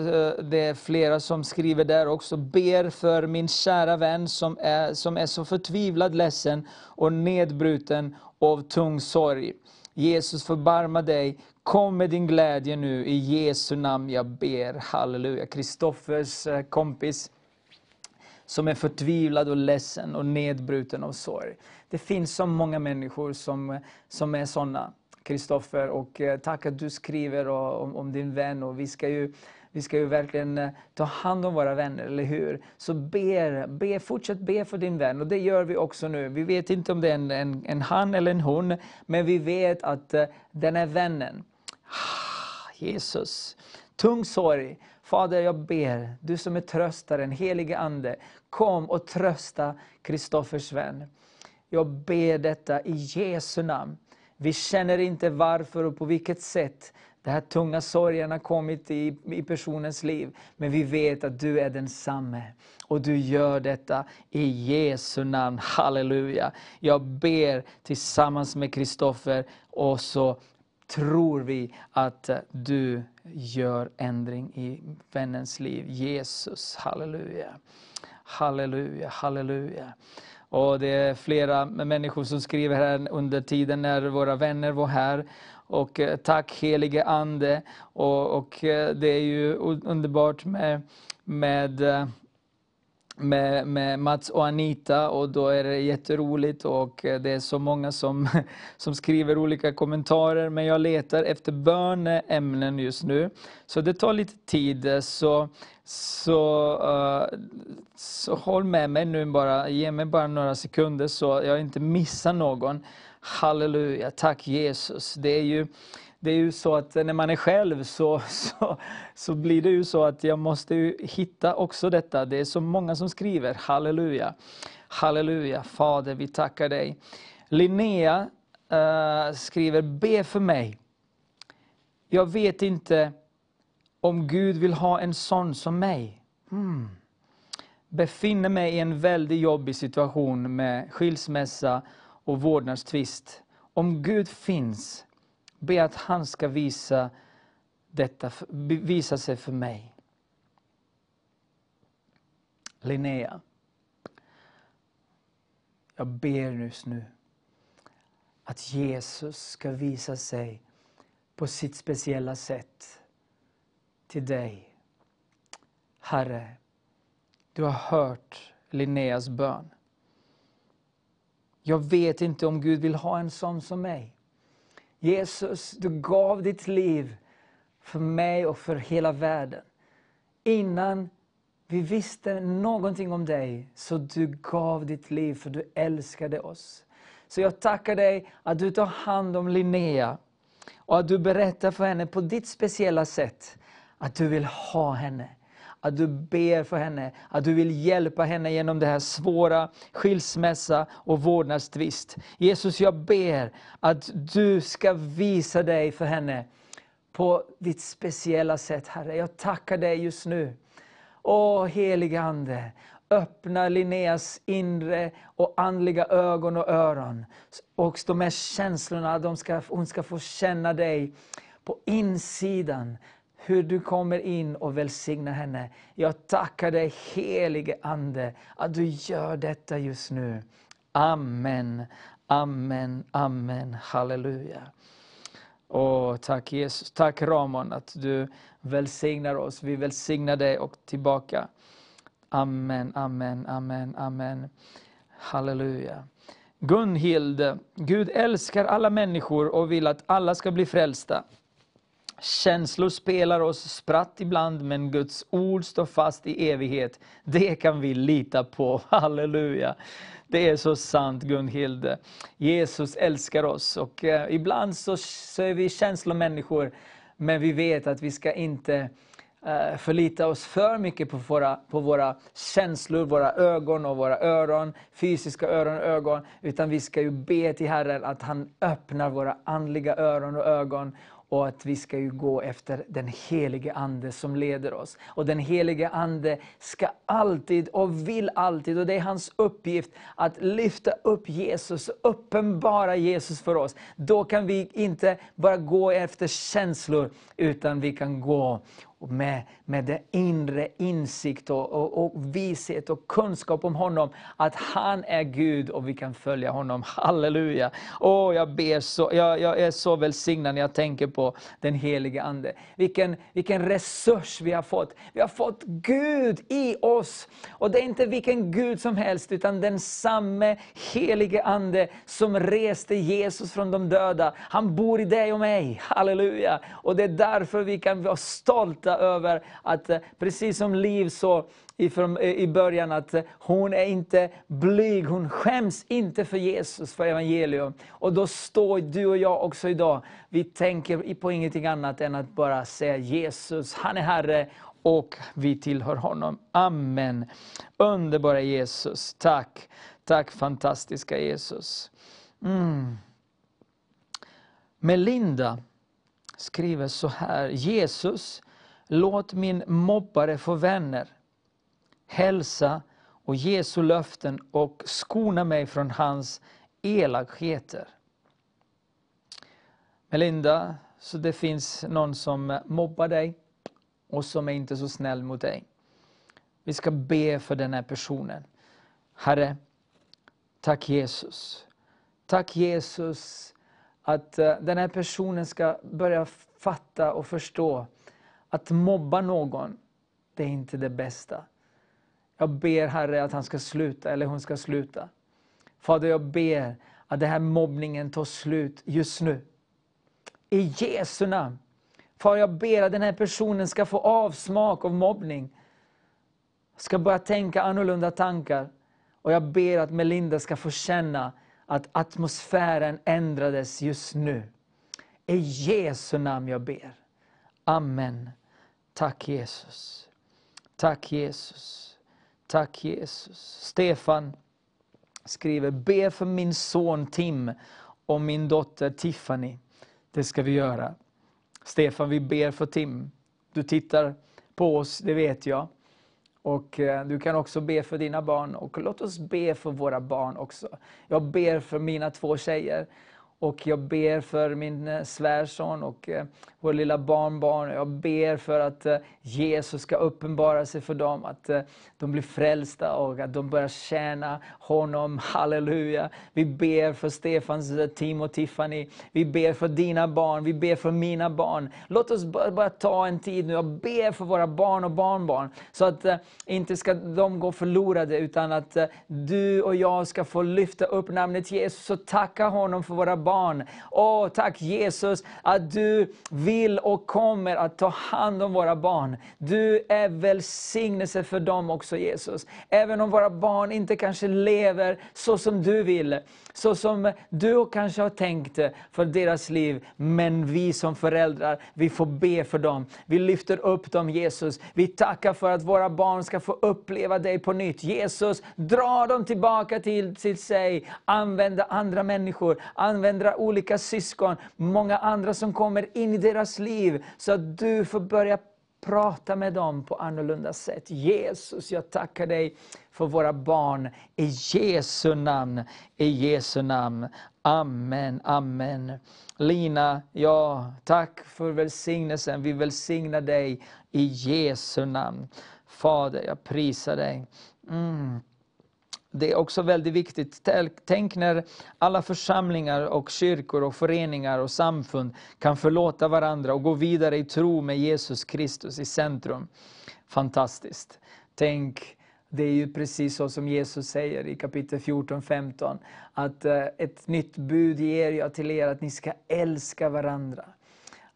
det är flera som skriver där också. Ber för min kära vän som är, som är så förtvivlad ledsen och nedbruten av tung sorg. Jesus förbarma dig. Kom med din glädje nu. I Jesu namn jag ber. Halleluja. Kristoffers kompis som är förtvivlad och ledsen och nedbruten av sorg. Det finns så många människor som, som är sådana, Kristoffer. Och eh, tack att du skriver och, om, om din vän. Och vi ska ju, vi ska ju verkligen eh, ta hand om våra vänner, eller hur? Så be, be, fortsätt be för din vän. Och det gör vi också nu. Vi vet inte om det är en, en, en han eller en hon, men vi vet att eh, den är vännen. Ah, Jesus. Tung sorg. Fader, jag ber, du som är tröstaren, helige Ande, kom och trösta Kristoffers vän. Jag ber detta i Jesu namn. Vi känner inte varför och på vilket sätt den här tunga sorgen har kommit i, i personens liv. Men vi vet att du är densamme. Och du gör detta i Jesu namn. Halleluja. Jag ber tillsammans med Kristoffer och så tror vi att du gör ändring i vännens liv. Jesus, halleluja. Halleluja, halleluja. Och det är flera människor som skriver här under tiden när våra vänner var här. Och eh, tack helige Ande. Och, och eh, det är ju underbart med, med eh, med, med Mats och Anita och då är det jätteroligt och eh, det är så många som, som skriver olika kommentarer men jag letar efter böneämnen just nu. Så det tar lite tid så, så, uh, så håll med mig nu bara, ge mig bara några sekunder så jag inte missar någon. Halleluja, tack Jesus. Det är ju det är ju så att eh, när man är själv så, så, så blir det ju så att jag måste ju hitta också detta. Det är så många som skriver, halleluja. Halleluja, Fader vi tackar dig. Linnea uh, skriver, be för mig. Jag vet inte om Gud vill ha en sån som mig. Hmm. Befinner mig i en väldigt jobbig situation med skilsmässa och vårdnadstvist. Om Gud finns, be att han ska visa, detta, visa sig för mig. Linnea, jag ber just nu att Jesus ska visa sig på sitt speciella sätt till dig. Herre, du har hört Linneas bön. Jag vet inte om Gud vill ha en sån som mig. Jesus, du gav ditt liv för mig och för hela världen. Innan vi visste någonting om dig, så du gav ditt liv för du älskade oss. Så jag tackar dig att du tar hand om Linnea och att du berättar för henne på ditt speciella sätt att du vill ha henne. Att du ber för henne, att du vill hjälpa henne genom det här svåra skilsmässa och vårdnadstvist. Jesus, jag ber att du ska visa dig för henne på ditt speciella sätt, Herre. Jag tackar dig just nu. Åh, helige Ande, öppna Linneas inre och andliga ögon och öron. Och de här känslorna, de ska, hon ska få känna dig på insidan hur du kommer in och välsignar henne. Jag tackar dig helige Ande att du gör detta just nu. Amen, amen, amen, halleluja. Åh, tack Jesus, tack Ramon att du välsignar oss. Vi välsignar dig och tillbaka. Amen, amen, amen, amen. Halleluja. Gunhild, Gud älskar alla människor och vill att alla ska bli frälsta. Känslor spelar oss spratt ibland, men Guds ord står fast i evighet. Det kan vi lita på. Halleluja! Det är så sant Gunhild. Jesus älskar oss och eh, ibland så, så är vi känslomänniskor, men vi vet att vi ska inte eh, förlita oss för mycket på våra, på våra känslor, våra ögon och våra öron, fysiska öron och ögon, utan vi ska ju be till Herren att han öppnar våra andliga öron och ögon och att vi ska ju gå efter den helige Ande som leder oss. Och den helige Ande ska alltid och vill alltid, och det är hans uppgift, att lyfta upp Jesus, uppenbara Jesus för oss. Då kan vi inte bara gå efter känslor, utan vi kan gå med, med det inre insikt och, och, och, vishet och kunskap om honom, att han är Gud och vi kan följa honom. Halleluja! Oh, jag, ber så, jag, jag är så välsignad när jag tänker på den helige Ande. Vilken, vilken resurs vi har fått. Vi har fått Gud i oss. Och det är inte vilken Gud som helst, utan den samme helige Ande som reste Jesus från de döda. Han bor i dig och mig. Halleluja! Och det är därför vi kan vara stolta över att, eh, precis som Liv sa i eh, början, att eh, hon är inte blyg, hon skäms inte för Jesus, för evangelium. Och då står du och jag också idag, vi tänker på ingenting annat än att bara säga Jesus, han är Herre och vi tillhör honom. Amen. Underbara Jesus, tack. Tack fantastiska Jesus. Mm. Melinda skriver så här, Jesus Låt min mobbare få vänner, hälsa och Jesu löften och skona mig från hans elakheter. Melinda, så det finns någon som mobbar dig och som är inte så snäll mot dig. Vi ska be för den här personen. Herre, tack Jesus. Tack Jesus att eh, den här personen ska börja fatta och förstå att mobba någon, det är inte det bästa. Jag ber Herre att han ska sluta, eller hon ska sluta. Fader, jag ber att den här mobbningen tar slut just nu. I Jesu namn. Far, jag ber att den här personen ska få avsmak av mobbning. Ska börja tänka annorlunda tankar. Och jag ber att Melinda ska få känna att atmosfären ändrades just nu. I Jesu namn jag ber. Amen. Tack Jesus. Tack Jesus. Tack Jesus. Stefan skriver, be för min son Tim och min dotter Tiffany. Det ska vi göra. Stefan, vi ber för Tim. Du tittar på oss, det vet jag. Och eh, du kan också be för dina barn och låt oss be för våra barn också. Jag ber för mina två tjejer och jag ber för min eh, svärson och eh, vår lilla barnbarn. Jag ber för att eh, Jesus ska uppenbara sig för dem, att de blir frälsta och att de börjar tjäna honom. Halleluja! Vi ber för Stefans team och Tiffany. Vi ber för dina barn, vi ber för mina barn. Låt oss bara ta en tid nu och be för våra barn och barnbarn. Så att inte ska de gå förlorade, utan att du och jag ska få lyfta upp namnet Jesus och tacka honom för våra barn. Åh, tack Jesus att du vill och kommer att ta hand om våra barn. Du är välsignelse för dem också Jesus. Även om våra barn inte kanske lever så som du vill, så som du kanske har tänkt eh, för deras liv. Men vi som föräldrar, vi får be för dem. Vi lyfter upp dem Jesus. Vi tackar för att våra barn ska få uppleva dig på nytt. Jesus, dra dem tillbaka till, till sig. Använda andra människor, använda olika syskon, många andra som kommer in i deras liv. Så att du får börja prata med dem på annorlunda sätt. Jesus, jag tackar dig för våra barn. I Jesu namn, i Jesu namn. Amen, amen. Lina, ja, tack för välsignelsen. Vi välsignar dig i Jesu namn. Fader, jag prisar dig. Mm. Det är också väldigt viktigt. Tänk när alla församlingar, och kyrkor, och föreningar och samfund kan förlåta varandra och gå vidare i tro med Jesus Kristus i centrum. Fantastiskt. Tänk, det är ju precis så som Jesus säger i kapitel 14-15. Att eh, ett nytt bud ger jag till er, att ni ska älska varandra.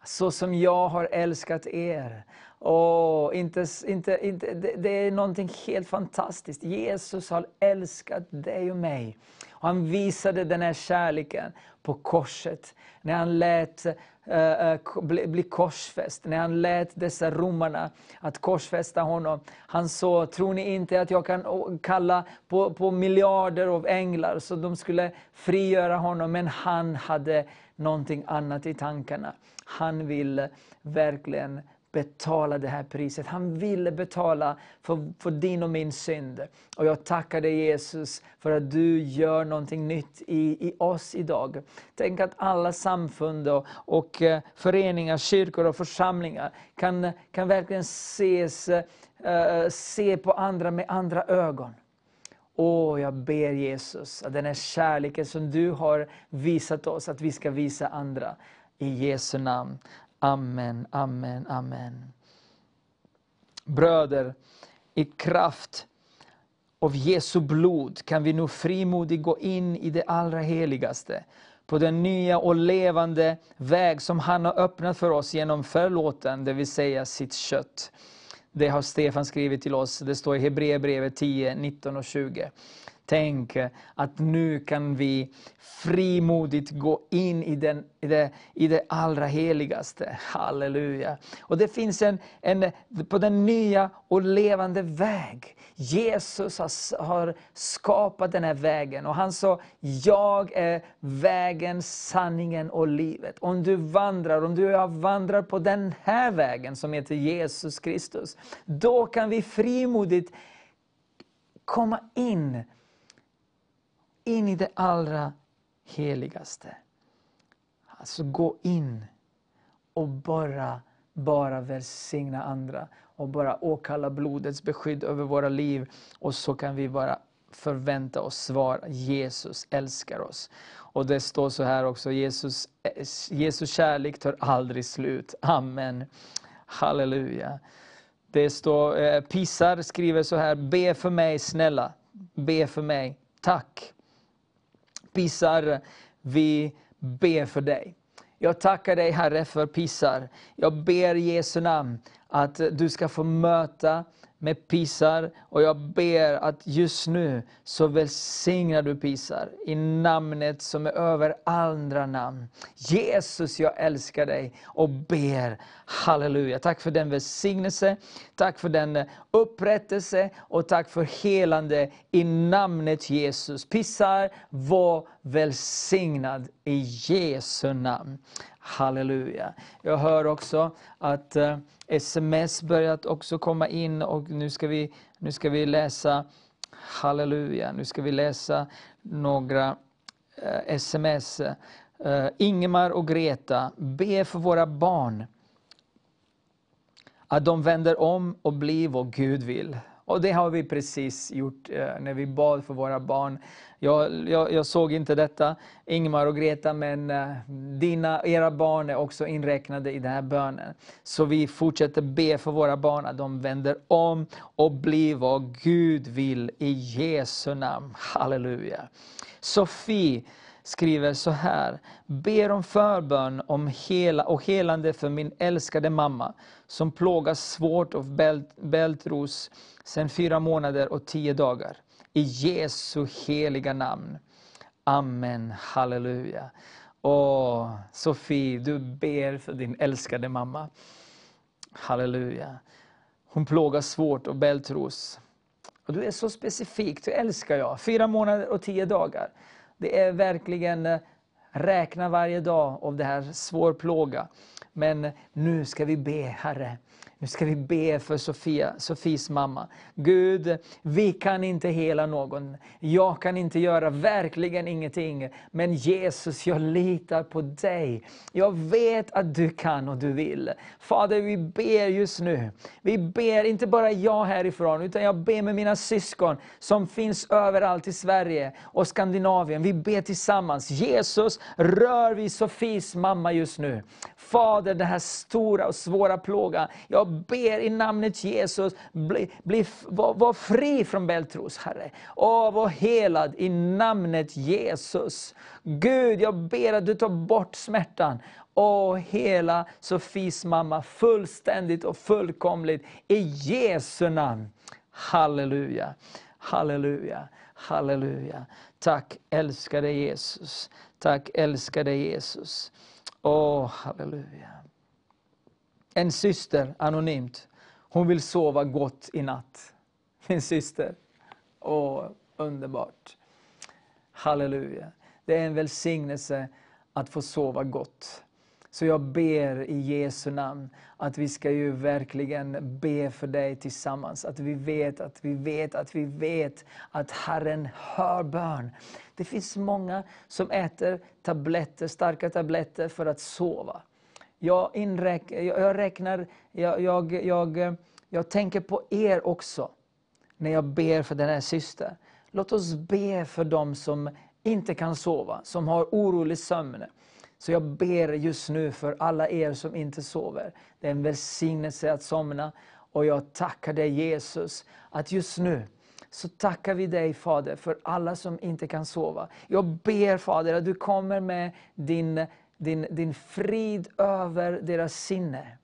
Så som jag har älskat er. Oh, inte, inte, inte, det, det är någonting helt fantastiskt. Jesus har älskat dig och mig. Och han visade den här kärleken på korset. När han lät uh, bli, bli korsfäst. När han lät dessa romarna att korsfästa honom. Han sa, tror ni inte att jag kan kalla på, på miljarder av änglar så de skulle frigöra honom? Men han hade någonting annat i tankarna. Han ville verkligen betala det här priset. Han ville betala för, för din och min synd. Och jag tackar dig Jesus för att du gör någonting nytt i, i oss idag. Tänk att alla samfund och, och eh, föreningar, kyrkor och församlingar kan, kan verkligen ses, uh, se på andra med andra ögon. Åh, jag ber Jesus att den här kärleken som du har visat oss, att vi ska visa andra. I Jesu namn. Amen, amen, amen. Bröder, i kraft av Jesu blod kan vi nu frimodigt gå in i det allra heligaste, på den nya och levande väg som han har öppnat för oss genom förlåten, det vill säga sitt kött. Det har Stefan skrivit till oss, det står i Hebreerbrevet 10, 19 och 20. Tänk att nu kan vi frimodigt gå in i, den, i, det, i det allra heligaste. Halleluja. Och det finns en, en, på den nya och levande väg. Jesus har, har skapat den här vägen och han sa, jag är vägen, sanningen och livet. Om du vandrar, om du vandrar på den här vägen som heter Jesus Kristus, då kan vi frimodigt komma in in i det allra heligaste. Alltså gå in och bara, bara välsigna andra och bara åkalla blodets beskydd över våra liv. Och så kan vi bara förvänta oss svar. Jesus älskar oss. Och det står så här också, Jesus, Jesus kärlek tar aldrig slut. Amen. Halleluja. Det står, eh, Pisar skriver så här, be för mig snälla, be för mig, tack. Pisar, vi ber för dig. Jag tackar dig Herre för Pisar. Jag ber i Jesu namn att du ska få möta med Pisar och jag ber att just nu så välsignar du Pisar i namnet som är över andra namn. Jesus, jag älskar dig och ber halleluja. Tack för den välsignelse, tack för den upprättelse och tack för helande i namnet Jesus. Pisar, var välsignad i Jesu namn. Halleluja. Jag hör också att eh, sms börjat också komma in och nu ska vi, nu ska vi läsa, halleluja, nu ska vi läsa några eh, sms. Eh, Ingemar och Greta, be för våra barn. Att de vänder om och blir vad Gud vill. Och det har vi precis gjort eh, när vi bad för våra barn. Jag, jag, jag såg inte detta, Ingmar och Greta, men eh, dina, era barn är också inräknade i den här bönen. Så vi fortsätter be för våra barn att de vänder om och blir vad Gud vill i Jesu namn. Halleluja. Sofie skriver så här. Ber om förbön om hela och helande för min älskade mamma som plågas svårt av bält, bältros sedan fyra månader och tio dagar. I Jesu heliga namn. Amen, halleluja. Åh, Sofie, du ber för din älskade mamma. Halleluja. Hon plågas svårt av bältros. Och du är så specifik, du älskar jag. Fyra månader och tio dagar. Det är verkligen eh, räkna varje dag av det här svår plåga. Men nu ska vi be, Herre. Nu ska vi be för Sofia, Sofies mamma. Gud, vi kan inte hela någon. Jag kan inte göra verkligen ingenting. Men Jesus, jag litar på dig. Jag vet att du kan och du vill. Fader, vi ber just nu. Vi ber, inte bara jag härifrån, utan jag ber med mina syskon som finns överallt i Sverige och Skandinavien. Vi ber tillsammans. Jesus, rör vid Sofies mamma just nu. Fader, den här stora och svåra plågan. Jag jag ber i namnet Jesus, bli, bli, var, var fri från bältros, Herre. Och var helad i namnet Jesus. Gud, jag ber att du tar bort smärtan och hela Sofies mamma fullständigt och fullkomligt i Jesu namn. Halleluja, halleluja, halleluja. Tack älskade Jesus. Tack älskade Jesus. Åh, oh, halleluja. En syster, anonymt, hon vill sova gott i natt. Min syster. Åh, underbart. Halleluja. Det är en välsignelse att få sova gott. Så jag ber i Jesu namn att vi ska ju verkligen be för dig tillsammans. Att vi vet, att vi vet, att vi vet att Herren hör bön. Det finns många som äter tabletter, starka tabletter för att sova. Jag, inräk, jag, räknar, jag, jag, jag, jag tänker på er också när jag ber för den här systern. Låt oss be för dem som inte kan sova, som har orolig sömn. Så jag ber just nu för alla er som inte sover. Det är en välsignelse att somna. Och jag tackar dig Jesus, att just nu så tackar vi dig Fader för alla som inte kan sova. Jag ber Fader att du kommer med din, din, din frid över deras sinne.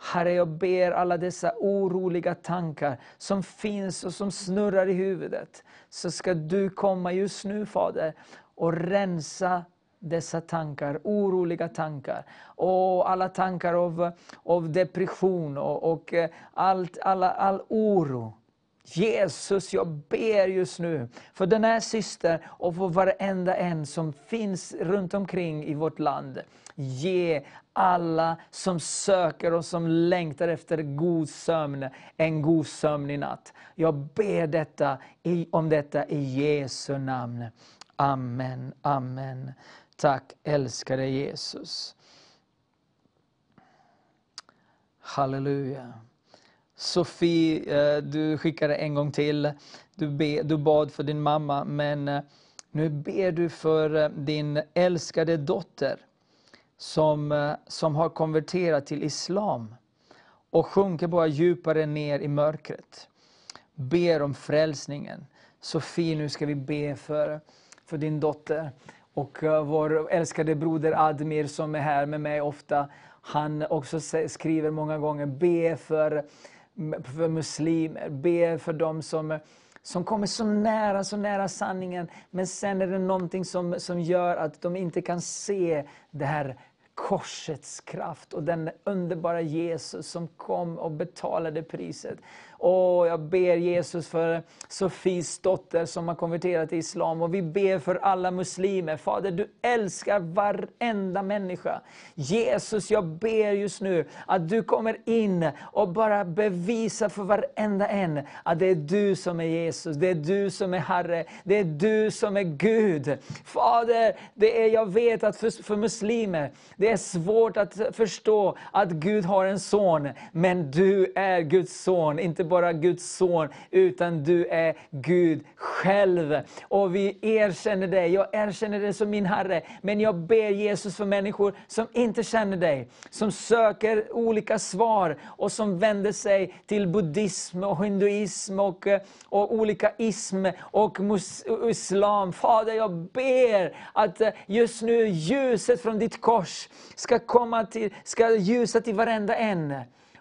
Herre, jag ber alla dessa oroliga tankar som finns och som snurrar i huvudet. Så ska du komma just nu Fader och rensa dessa tankar, oroliga tankar. Och alla tankar av, av depression och, och eh, allt, alla, all oro. Jesus, jag ber just nu för den här syster och för varenda en som finns runt omkring i vårt land. Ge alla som söker och som längtar efter god sömn, en god sömn i natt. Jag ber detta, om detta i Jesu namn. Amen, amen. Tack älskade Jesus. Halleluja. Sofie, eh, du skickade en gång till. Du, be, du bad för din mamma, men eh, nu ber du för eh, din älskade dotter som, som har konverterat till Islam. och sjunker bara djupare ner i mörkret. Ber om frälsningen. Sofie, nu ska vi be för, för din dotter. Och vår älskade broder Admir som är här med mig ofta, han också skriver många gånger, be för, för muslimer, ber för dem som som kommer så nära, så nära sanningen, men sen är det någonting som, som gör att de inte kan se det här korsets kraft och den underbara Jesus som kom och betalade priset. Och jag ber Jesus för Sofies dotter som har konverterat till Islam. Och vi ber för alla muslimer. Fader, du älskar varenda människa. Jesus, jag ber just nu att du kommer in och bara bevisar för varenda en att det är du som är Jesus, det är du som är Herre, det är du som är Gud. Fader, det är, jag vet att för, för muslimer, det är svårt att förstå att Gud har en son, men du är Guds son, inte bara Guds son, utan du är Gud själv. Och vi erkänner dig, jag erkänner dig som min Herre, men jag ber Jesus för människor som inte känner dig, som söker olika svar och som vänder sig till buddhism och hinduism och, och olika ism och mus, islam. Fader, jag ber att just nu ljuset från ditt kors ska komma till, ska ljusa till varenda en.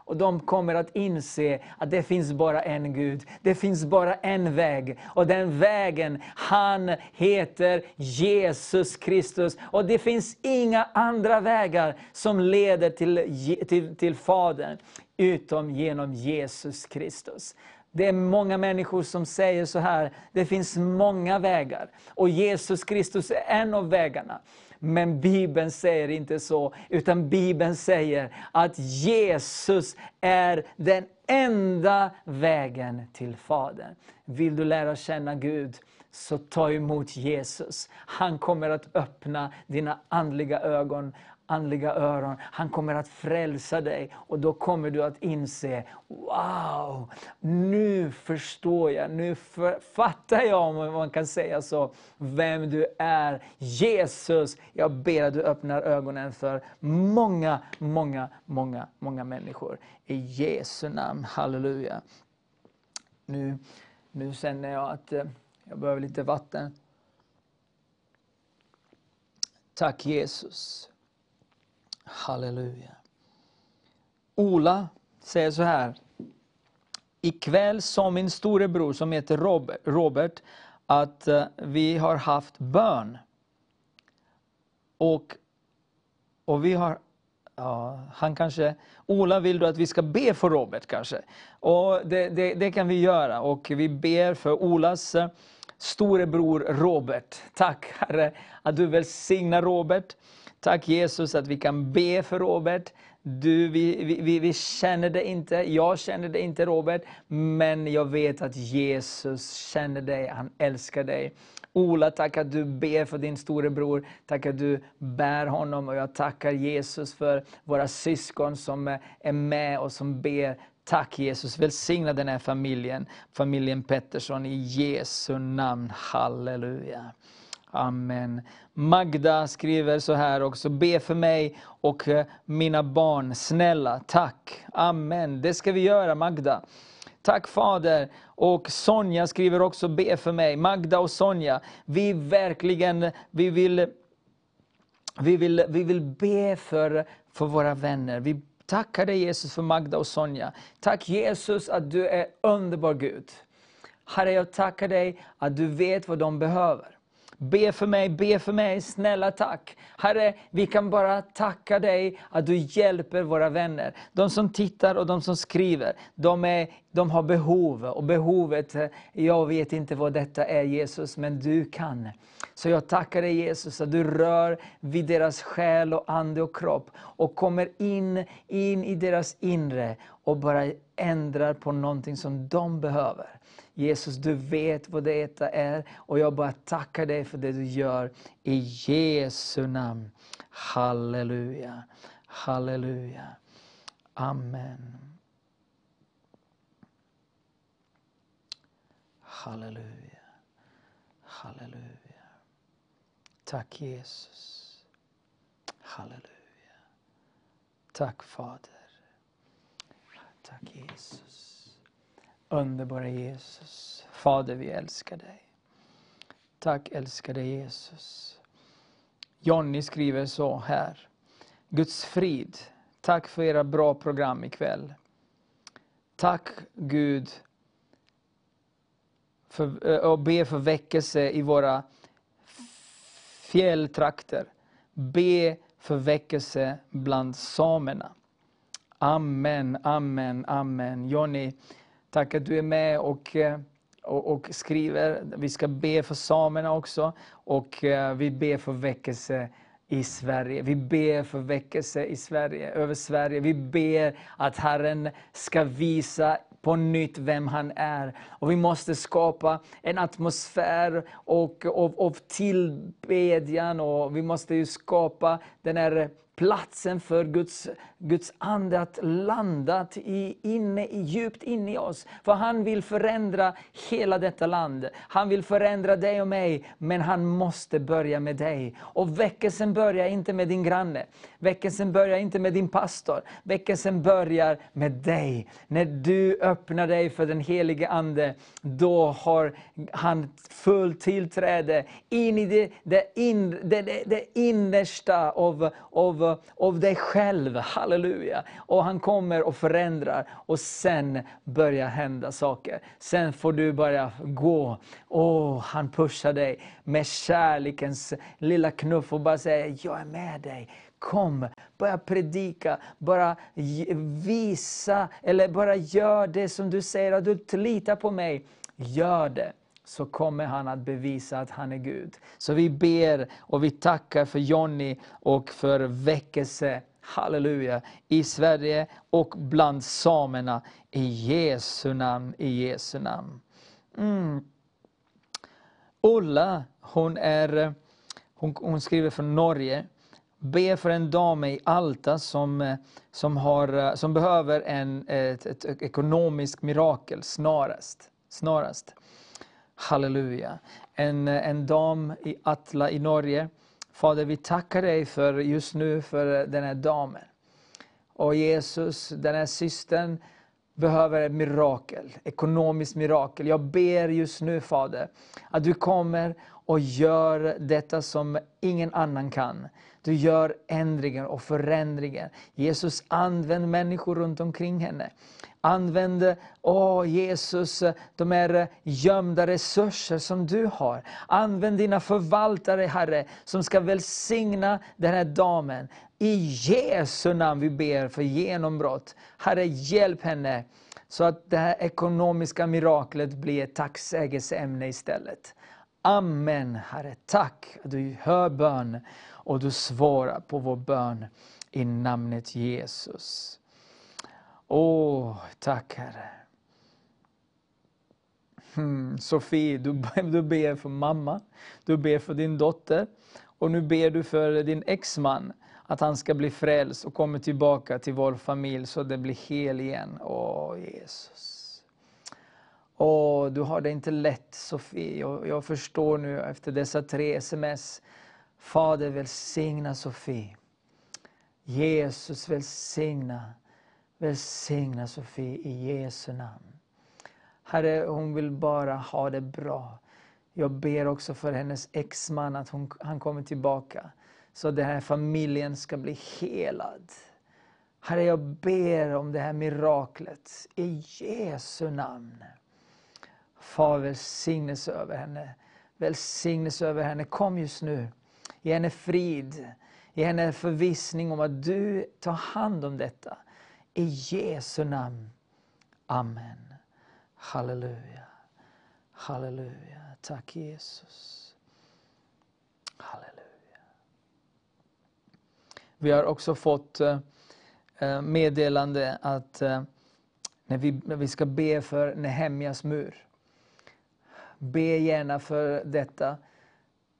Och de kommer att inse att det finns bara en Gud. Det finns bara en väg. Och den vägen, han heter Jesus Kristus. Och det finns inga andra vägar som leder till, till, till Fadern, utom genom Jesus Kristus. Det är många människor som säger så här, det finns många vägar. Och Jesus Kristus är en av vägarna. Men Bibeln säger inte så, utan Bibeln säger att Jesus är den enda vägen till Fadern. Vill du lära känna Gud, så ta emot Jesus. Han kommer att öppna dina andliga ögon andliga öron. Han kommer att frälsa dig och då kommer du att inse, wow, nu förstår jag, nu fattar jag om man kan säga så, vem du är. Jesus, jag ber att du öppnar ögonen för många, många, många, många människor. I Jesu namn, halleluja. Nu, nu känner jag att eh, jag behöver lite vatten. Tack Jesus. Halleluja. Ola säger så här. Ikväll sa min storebror som heter Robert, att eh, vi har haft bön. Och, och vi har Ja, han kanske, Ola vill du att vi ska be för Robert kanske? Och det, det, det kan vi göra och vi ber för Olas eh, storebror Robert. Tack Herre att du välsignar Robert. Tack Jesus att vi kan be för Robert. Du, vi, vi, vi känner det inte, jag känner det inte Robert, men jag vet att Jesus känner dig, han älskar dig. Ola, tack att du ber för din storebror. Tack att du bär honom och jag tackar Jesus för våra syskon som är med och som ber. Tack Jesus, välsigna den här familjen, familjen Pettersson i Jesu namn. Halleluja. Amen. Magda skriver så här också, be för mig och eh, mina barn, snälla, tack. Amen. Det ska vi göra Magda. Tack Fader. Och Sonja skriver också, be för mig. Magda och Sonja, vi verkligen, vi vill, vi vill, vi vill be för, för våra vänner. Vi tackar dig Jesus för Magda och Sonja. Tack Jesus att du är underbar Gud. Herre, jag tackar dig att du vet vad de behöver. Be för mig, be för mig, snälla tack. Herre, vi kan bara tacka dig att du hjälper våra vänner. De som tittar och de som skriver, de, är, de har behov. Och behovet, eh, jag vet inte vad detta är Jesus, men du kan. Så jag tackar dig Jesus att du rör vid deras själ och ande och kropp och kommer in, in i deras inre och bara ändrar på någonting som de behöver. Jesus, du vet vad detta är och jag bara tackar dig för det du gör i Jesu namn. Halleluja, halleluja. Amen. Halleluja, halleluja. Tack Jesus. Halleluja. Tack Fader. tack Jesus. Underbara Jesus. Fader, vi älskar dig. Tack älskade Jesus. Jonny skriver så här. Guds frid. Tack för era bra program ikväll. Tack Gud för, eh, och be för väckelse i våra fjälltrakter. Be för väckelse bland samerna. Amen, amen, amen. Jonny, tack att du är med och, eh, och, och skriver. Vi ska be för samerna också och eh, vi ber för väckelse i Sverige. Vi ber för väckelse i Sverige, över Sverige. Vi ber att Herren ska visa på nytt vem han är. Och vi måste skapa en atmosfär och, av, av tillbedjan och vi måste ju skapa den här platsen för Guds, Guds ande att landa i, inne, djupt inne i oss. För han vill förändra hela detta land. Han vill förändra dig och mig, men han måste börja med dig. Och väckelsen börjar inte med din granne. Väckelsen börjar inte med din pastor. Väckelsen börjar med dig. När du öppnar dig för den helige Ande, då har han fullt tillträde in i det, det, in, det, det, det innersta av, av, av dig själv. Halleluja! Och han kommer och förändrar och sen börjar hända saker. Sen får du börja gå. Och han pushar dig med kärlekens lilla knuff och bara säger, jag är med dig. Kom, börja predika, bara visa, eller bara gör det som du säger, att du litar på mig. Gör det så kommer han att bevisa att han är Gud. Så vi ber och vi tackar för Jonny och för väckelse, halleluja, i Sverige och bland samerna. I Jesu namn, i Jesu namn. Mm. Ulla, hon, är, hon, hon skriver från Norge. Be för en dam i Alta som, som, har, som behöver en, ett, ett ekonomiskt mirakel snarast. snarast. Halleluja. En, en dam i Atla i Norge. Fader, vi tackar dig för just nu för den här damen. Och Jesus, den här systern behöver ett mirakel, ekonomiskt mirakel. Jag ber just nu Fader, att du kommer och gör detta som ingen annan kan. Du gör ändringar och förändringar. Jesus, använd människor runt omkring henne. Använd, åh Jesus, de här eh, gömda resurser som du har. Använd dina förvaltare, Herre, som ska välsigna den här damen. I Jesu namn vi ber för genombrott. Herre, hjälp henne så att det här ekonomiska miraklet blir ett tacksägelseämne istället. Amen, Herre. Tack att du hör bön och du svarar på vår bön i namnet Jesus. Åh, tack Herre. Mm, Sofie, du, du ber för mamma, du ber för din dotter och nu ber du för din exman att han ska bli frälst och komma tillbaka till vår familj så det blir hel igen. Åh Jesus. Åh, du har det inte lätt Sofie. Jag, jag förstår nu efter dessa tre sms. Fader välsigna Sofie. Jesus välsigna. Välsigna Sofie i Jesu namn. Herre, hon vill bara ha det bra. Jag ber också för hennes exman att hon, han kommer tillbaka. Så den här familjen ska bli helad. Herre, jag ber om det här miraklet i Jesu namn. Far, välsignelse över henne. Välsignelse över henne. Kom just nu. Ge henne frid. Ge henne förvissning om att du tar hand om detta. I Jesu namn. Amen. Halleluja. Halleluja. Tack Jesus. Halleluja. Vi har också fått eh, eh, meddelande att eh, när vi, när vi ska be för Nehemjas mur. Be gärna för detta.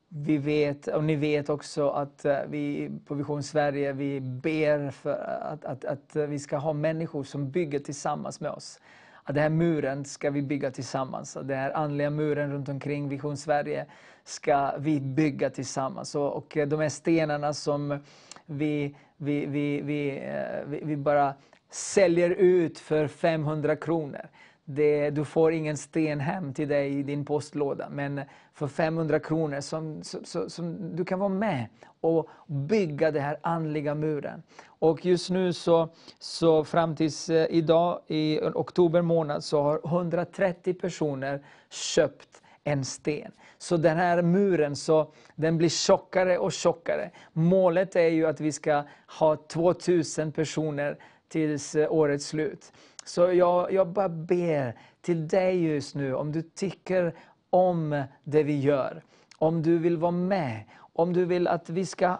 Vi vet, och ni vet också att eh, vi på Vision Sverige vi ber för att, att, att vi ska ha människor som bygger tillsammans med oss. Att den här muren ska vi bygga tillsammans. Den här andliga muren runt omkring Vision Sverige ska vi bygga tillsammans. Och, och de här stenarna som vi, vi, vi, vi, eh, vi, vi bara säljer ut för 500 kronor. Det, du får ingen sten hem till dig i din postlåda, men för 500 kronor som, som, som, som du kan vara med och bygga den här andliga muren. Och just nu så, så fram tills eh, idag i oktober månad så har 130 personer köpt en sten. Så den här muren så, den blir tjockare och tjockare. Målet är ju att vi ska ha 2000 personer tills eh, årets slut. Så jag, jag bara ber till dig just nu, om du tycker om det vi gör, om du vill vara med, om du vill att vi ska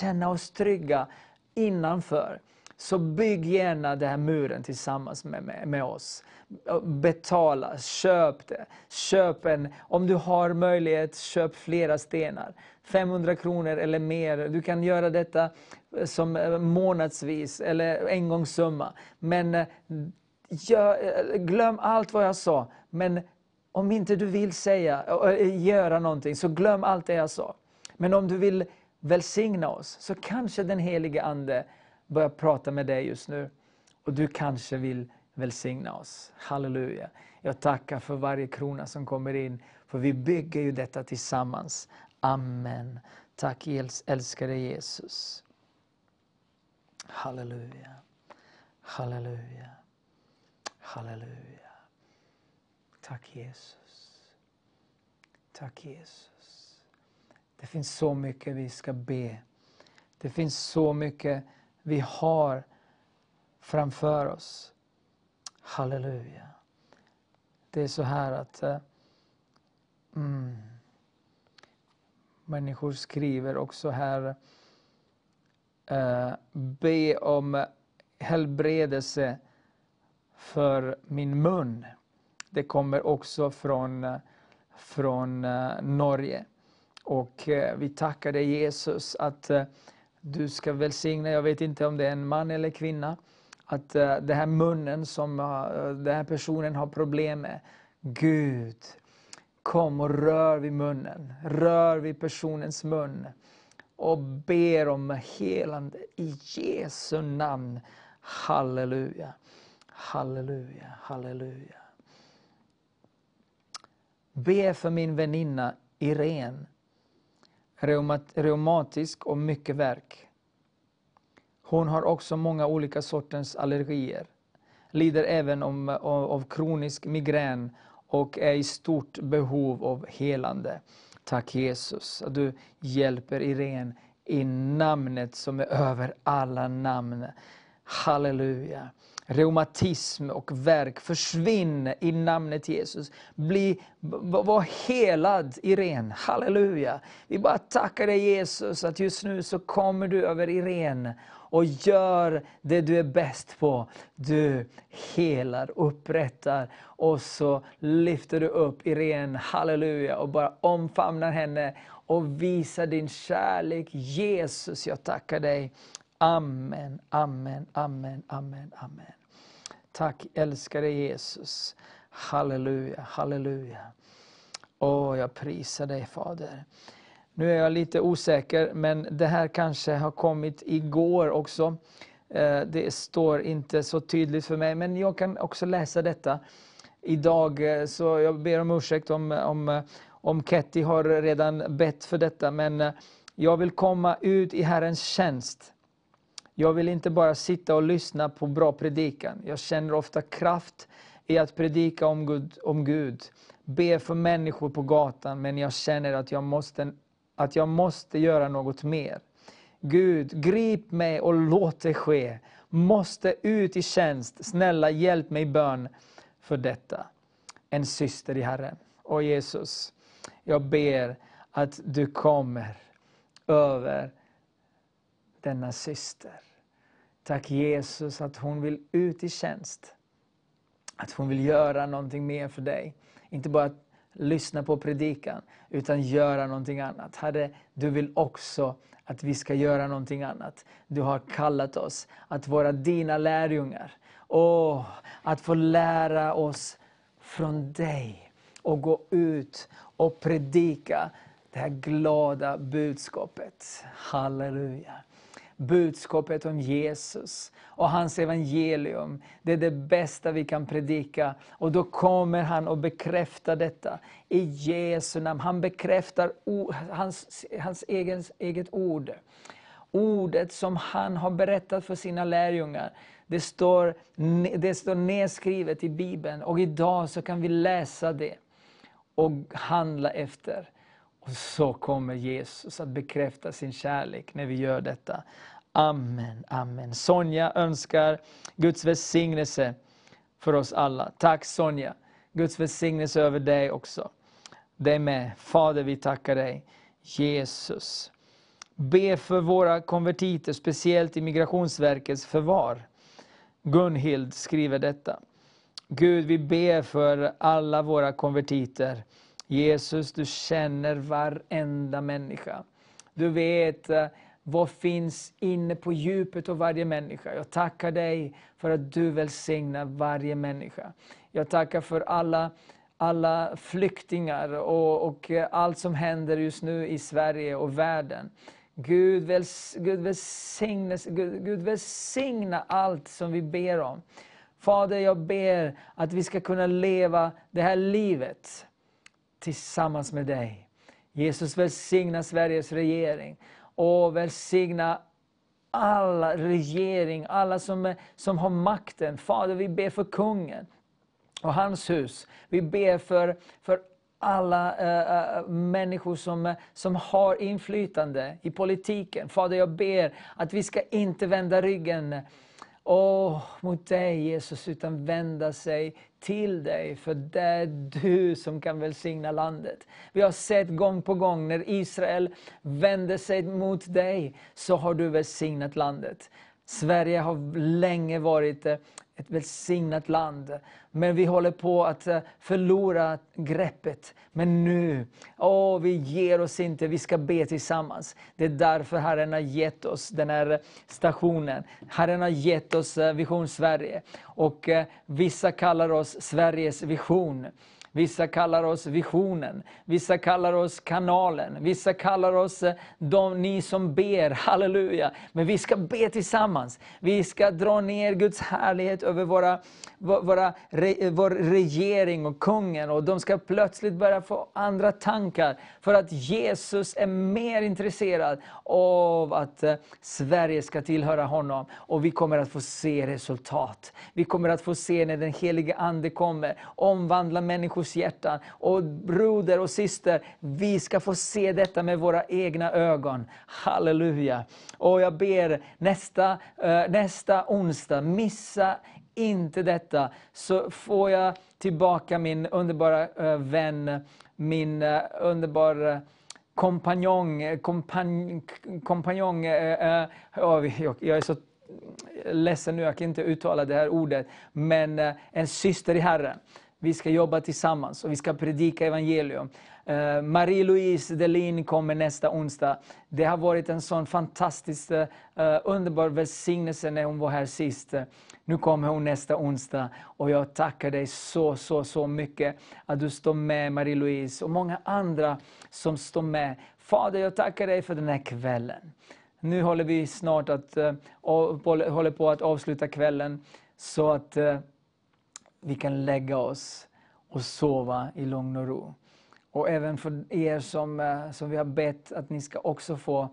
känna oss trygga innanför, så bygg gärna den här muren tillsammans med, med, med oss. Betala, köp det. Köp en, om du har möjlighet, köp flera stenar. 500 kronor eller mer. Du kan göra detta eh, som eh, månadsvis eller engångssumma. Men eh, gör, eh, glöm allt vad jag sa. Men om inte du vill säga, eh, eh, göra någonting, så glöm allt det jag sa. Men om du vill välsigna oss, så kanske den helige Ande börjar prata med dig just nu. Och du kanske vill välsigna oss. Halleluja. Jag tackar för varje krona som kommer in, för vi bygger ju detta tillsammans. Amen. Tack älskade Jesus. Halleluja. Halleluja. Halleluja. Tack Jesus. Tack Jesus. Det finns så mycket vi ska be. Det finns så mycket vi har framför oss. Halleluja. Det är så här att uh, mm, människor skriver också här uh, be om helbredelse för min mun. Det kommer också från, från eh, Norge. Och eh, vi tackar dig Jesus att eh, du ska välsigna, jag vet inte om det är en man eller kvinna, att den här munnen som den här personen har problem med, Gud, kom och rör vid munnen, rör vid personens mun och ber om helande i Jesu namn. Halleluja, halleluja, halleluja. Be för min väninna Irene reumatisk och mycket värk. Hon har också många olika sorters allergier, lider även om, av, av kronisk migrän och är i stort behov av helande. Tack Jesus att du hjälper Irene i namnet som är över alla namn. Halleluja reumatism och verk. Försvinn i namnet Jesus. Bli, var helad Irene. Halleluja. Vi bara tackar dig Jesus att just nu så kommer du över Irene och gör det du är bäst på. Du helar, upprättar och så lyfter du upp Irene, halleluja, och bara omfamnar henne och visar din kärlek. Jesus, jag tackar dig. Amen, amen, amen, amen, amen. Tack älskade Jesus. Halleluja, halleluja. Åh, jag prisar dig Fader. Nu är jag lite osäker, men det här kanske har kommit igår också. Eh, det står inte så tydligt för mig, men jag kan också läsa detta idag. Eh, så jag ber om ursäkt om, om, om Ketty har redan bett för detta, men eh, jag vill komma ut i Herrens tjänst. Jag vill inte bara sitta och lyssna på bra predikan. Jag känner ofta kraft i att predika om Gud, om Gud. Be för människor på gatan, men jag känner att jag måste, att jag måste göra något mer. Gud, grip mig och låt det ske. Måste ut i tjänst. Snälla, hjälp mig i bön för detta. En syster i Herren. Och Jesus, jag ber att du kommer över denna syster. Tack Jesus att hon vill ut i tjänst. Att hon vill göra någonting mer för dig. Inte bara lyssna på predikan, utan göra någonting annat. Herre, du vill också att vi ska göra någonting annat. Du har kallat oss att vara dina lärjungar. Åh, att få lära oss från dig och gå ut och predika det här glada budskapet. Halleluja budskapet om Jesus och hans evangelium. Det är det bästa vi kan predika. Och då kommer han och bekräftar detta i Jesu namn. Han bekräftar hans, hans egen, eget ord. Ordet som han har berättat för sina lärjungar. Det står, det står nedskrivet i Bibeln och idag så kan vi läsa det och handla efter. Och så kommer Jesus att bekräfta sin kärlek när vi gör detta. Amen, amen. Sonja önskar Guds välsignelse för oss alla. Tack Sonja. Guds välsignelse över dig också. Dig med. Fader, vi tackar dig. Jesus. Be för våra konvertiter, speciellt i Migrationsverkets förvar. Gunhild skriver detta. Gud, vi ber för alla våra konvertiter. Jesus, du känner varenda människa. Du vet eh, vad finns inne på djupet av varje människa. Jag tackar dig för att du välsignar varje människa. Jag tackar för alla, alla flyktingar och, och eh, allt som händer just nu i Sverige och världen. Gud, väls, Gud, välsigna, Gud, Gud välsigna allt som vi ber om. Fader, jag ber att vi ska kunna leva det här livet tillsammans med dig. Jesus välsigna Sveriges regering och välsigna alla regering, alla som, som har makten. Fader, vi ber för kungen och hans hus. Vi ber för, för alla äh, människor som, eh, som har inflytande i politiken. Fader, jag ber att vi ska inte vända ryggen oh, mot dig Jesus, utan vända sig till dig, för det är du som kan välsigna landet. Vi har sett gång på gång när Israel vände sig mot dig, så har du välsignat landet. Sverige har länge varit eh, ett välsignat land. Men vi håller på att eh, förlora greppet. Men nu, åh, vi ger oss inte, vi ska be tillsammans. Det är därför Herren har gett oss den här stationen. Herren har gett oss eh, Vision Sverige. Och eh, vissa kallar oss Sveriges vision. Vissa kallar oss visionen, vissa kallar oss kanalen, vissa kallar oss eh, de, ni som ber, halleluja. Men vi ska be tillsammans. Vi ska dra ner Guds härlighet över våra, våra, eh, vår regering och kungen. Och de ska plötsligt börja få andra tankar. För att Jesus är mer intresserad av att eh, Sverige ska tillhöra honom. Och vi kommer att få se resultat. Vi kommer att få se när den helige Ande kommer, omvandla människor människors hjärtan. Och broder och syster, vi ska få se detta med våra egna ögon. Halleluja! Och jag ber nästa, eh, nästa onsdag, missa inte detta, så får jag tillbaka min underbara eh, vän, min eh, underbara kompanjong, kompanjong, kompanjong jag är så ledsen nu, jag kan inte uttala det här ordet, men en syster i Herren. Vi ska jobba tillsammans och vi ska predika evangelium. Eh, Marie-Louise Delin kommer nästa onsdag. Det har varit en sån fantastisk, eh, underbar välsignelse när hon var här sist. Nu kommer hon nästa onsdag och jag tackar dig så, så, så mycket att du står med Marie-Louise och många andra som står med. Fader, jag tackar dig för den här kvällen. Nu håller vi snart att, eh, håller på att avsluta kvällen så att vi kan lägga oss och sova i lugn och ro. Och även för er som, eh, som vi har bett att ni ska också få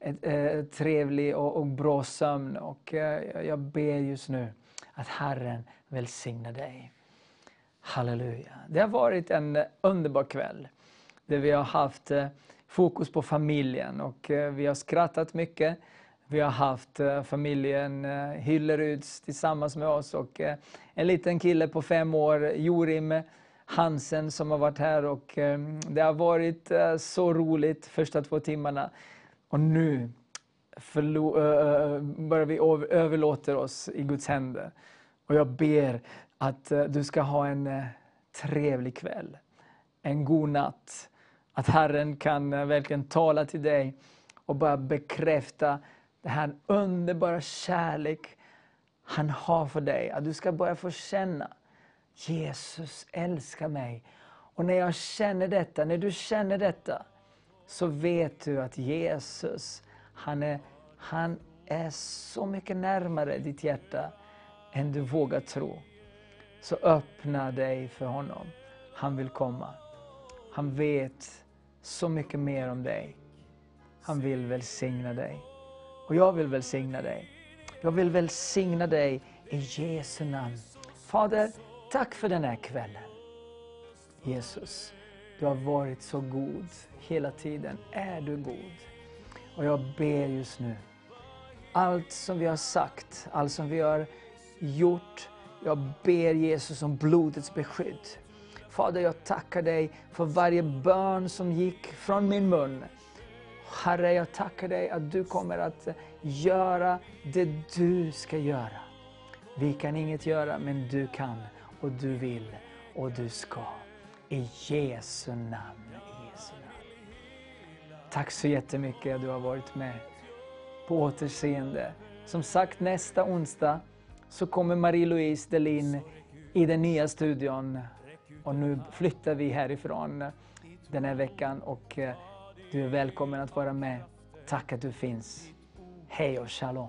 ett, eh, ett trevlig och, och, bra sömn. Och eh, jag ber just nu att Herren välsigna dig. Halleluja. Det har varit en underbar kväll där vi har haft fokus på familjen och vi har skrattat mycket. Vi har haft eh, familjen eh, Hylleruds tillsammans med oss och eh, en liten kille på fem år, Jorim Hansen, som har varit här. Och det har varit så roligt första två timmarna. Och nu börjar vi överlåta oss i Guds händer. Och jag ber att du ska ha en trevlig kväll, en god natt. Att Herren kan verkligen tala till dig och bara bekräfta den här underbara kärlek han har för dig. Att du ska börja få känna Jesus älskar mig. Och när jag känner detta, när du känner detta, så vet du att Jesus, han, är, han är så mycket närmare ditt hjärta än du vågar tro. Så öppna dig för honom. Han vill komma. Han vet så mycket mer om dig. Han vill välsigna dig. Och jag vill välsigna dig. Jag vill välsigna dig i Jesu namn. Fader, tack för den här kvällen. Jesus, du har varit så god hela tiden. Är du god? Och jag ber just nu, allt som vi har sagt, allt som vi har gjort, jag ber Jesus om blodets beskydd. Fader, jag tackar dig för varje bön som gick från min mun. Herre, jag tackar dig att du kommer att göra det du ska göra. Vi kan inget göra, men du kan och du vill och du ska. I Jesu namn. I Jesu namn. Tack så jättemycket att du har varit med. På återseende. Som sagt, nästa onsdag så kommer Marie-Louise Delin i den nya studion. Och nu flyttar vi härifrån den här veckan och eh, du är välkommen att vara med. Tack att du finns. Hej och shalom.